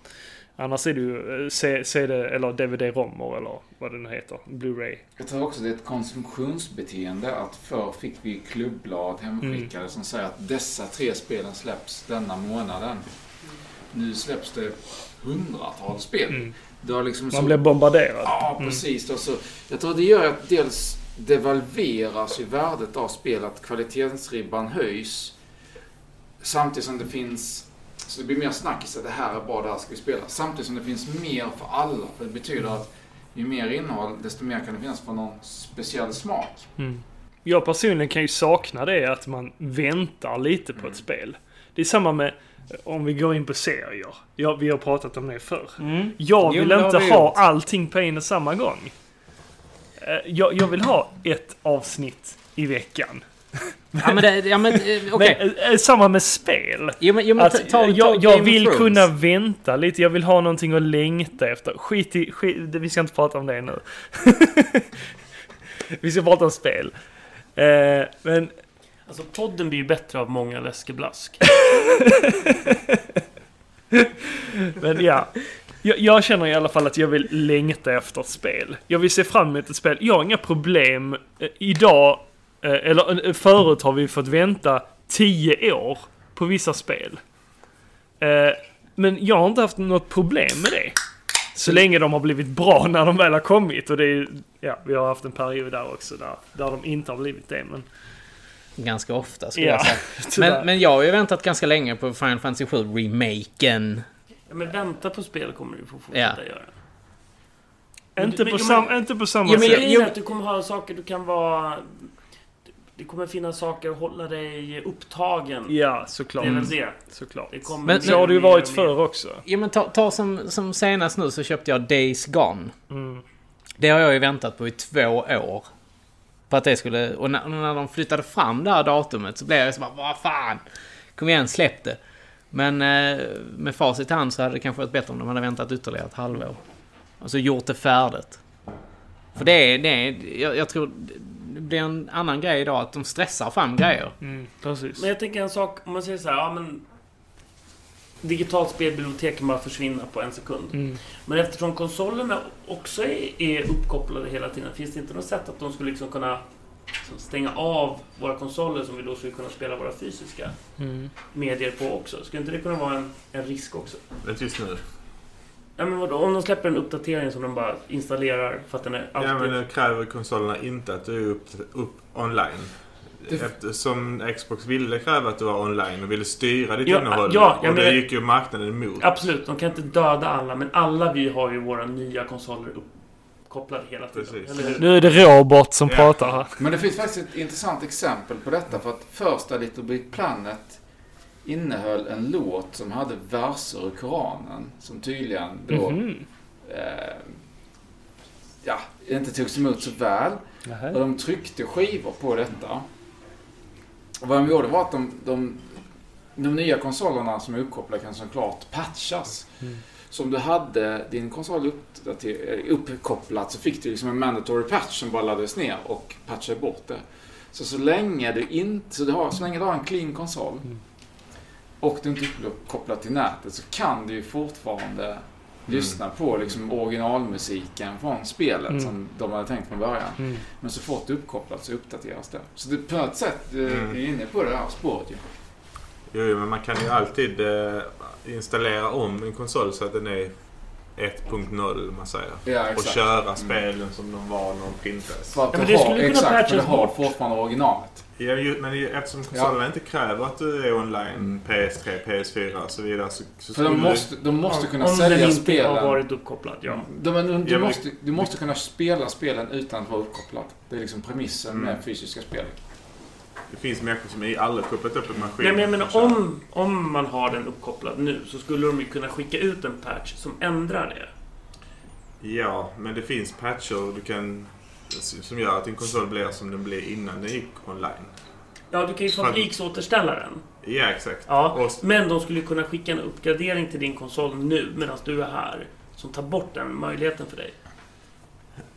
Annars är det ju eh, CD eller DVD-romer eller vad det nu heter, Blu-ray. Jag tror också det är ett konsumtionsbeteende att förr fick vi klubblad hemskickade som säger att dessa tre spelen släpps denna månaden. Nu släpps det hundratals spel. Mm. Det liksom Man blir bombarderad. Ja, Mm. precis. Då, så jag tror det gör att dels devalveras ju värdet av spel, att kvalitetsribban höjs. Samtidigt som det finns... Så det blir mer snackis att det här är bra, det här ska vi spela. Samtidigt som det finns mer för alla. För det betyder att ju mer innehåll, desto mer kan det finnas för någon speciell smak. Mm. Jag personligen kan ju sakna det att man väntar lite på ett spel. Det är samma med om vi går in på serier. Ja, vi har pratat om det förr. Mm. Jag Jo, vill har inte vi ha gjort. allting på en och samma gång. Eh, Jag, jag vill ha ett avsnitt i veckan. Ja men det, ja men eh, <laughs> okej. Men, eh, eh, samma med spel. Jo men, jo, men Att, ta, ta, ta jag jag vill Thrones. kunna vänta lite. Jag vill ha någonting att längta efter. Skit i... Skit, det- vi ska inte prata om det nu. <laughs> vi ska prata om spel. Eh, men Alltså podden blir ju bättre av många läskeblask. <laughs> Men ja. Jag, jag känner i alla fall att jag vill längta efter ett spel. Jag vill se fram emot ett spel. Jag har inga problem. Eh, Idag, eller eh, förut har vi fått vänta 10 år på vissa spel. Eh, Men jag har inte haft något problem med det. Så länge de har blivit bra <laughs> när de väl har kommit. Och det är ja, vi har haft en period där också där, där de inte har blivit det. Men Ganska ofta skulle Ja, jag säga. <laughs> Men, men jag har ju väntat ganska länge på Final Fantasy 7 remaken. Ja, men vänta på spel kommer du få fortsätta göra. Men inte, du- på men- sam, inte på samma Ja, men sätt. jag- Grejen är att du kommer ha saker du kan vara... Det kommer finnas saker att hålla dig upptagen. Ja, såklart. Det är väl det. Såklart. det kommer Men- Så har det ju varit förr också. Ja men ta, ta som, som senast nu så köpte jag Days Gone. Mm. Det har jag ju väntat på i två år. På att det skulle... Och när, när de flyttade fram det här datumet så blev jag så bara vad fan! Kom igen, släpp det! Men eh, med facit i hand så hade det kanske varit bättre om de hade väntat ytterligare ett halvår. Och så gjort det färdigt. För det är... Det är jag, jag tror det blir en annan grej idag att de stressar fram grejer. Mm, precis. Men jag tänker en sak, om man säger så här, ja men... Digitalt spelbibliotek kan bara försvinna på en sekund. Mm. Men eftersom konsolerna också är, är uppkopplade hela tiden, finns det inte något sätt att de skulle liksom kunna liksom stänga av våra konsoler som vi då skulle kunna spela våra fysiska Mm. medier på också? Skulle inte det kunna vara en, en risk också? Inte just nu. Ja, men vadå? Om de släpper en uppdatering som de bara installerar för att den är alltid... Ja, men nu kräver konsolerna inte att du är upp, upp online. Eftersom Xbox ville kräva att du var online och ville styra ditt Ja, innehåll. ja, och det gick ju marknaden emot. Absolut, de kan inte döda alla, men alla vi har ju våra nya konsoler uppkopplade hela tiden. Precis. Eller hur? Nu är det Robert som Ja. pratar här. Men det finns faktiskt ett intressant exempel på detta. För att första Little Big Planet innehöll en låt som hade verser ur Koranen. Som tydligen då Mhm. eh, ja, inte togs emot så väl. Och de tryckte skivor på detta. Och vad de gjorde var att de, de, de nya konsolerna som är uppkopplade kan såklart patchas. Mm. Så om du hade din konsol eh, uppkopplad så fick du liksom en mandatory patch som bara laddades ner och patchade bort det. Så så länge du inte, så, du har, så länge du har en clean konsol Mm. Och du inte är uppkopplad till nätet så kan du ju fortfarande lyssna på liksom originalmusiken från spelet Mm. som de hade tänkt från början. Mm. Men så fort det är uppkopplat så uppdateras det. Så det, på något sätt, eh, Mm. är inne på det här spåret ju. Jo, jo, men man kan ju alltid eh, installera om en konsol så att den är 1.0 man säger. Ja, Och köra spelen som de var när de printades. För att Ja, men du det har, skulle kunna exakt, du patchas har bort. fortfarande originalet. Ja, ju, men eftersom konsolerna inte kräver att du är online, PS3, PS4 och så vidare. Så, så För de måste, de måste kunna Om sälja den inte spelen. har varit uppkopplad, ja. De, men du, Ja, du, men- måste, du måste kunna spela spelen utan att vara uppkopplad. Det är liksom premissen Mm. med fysiska spel. Det finns människor som är aldrig kopplat upp en maskin. Nej, men jag menar om, om man har den uppkopplad nu så skulle de ju kunna skicka ut en patch som ändrar det. Ja, men det finns patcher du kan, som gör att din konsol blir som den blev innan den gick online. Ja, du kan ju fabriksåterställa den. Ja, exakt. Ja, men de skulle kunna skicka en uppgradering till din konsol nu medan du är här. Som tar bort den möjligheten för dig.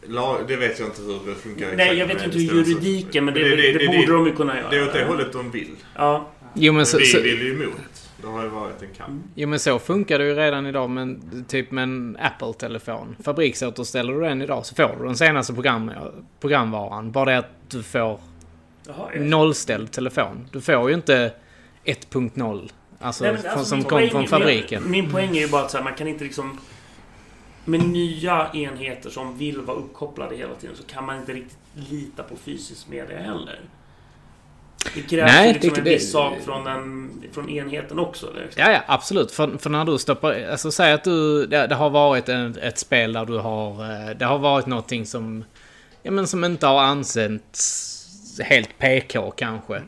La, det vet jag inte hur det funkar Nej, exakt jag vet inte hur juridiken, men det, Men det, det- det- borde det- de ju kunna göra. Det är åt det hållet de vill. Ja. Jo men, Men så, vi så, vill ju emot. Det har ju varit en kamp. jo men så funkar det ju redan idag med typ med en Apple-telefon. Fabriksåterställer du den idag så får du den senaste program, programvaran. Bara det att du får Jaha, jag- nollställd telefon. Du får ju inte 1.0. Alltså, Nej, men från- alltså, som min kom poäng- från min- fabriken. Min, poäng är ju bara att så här, man kan inte liksom... Med nya enheter som vill vara uppkopplade hela tiden så kan man inte riktigt lita på fysisk media heller. Det krävs Nej, liksom det- en det- viss sak från, den, från enheten också. Ja, ja, absolut. För, för när du stoppar... Alltså säg att du... Det, det har varit en, ett spel där du har... eh, Det har varit någonting som... Ja, men som inte har ansetts helt PK kanske.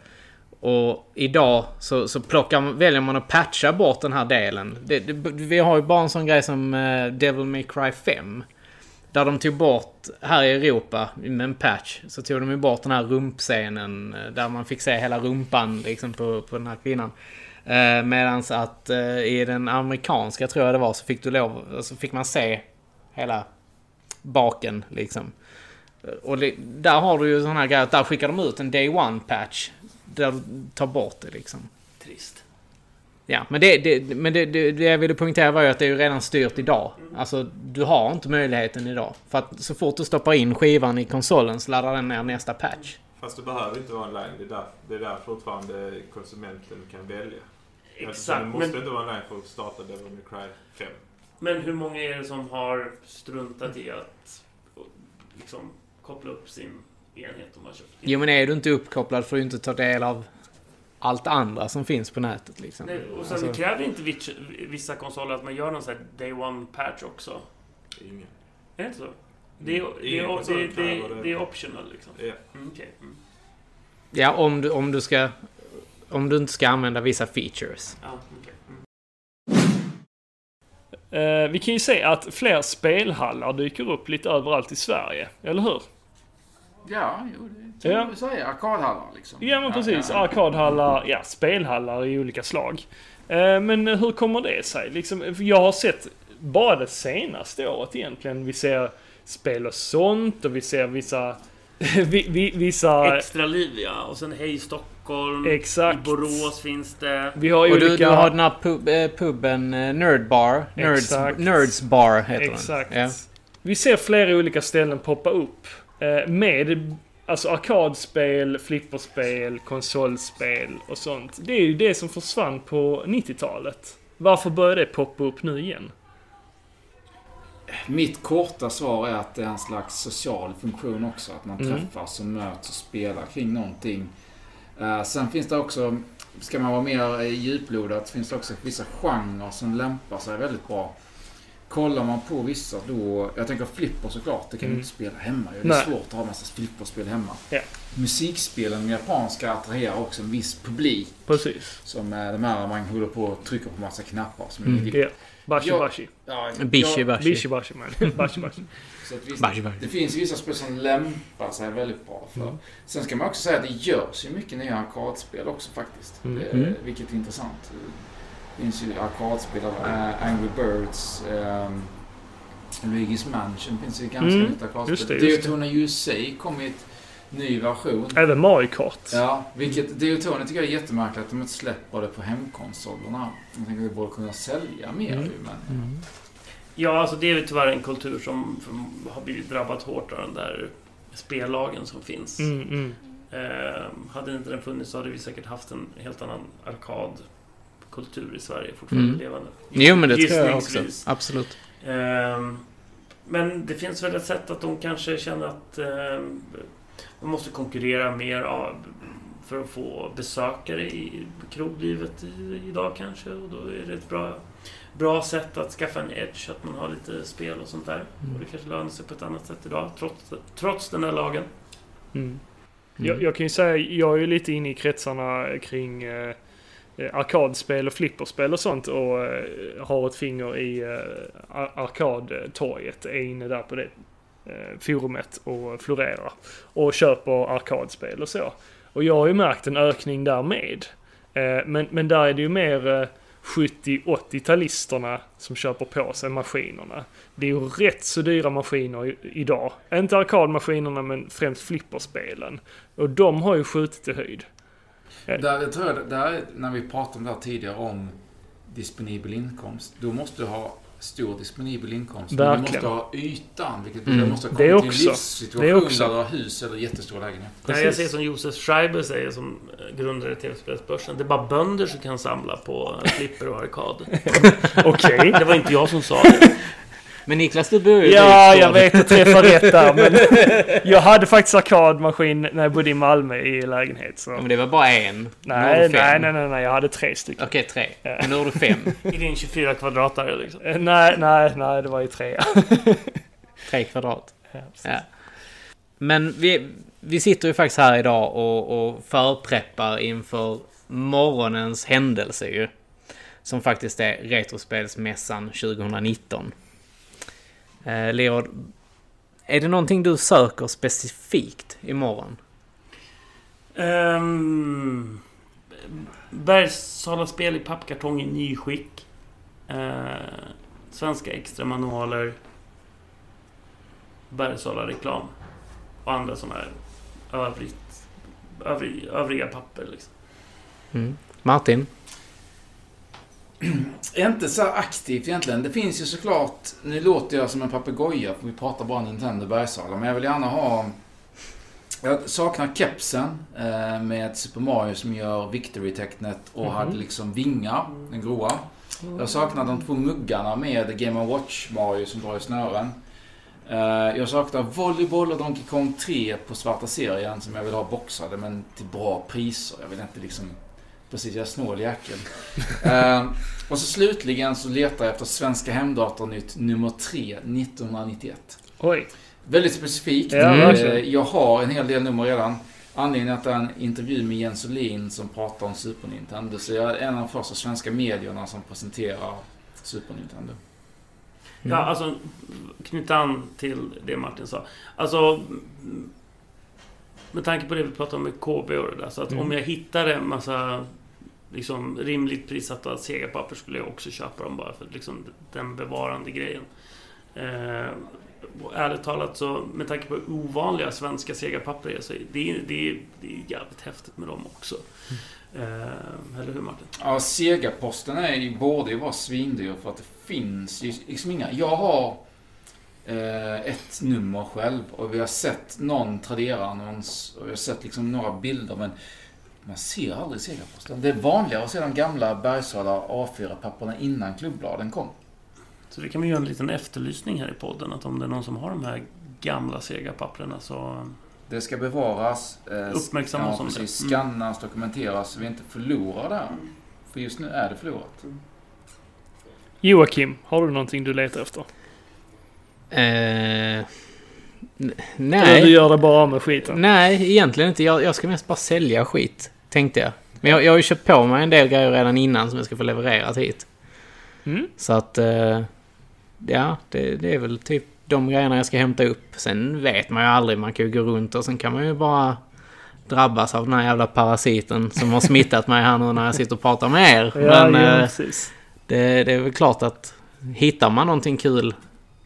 Och idag så, så plockar, man- väljer man att patcha bort den här delen. Det, det, vi har ju bara en sån grej som eh, Devil May Cry 5. Där de tog bort, här i Europa, med en patch, så tog de ju bort den här rumpscenen. Eh, där man fick se hela rumpan liksom på, på den här kvinnan. Eh, Medan att eh, i den amerikanska, tror jag det var, så fick du lov, så fick man se hela baken liksom. Och det, där har du ju sån här grej att där skickar de ut en day one patch där du tar bort det liksom. Trist. Ja, men, det, det, men det, det, det jag ville poängtera var ju att det är ju redan styrt idag. Alltså, du har inte möjligheten idag. För att så fort du stoppar in skivan i konsolen så laddar den ner nästa patch. Fast det behöver inte vara online. Det är där, det är där fortfarande konsumenten kan välja. Alltså, Exakt. det måste Men, inte vara online för att starta Devil May Cry 5. men hur många är det som har struntat i att liksom, koppla upp sin enhet de har köpt? Jo, men är du inte uppkopplad får du inte ta del av allt andra som finns på nätet liksom. Nej, och sen Alltså- kräver inte vissa konsoler att man gör någon sån här Day One patch också? Ingen. Är det inte så? Det är, det är, det är, det det. är optional liksom? Ja. Mm, okej. Mm. Ja, om du, om du ska... Om du inte ska använda vissa features. Ja, okej. Mm. Eh, vi kan ju se att fler spelhallar dyker upp lite överallt i Sverige, eller hur? Ja, jo, det kan Ja. man väl säga. Arkadhallar liksom. Ja men precis, Ja, ja. arkadhallar, ja spelhallar i olika slag. Eh, Men hur kommer det sig? Liksom, jag har sett bara det senaste året egentligen. Vi ser spel och sånt och vi ser vissa... <laughs> vi, vi, vissa... Extra liv ja. Och sen Hej Stockholm. Exakt. I Borås finns det. Vi har Och du, olika... du har den här pub, eh, puben eh, Nerd Bar. Nerds, Exakt. Nerds Bar heter Exakt. den. Ja. Vi ser flera olika ställen poppa upp. Eh, Med alltså arkadspel, flipperspel, konsolspel och sånt. Det är ju det som försvann på 90-talet. Varför börjar det poppa upp nu igen? Mitt korta svar är att det är en slags social funktion också. Att man Mm. träffas och möts och spelar kring någonting. Eh, sen finns det också, ska man vara mer eh, djuplodad, finns det också vissa genrer som lämpar sig väldigt bra. Kollar man på vissa då, jag tänker flipper såklart, det kan du Mm. inte spela hemma. Det är Nej. svårt att ha massa flipperspel hemma. Ja. Musikspelen, de japanska, attraherar också en viss publik. Precis. Som eh, de här man håller på och trycker på massa knappar. Som är Mm. lite- Ja. Bashi bashi. Ja, Bishi bashi. Bishi bashi man. <laughs> Bashi bashi. så att visst, Bashi, bashi. det finns vissa spel som lämpar sig väldigt bra för. Mm. Sen ska man också säga att det görs ju mycket nya arkadspel också faktiskt. Mm. Eh, Mm. vilket är intressant. Det finns ju arkadspel av eh, Angry Birds. ehm, Luigi's Mansion finns ju ganska Mm, nytt arkadspel. just det, just det. Daytona USA kom i ett ny version. Även Mario Kart. Ja, vilket Daytona tycker jag är jättemärkligt att de inte släpper det på hemkonsolerna. Jag tänker att vi borde kunna sälja mer Mm. ju, men... Ja, alltså det är ju tyvärr en kultur som har blivit drabbat hårt av den där spellagen som finns. Mm, mm. Eh, hade inte den funnits så hade vi säkert haft en helt annan arkadkultur i Sverige fortfarande Mm. levande. Jo, men det tror jag också. Absolut. Ehm, men det finns väl ett sätt att de kanske känner att ehm, de måste konkurrera mer av, för att få besökare i kroglivet i, idag kanske. Och då är det ett bra, bra sätt att skaffa en edge, att man har lite spel och sånt där. Och det kanske lönar sig på ett annat sätt idag, trots, trots den här lagen. Mm. Mm. Jag, jag kan ju säga, jag är ju lite inne i kretsarna kring eh, eh, Eh, arkadspel och flipperspel och sånt och eh, har ett finger i eh, arkadtorget. Är inne där på det forumet och florerar. Och köper arkadspel och så. Och jag har ju märkt en ökning där med. Men, men där är det ju mer 70-80-talisterna som köper på sig maskinerna. Det är ju rätt så dyra maskiner idag. Inte arkadmaskinerna men främst flipperspelen. Och de har ju skjutit i höjd. Där, jag tror jag, där, när vi pratade om det här tidigare om disponibel inkomst. Då måste du ha stor disponibel inkomst. Men du Verkligen. måste ha ytan. Vilket Mm. du måste ha Det kommit också. till en livssituation Det också. där du har hus eller jättestor lägenhet. Nej, jag Precis. säger som Josef Schreiber säger, som eh, grundare TV-spelsbörsen. Det är bara bönder som kan samla på flipper och arkad. <laughs> Okej. Det var inte jag som sa det. Men Niklas, du bor ju Ja, jag vet att träffa rätt där <laughs> men jag hade faktiskt arkadmaskin när jag bodde i Malmö i lägenhet så. Men det var bara en. Nej, nej, nej, nej, nej, jag hade tre stycken. Okej, tre. Men nu har du fem. I din 24 kvadratare liksom. Eh, Nej, nej, nej, det var ju tre. <laughs> Tre kvadrat. Ja. Men vi, vi sitter ju faktiskt här idag och, och förpreppar inför morgonens händelse ju. Som faktiskt är Retrospelsmässan 2019. Eh, Leod, är det någonting du söker specifikt imorgon? Um, Bergsala spel i pappkartong i nyskick. Uh, svenska extra manualer. Bergsala reklam. Och andra sådana här övrigt övrig, övriga papper. Liksom. Mm. Martin? <clears throat> Inte så aktivt egentligen. Det finns ju såklart... Nu låter jag som en papegoja för vi pratar bara Nintendo Bergsala. Men jag vill gärna ha... Jag saknar kepsen eh, med Super Mario som gör Victory-tecknet och Mhm. hade liksom vingar, den gråa. Jag saknar de två muggarna med Game Watch Mario som drar i snören. Eh, jag saknar Volleyboll och Donkey Kong 3 på svarta serien som jag vill ha boxade men till bra priser. Jag vill inte liksom... Precis, jag snål jäkel. Eh, och så slutligen så letar jag efter Svenska Hemdatornytt nummer 3, 1991. Oj. Väldigt specifikt. Ja, verkligen. jag har en hel del nummer redan. Anledningen att det är en intervju med Jens Olin som pratar om Super Nintendo. Så jag är en av de första svenska medierna som presenterar Super Nintendo. Ja, alltså knyta an till det Martin sa. Alltså, mm, med tanke på det vi pratade om med KB och det där. Så att Mm. om jag hittar en massa liksom, rimligt prissatta Sega-papper skulle jag också köpa dem bara för liksom, den bevarande grejen. Eh, ärligt talat så, med tanke på hur ovanliga svenska Sega-papper är, så det är det är, det är jävligt häftigt med dem också. Eh, eller hur Martin? Ja, Sega-posten är ju, borde ju vara svindyr för att det finns ju liksom inga. Jag har eh, ett nummer själv och vi har sett någon Tradera-annons och vi har sett liksom några bilder men man ser aldrig Sega-posten. Det är vanligare att se de gamla Bergsala A4-papperna innan klubbbladen kom. Så det kan vi göra en liten efterlysning här i podden. Att om det är någon som har de här gamla Sega-papperna så... Det ska bevaras. Eh, Uppmärksammas ja, om det. precis, Mm. Skannas, dokumenteras så vi inte förlorar det här. För just nu är det förlorat. Joakim, har du någonting du letar efter? Eh, n- Eller du nej. gör det bara med skiten? Nej, egentligen inte. Jag, jag ska mest bara sälja skit, tänkte jag. Men jag, jag har ju köpt på mig en del grejer redan innan som jag ska få levererat hit. Mm. Så att... Eh, ja, det, det är väl typ de grejerna jag ska hämta upp. Sen vet man ju aldrig. Man kan ju gå runt och sen kan man ju bara drabbas av den här jävla parasiten som har smittat mig här nu när jag sitter och pratar med er. Ja, Men ja, eh, precis. det, det är väl klart att hittar man någonting kul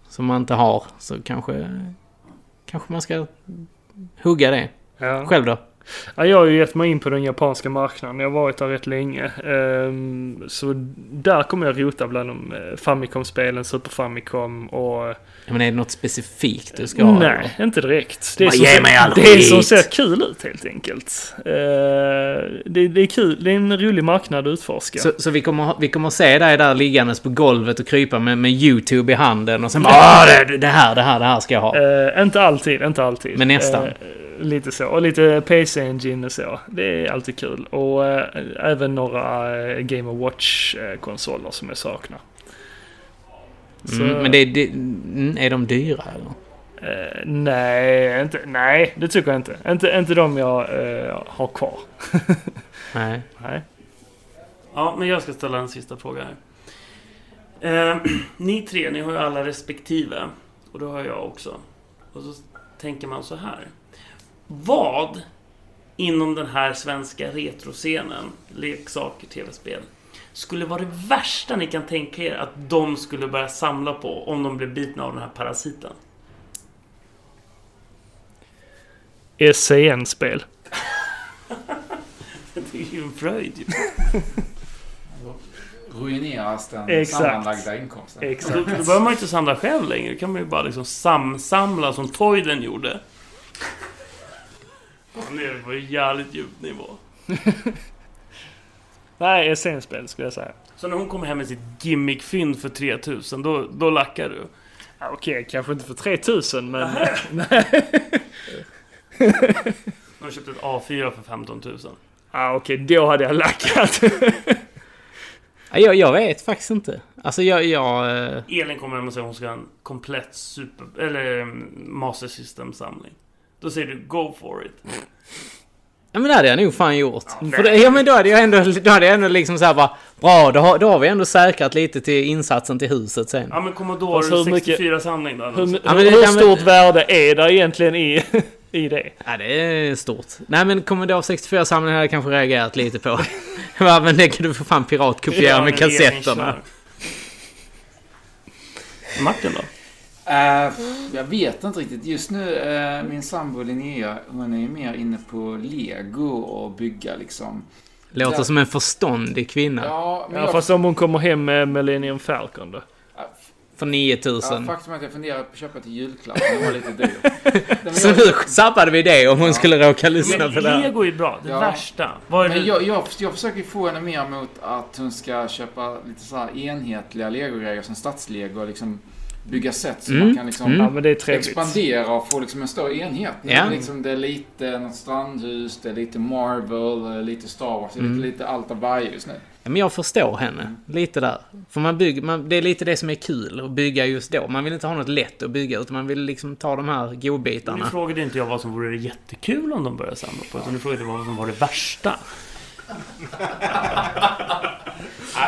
som man inte har så kanske, kanske man ska hugga det. Ja. Själv då? Ja, jag har ju gett mig in på den japanska marknaden. Jag har varit där rätt länge. Ehm, så där kommer jag rota bland de eh, Famicom-spelen, Super Famicom och... Men är det något specifikt du ska ha? Nej, inte direkt. Det är, ge mig all det är som skit. ser kul ut helt enkelt. Eh, det, det är kul. Det är en rolig marknad att utforska. Så, så vi, kommer, vi kommer se dig där liggandes på golvet och krypa med, med YouTube i handen och sen bara "Ah, det, det här, det här, det här ska jag ha. Eh, inte alltid, inte alltid. Men nästan. Eh, lite så. Och lite PC Engine och så. Det är alltid kul. Och även några Game Watch-konsoler som jag saknar. Så, Mm, men det, det, mm, är de dyra eller? eh, nej, inte, nej, det tycker jag inte. Inte, inte de jag eh, har kvar. <laughs> Nej. Nej. Ja, men jag ska ställa en sista fråga här. Eh, <clears throat> ni tre, ni har ju alla respektive. Och det har jag också. Och så tänker man så här. Vad inom den här svenska retroscenen, leksaker, tv-spel, skulle vara det värsta ni kan tänka er att de skulle börja samla på om de blev bitna av den här parasiten? SCN-spel. <laughs> Det är ju en fröjd ju. Ruineras den Exakt. sammanlagda inkomsten. Då, Exakt. då behöver man inte samla själv längre. Då kan man ju bara liksom samsamla som Toyden gjorde. Han är på en jävligt djup nivå. <laughs> Nej, SCN-spel skulle jag säga. Så när hon kommer hem med sitt gimmickfynd för 3000, då, då lackar du. Ja, Okej, kanske inte för 3000 men... <laughs> Hon har köpt ett A4 för 15 000. Ja, Okej, då hade jag lackat. <laughs> Ja, Jag, jag vet faktiskt inte. Alltså jag... jag eh, Elin kommer hem och säger att hon ska ha en komplett super... Eller mm, Master System-samling. Då säger du Go for it. Ja men det hade jag nog fan gjort. nej. För det, ja men då hade jag ändå, då hade jag ändå liksom såhär bara... Bra, då har, då har vi ändå säkrat lite till insatsen till huset sen. Ja men Commodore hur mycket- 64-samling då? Hur, Alltså. Ja, men hur ja, men- stort värde är det egentligen i, <laughs> i det? Ja, det är stort. Nej, men Commodore 64-samlingen hade jag kanske reagerat lite på. <laughs> ja, men det kan du för fan piratkopiera Ja, med kassetterna. Martin då? Eh, jag vet inte riktigt. Just nu, eh, min sambo Linnea, hon är ju mer inne på lego och bygga liksom. Låter Ja. som en förståndig kvinna. Ja, men Ja, jag, fast om hon kommer hem med Millennium Falcon då? För ja, 9000. faktum är att jag funderar på att köpa till julklapp. Den var lite dyr. Nej, <laughs> men Så nu sabbade vi det om hon Ja. skulle råka lyssna Men på det här. lego är bra. Det Ja. värsta. Vad är Men det? jag, jag, jag försöker få henne mer mot att hon ska köpa lite så här enhetliga legogrejer som stadslego och liksom bygga set så Mm, man kan liksom mm. Ja, expandera och få liksom en större enhet. Nu det liksom, det är lite något strandhus, det är lite Marvel, lite Star Wars, det är Mm. lite, lite allt av varje just nu. Ja, Men jag förstår henne. Lite där. För man bygger, man, det är lite det som är kul att bygga just då. Man vill inte ha något lätt att bygga utan man vill liksom ta de här Nu godbitarna. frågade inte jag vad som vore jättekul om de började samla på. Utan du frågade vad som var det värsta. <laughs>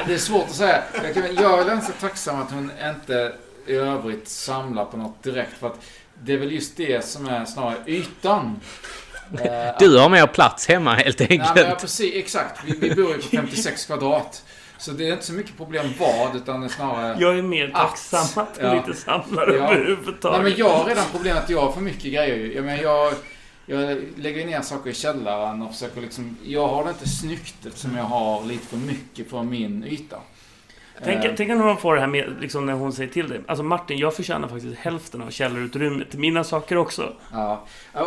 Det är svårt att säga. Jag, kan, jag är ganska tacksam att hon inte i övrigt samlar på något direkt. För att det är väl just det som är snarare ytan. <laughs> Du har mer plats hemma helt Nej, men ja, enkelt. precis, exakt. Vi, vi bor ju på 56 kvadrat. Så det är inte så mycket problem vad, utan det är snarare... Jag är mer tacksam att hon Ja. inte samlar Ja. överhuvudtaget. Nej, men jag har redan problem att jag har för mycket grejer. Jag menar, jag, jag lägger ner saker i källaren och försöker liksom... Jag har det inte snyggt eftersom jag har lite för mycket för min yta. Tänk, Eh, tänk när man får det här med, liksom när hon säger till dig. Alltså Martin, jag förtjänar faktiskt hälften av källarutrymmet till mina saker också. Ja,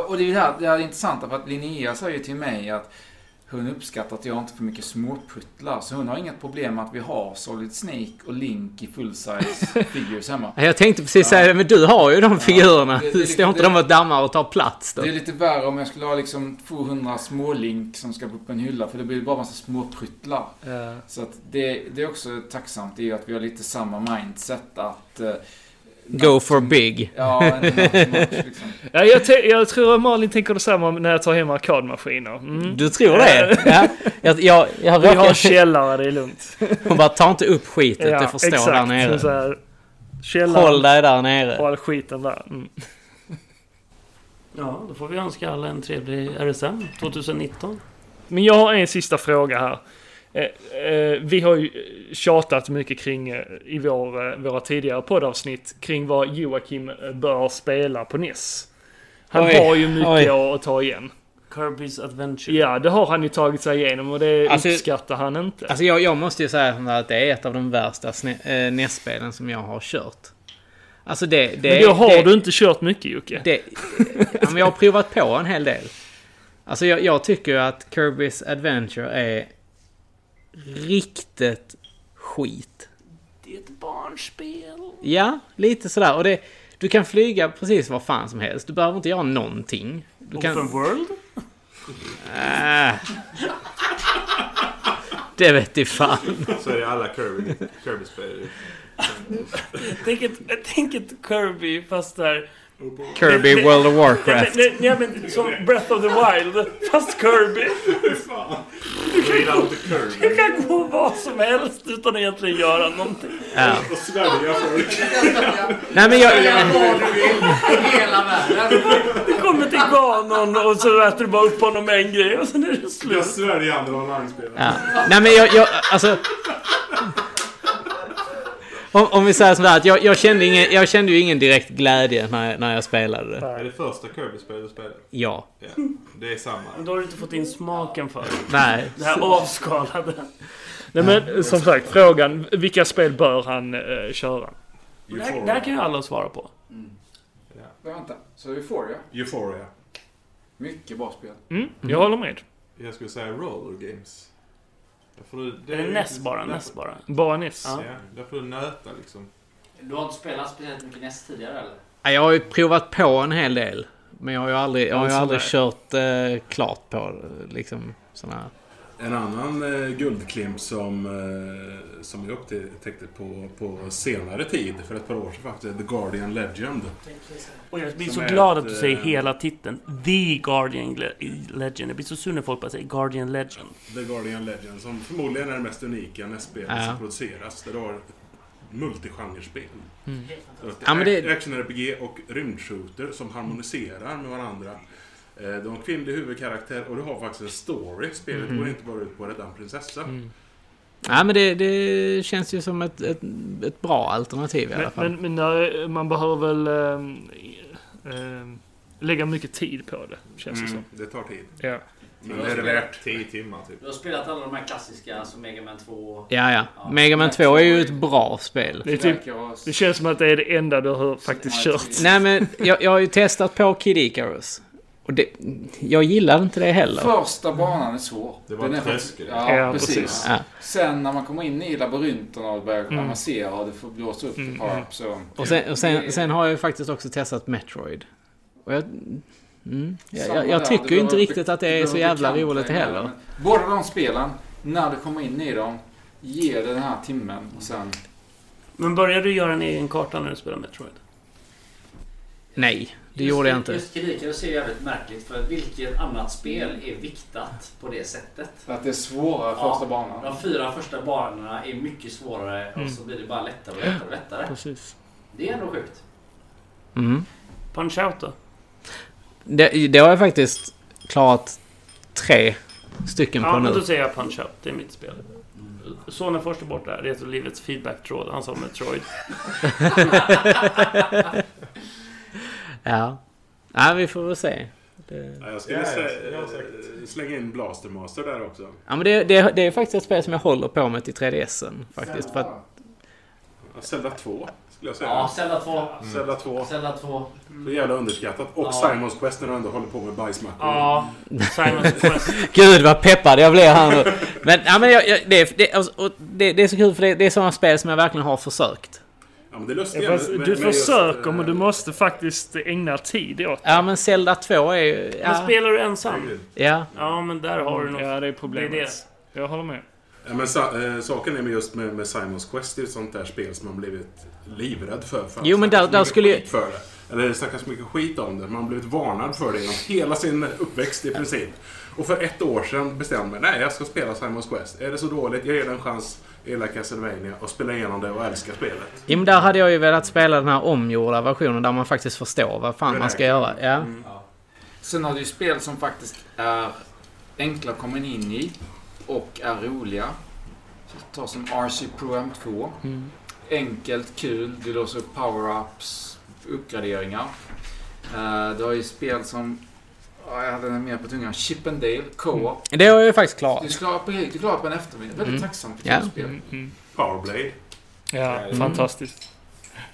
och det är det här, det här är intressant för att Linnea säger ju till mig att hon uppskattar att jag inte för mycket småputtlar. Så hon har inget problem med att vi har Solid Snake och Link i full size figures hemma. <laughs> Jag tänkte precis Ja. säga det, men du har ju de figurerna. det- det- Står inte det- de och dammar och tar plats då? Det är lite värre om jag skulle ha liksom 200 små Link som ska upp på en hylla för det blir bara massa småpryttlar. Så att det, det är också tacksamt i att vi har lite samma mindset att... Go for big. Ja, en match liksom. Ja, jag, jag tror Malin tänker detsamma när jag tar hem arkadmaskiner. Mm. Du tror det? Ja. Jag, jag, jag Vi har källare, det är lugnt. Hon bara, ta inte upp skitet, det får stå exakt. där nere. Så här, källaren Håll dig där nere. all skiten där. Mm. Ja, då får vi önska alla en trevlig RSM 2019. Men jag har en sista fråga här. Eh, eh, vi har ju tjatat mycket kring eh, i vår, eh, våra tidigare poddavsnitt kring vad Joakim bör spela på NES. Han Oj, har ju mycket oj. att, att ta igen. Kirby's Adventure. Ja, det har han ju tagit sig igenom och det Alltså- uppskattar han inte. Alltså jag, jag måste ju säga att det är ett av de värsta NES-spelen som jag har kört. Alltså det... det Men då har det, du inte kört mycket Jocke. Det, ja, men jag har provat på en hel del. Alltså jag, jag tycker ju att Kirby's Adventure är riktigt skit. Det är ett barnspel. Ja, lite sådär. Och det, du kan flyga precis var fan som helst. Du behöver inte göra någonting. Du Open kan... World? Äh. Det vet i fan. Så är det alla Kirby, Kirby-spel. Tänk ett, tänk ett Kirby fast där... Kirby det- World of Nej, Warcraft. men, nej, men som Breath of the Wild, fast Kirby. Du Kirby. Du kan gå vad som helst utan att egentligen göra någonting. Ja. Och svälja folk. Nej men jag... Hela världen! Du kommer till Ganon och så äter du bara upp honom med en grej och sen är det Jag slut. sväljer andra online-spelare. Ja. Nej men jag, jag alltså... Om, om vi säger sådär att jag, jag, kände ingen, jag kände ju ingen direkt glädje när jag, när jag spelade det. Är det första Kirby-spelet du spelar? Ja. Ja. Det är samma. Men då har du inte fått in smaken för det. Nej. Det här avskalade. Nej men som sagt, frågan, vilka spel bör han eh, köra? Det här, det här kan ju alla svara på. Men vänta, så Euphoria? Euphoria. Mycket bra spel. Mm, jag håller med. Jag skulle säga roller games. Du, Det är NES bara, NES bara. Bara NES. Ja. Ja, där får du nöta liksom. Du har inte spelat speciellt mycket NES tidigare eller? Ja, Jag har ju provat på en hel del. Men jag har ju aldrig, jag har ju aldrig kört eh, klart på liksom såna här. En annan eh, guldklimp som, eh, som jag upptäckte på, på senare tid, för ett par år sedan faktiskt, The Guardian Legend. Och jag blir Som så glad ett, att du säger eh, hela titeln. The Guardian Le- Legend. Jag blir så sur när folk bara säger Guardian Legend. The Guardian Legend, som förmodligen är det mest unika NES-spelet Ja. som produceras. Där du har multigenrespel. Mm. Ja, det- Action-RPG och rymdshooter som harmoniserar med varandra. Eh, Du har en kvinnlig huvudkaraktär och du har faktiskt en story. Spelet Mhm. går inte bara ut på att rädda en prinsessa. Mm. Ja, men det, det känns ju som ett, ett, ett bra alternativ i alla Men, fall. men, men när, man behöver väl ehm, ehm, lägga mycket tid på det, känns det som. Mm, det tar tid. Ja. Men det är det värt. 10 timmar typ. Du har spelat alla de här klassiska, som Mega Man 2. Ja, ja. Ja, Mega Man 2 är ju ett bra spel. Det, typ, det känns som att det är det enda du har faktiskt Nej, kört. Nej, men jag, jag har ju testat på Kid Icarus. Och det, jag gillade inte det heller. Första banan är svår. Det var en tröskel. Ja, Ja, precis. precis. Ja. Sen när man kommer in i labyrinterna och börjar Mm. avancera och det får blåsa upp Mm, ett par upp så... Och sen, och sen, sen har jag ju faktiskt också testat Metroid. Och jag, mm, jag, jag, jag tycker ju inte riktigt att det är så jävla roligt heller. Båda de spelen, när du kommer in i dem, ger det den här timmen och sen... Men började du göra en egen karta när du spelade Metroid? Nej, det gjorde jag inte. Just Kidikare ser jävligt märkligt för vilket annat spel är viktat på det sättet? För att det är svårare Ja. första banan. De fyra första banorna är mycket svårare Mm. och så blir det bara lättare och lättare och lättare. Precis. Det är ändå sjukt. Mm. Punch Out då? Det, det har jag faktiskt klarat tre stycken Ja, på nu. då säger jag Punch Out. Det är mitt spel. Sonen först är borta. Retrolivets feedback-tråd. Han sa Metroid. <laughs> Ja. ja, vi får väl se. Det... Ja, Jag skulle Ja, jag sagt. slänga in Blaster Master där också. Ja, men det, det, det är faktiskt ett spel som jag håller på med till 3DSen. Faktiskt. För att, Ja, Zelda 2 skulle jag säga. Ja, Zelda 2. Zelda 2. Zelda 2. Så jävla underskattat. Och Ja. Simons Quest när du ändå håller på med bajsmackor. Ja, Simons <laughs> Quest. Gud vad peppad jag blev här nu. Men, ja, men jag, jag, det, det, alltså, och det, det är så kul för det, det är sådana spel som jag verkligen har försökt. Ja, men det är lustigt. Ja, fast du försöker, men du måste faktiskt ägna tid åt det. Ja, men Zelda 2 är ju... Men Ja, spelar du ensam? ja. Ja, men där har du något. Ja, det är problemet. Det är det. Jag håller med. Ja, men sa, eh, saken är med just med, med Simons Quest, det är ett sånt där spel som man blivit livrädd för. för Jo, men där- där skulle jag- skit För det. Eller det snackas mycket skit om det. Man har blivit varnad för det genom hela sin uppväxt i princip. Och för ett år sedan bestämde mig, nej jag ska spela Simons Quest. Är det så dåligt, jag ger det en chans. Gillar Castlevania och spela igenom det och älskar spelet. Jo, men där hade jag ju velat spela den här omgjorda versionen där man faktiskt förstår vad fan man ska göra. Ja. Mm. Sen har du ju spel som faktiskt är enkla att komma in i och är roliga. Så Ta som RC Pro M2. Mm. Enkelt, kul, du låser upp power-ups, uppgraderingar. Eh, du har ju spel som, ja, jag hade den mer på tungan, Chip and Dale, Co-op. Det har jag ju faktiskt klarat. Du på, du klarar på en eftermiddag. Väldigt Mm. tacksam för ja. spel. Mm, mm. Powerblade. Ja, Mm. fantastiskt.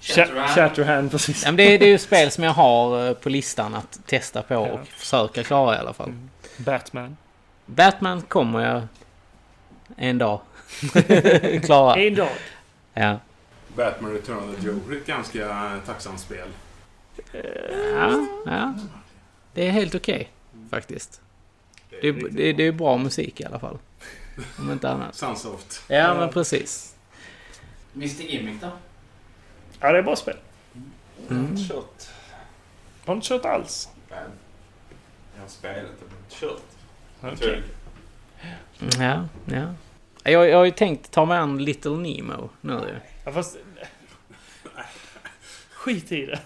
Shatterhand. Sha- Shatterhand, precis. Ja, men det, det är ju spel som jag har eh, på listan att testa på Ja. och försöka klara i alla fall. Mm. Batman. Batman kommer jag en dag <laughs> klara. En dag. Ja. Batman Return of the Joker, ett ganska eh, tacksamt spel. Ja, ja. Det är helt okej faktiskt. Det är, det, det är bra musik i alla fall. <laughs> Om inte annat. Sunsoft. Ja, men precis. Mr Gimmick då? Ja, det är bra spel. Mm. Kört. Har inte kört alls. Jag har spelat det, men kört. Okej. Ja, ja. Jag, jag har ju tänkt ta mig an Little Nemo nu. Ja, fast... <laughs> Skit i det.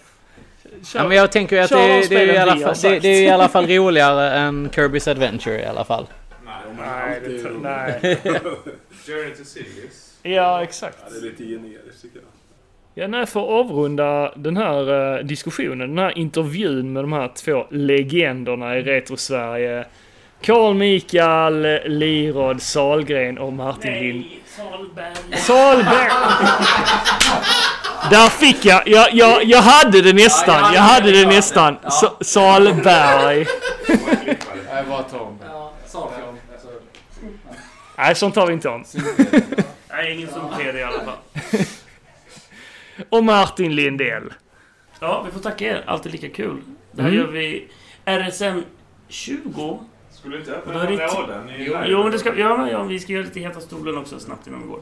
Kör. Ja, men jag tänker att det, de det, är i alla fall, det, det är i alla fall roligare än Kirby's Adventure i alla fall. Nej, Nej, det, Alltid- nej. <laughs> Journey to Sirius. Ja, exakt. Ja, det är lite generiskt tycker jag. Ja, nej, för att avrunda den här eh, diskussionen, den här intervjun med de här två legenderna i Retro-Sverige. Carl Mikael, Lirod, Salgren och Martin Lind. Nej, Salberg. Salberg! <laughs> Där fick jag, jag, jag, jag hade det nästan, jag hade det nästan. Sa- Salberg. Det. Ja, Salfjord. Nej, sånt tar vi inte om. Nej, ingen som det i alla fall. Och Martin Lindell. Ja, vi får tacka er. Alltid lika kul. Det här Mm. gör vi RSM 20. Skulle du inte Då öppna den i Jo, men det ska, ja, ja, vi ska göra lite Heta stolen också snabbt innan vi går.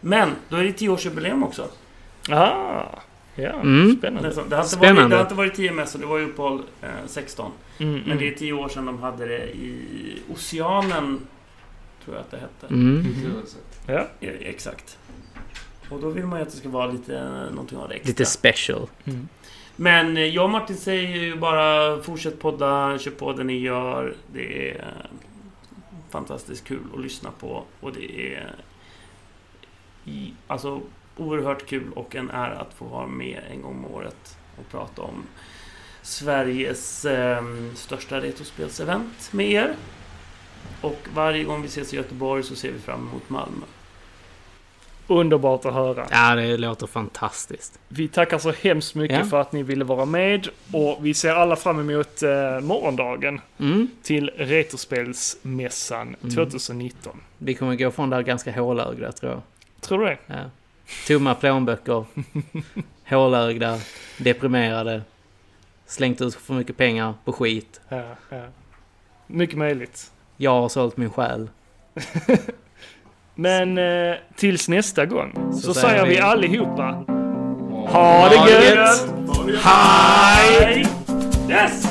Men, då är det 10-årsjubileum också. Ah, ja, Mm. spännande. Det har inte Spännande. varit, det har inte varit 10 mässor, det var ju uppehåll eh, 16. Mm, Men mm. det är 10 år sedan de hade det i Oceanen, tror jag att det hette. Mm. Ja. Ja, exakt. Och då vill man ju att det ska vara lite eh, någonting av det extra. Lite special. Mm. Men eh, jag och Martin säger ju bara fortsätt podda, kör på det ni gör. Det är eh, fantastiskt kul att lyssna på och det är i, alltså, oerhört kul och en ära att få vara med en gång om året och prata om Sveriges eh, största retrospelsevent med er. Och varje gång vi ses i Göteborg så ser vi fram emot Malmö. Underbart att höra. Ja, det låter fantastiskt. Vi tackar så hemskt mycket Ja. för att ni ville vara med och vi ser alla fram emot eh, morgondagen Mm. till Retrospelsmässan Mm. 2019. Vi kommer gå från där ganska hålögda tror jag. Tror du det? Ja. Tomma plånböcker, <laughs> hålögda, deprimerade, slängt ut för mycket pengar på skit. Ja, ja. Mycket möjligt. Jag har sålt min själ. <laughs> Men eh, tills nästa gång så, Så säger vi vi- allihopa Ha det gött! Hej! Yes!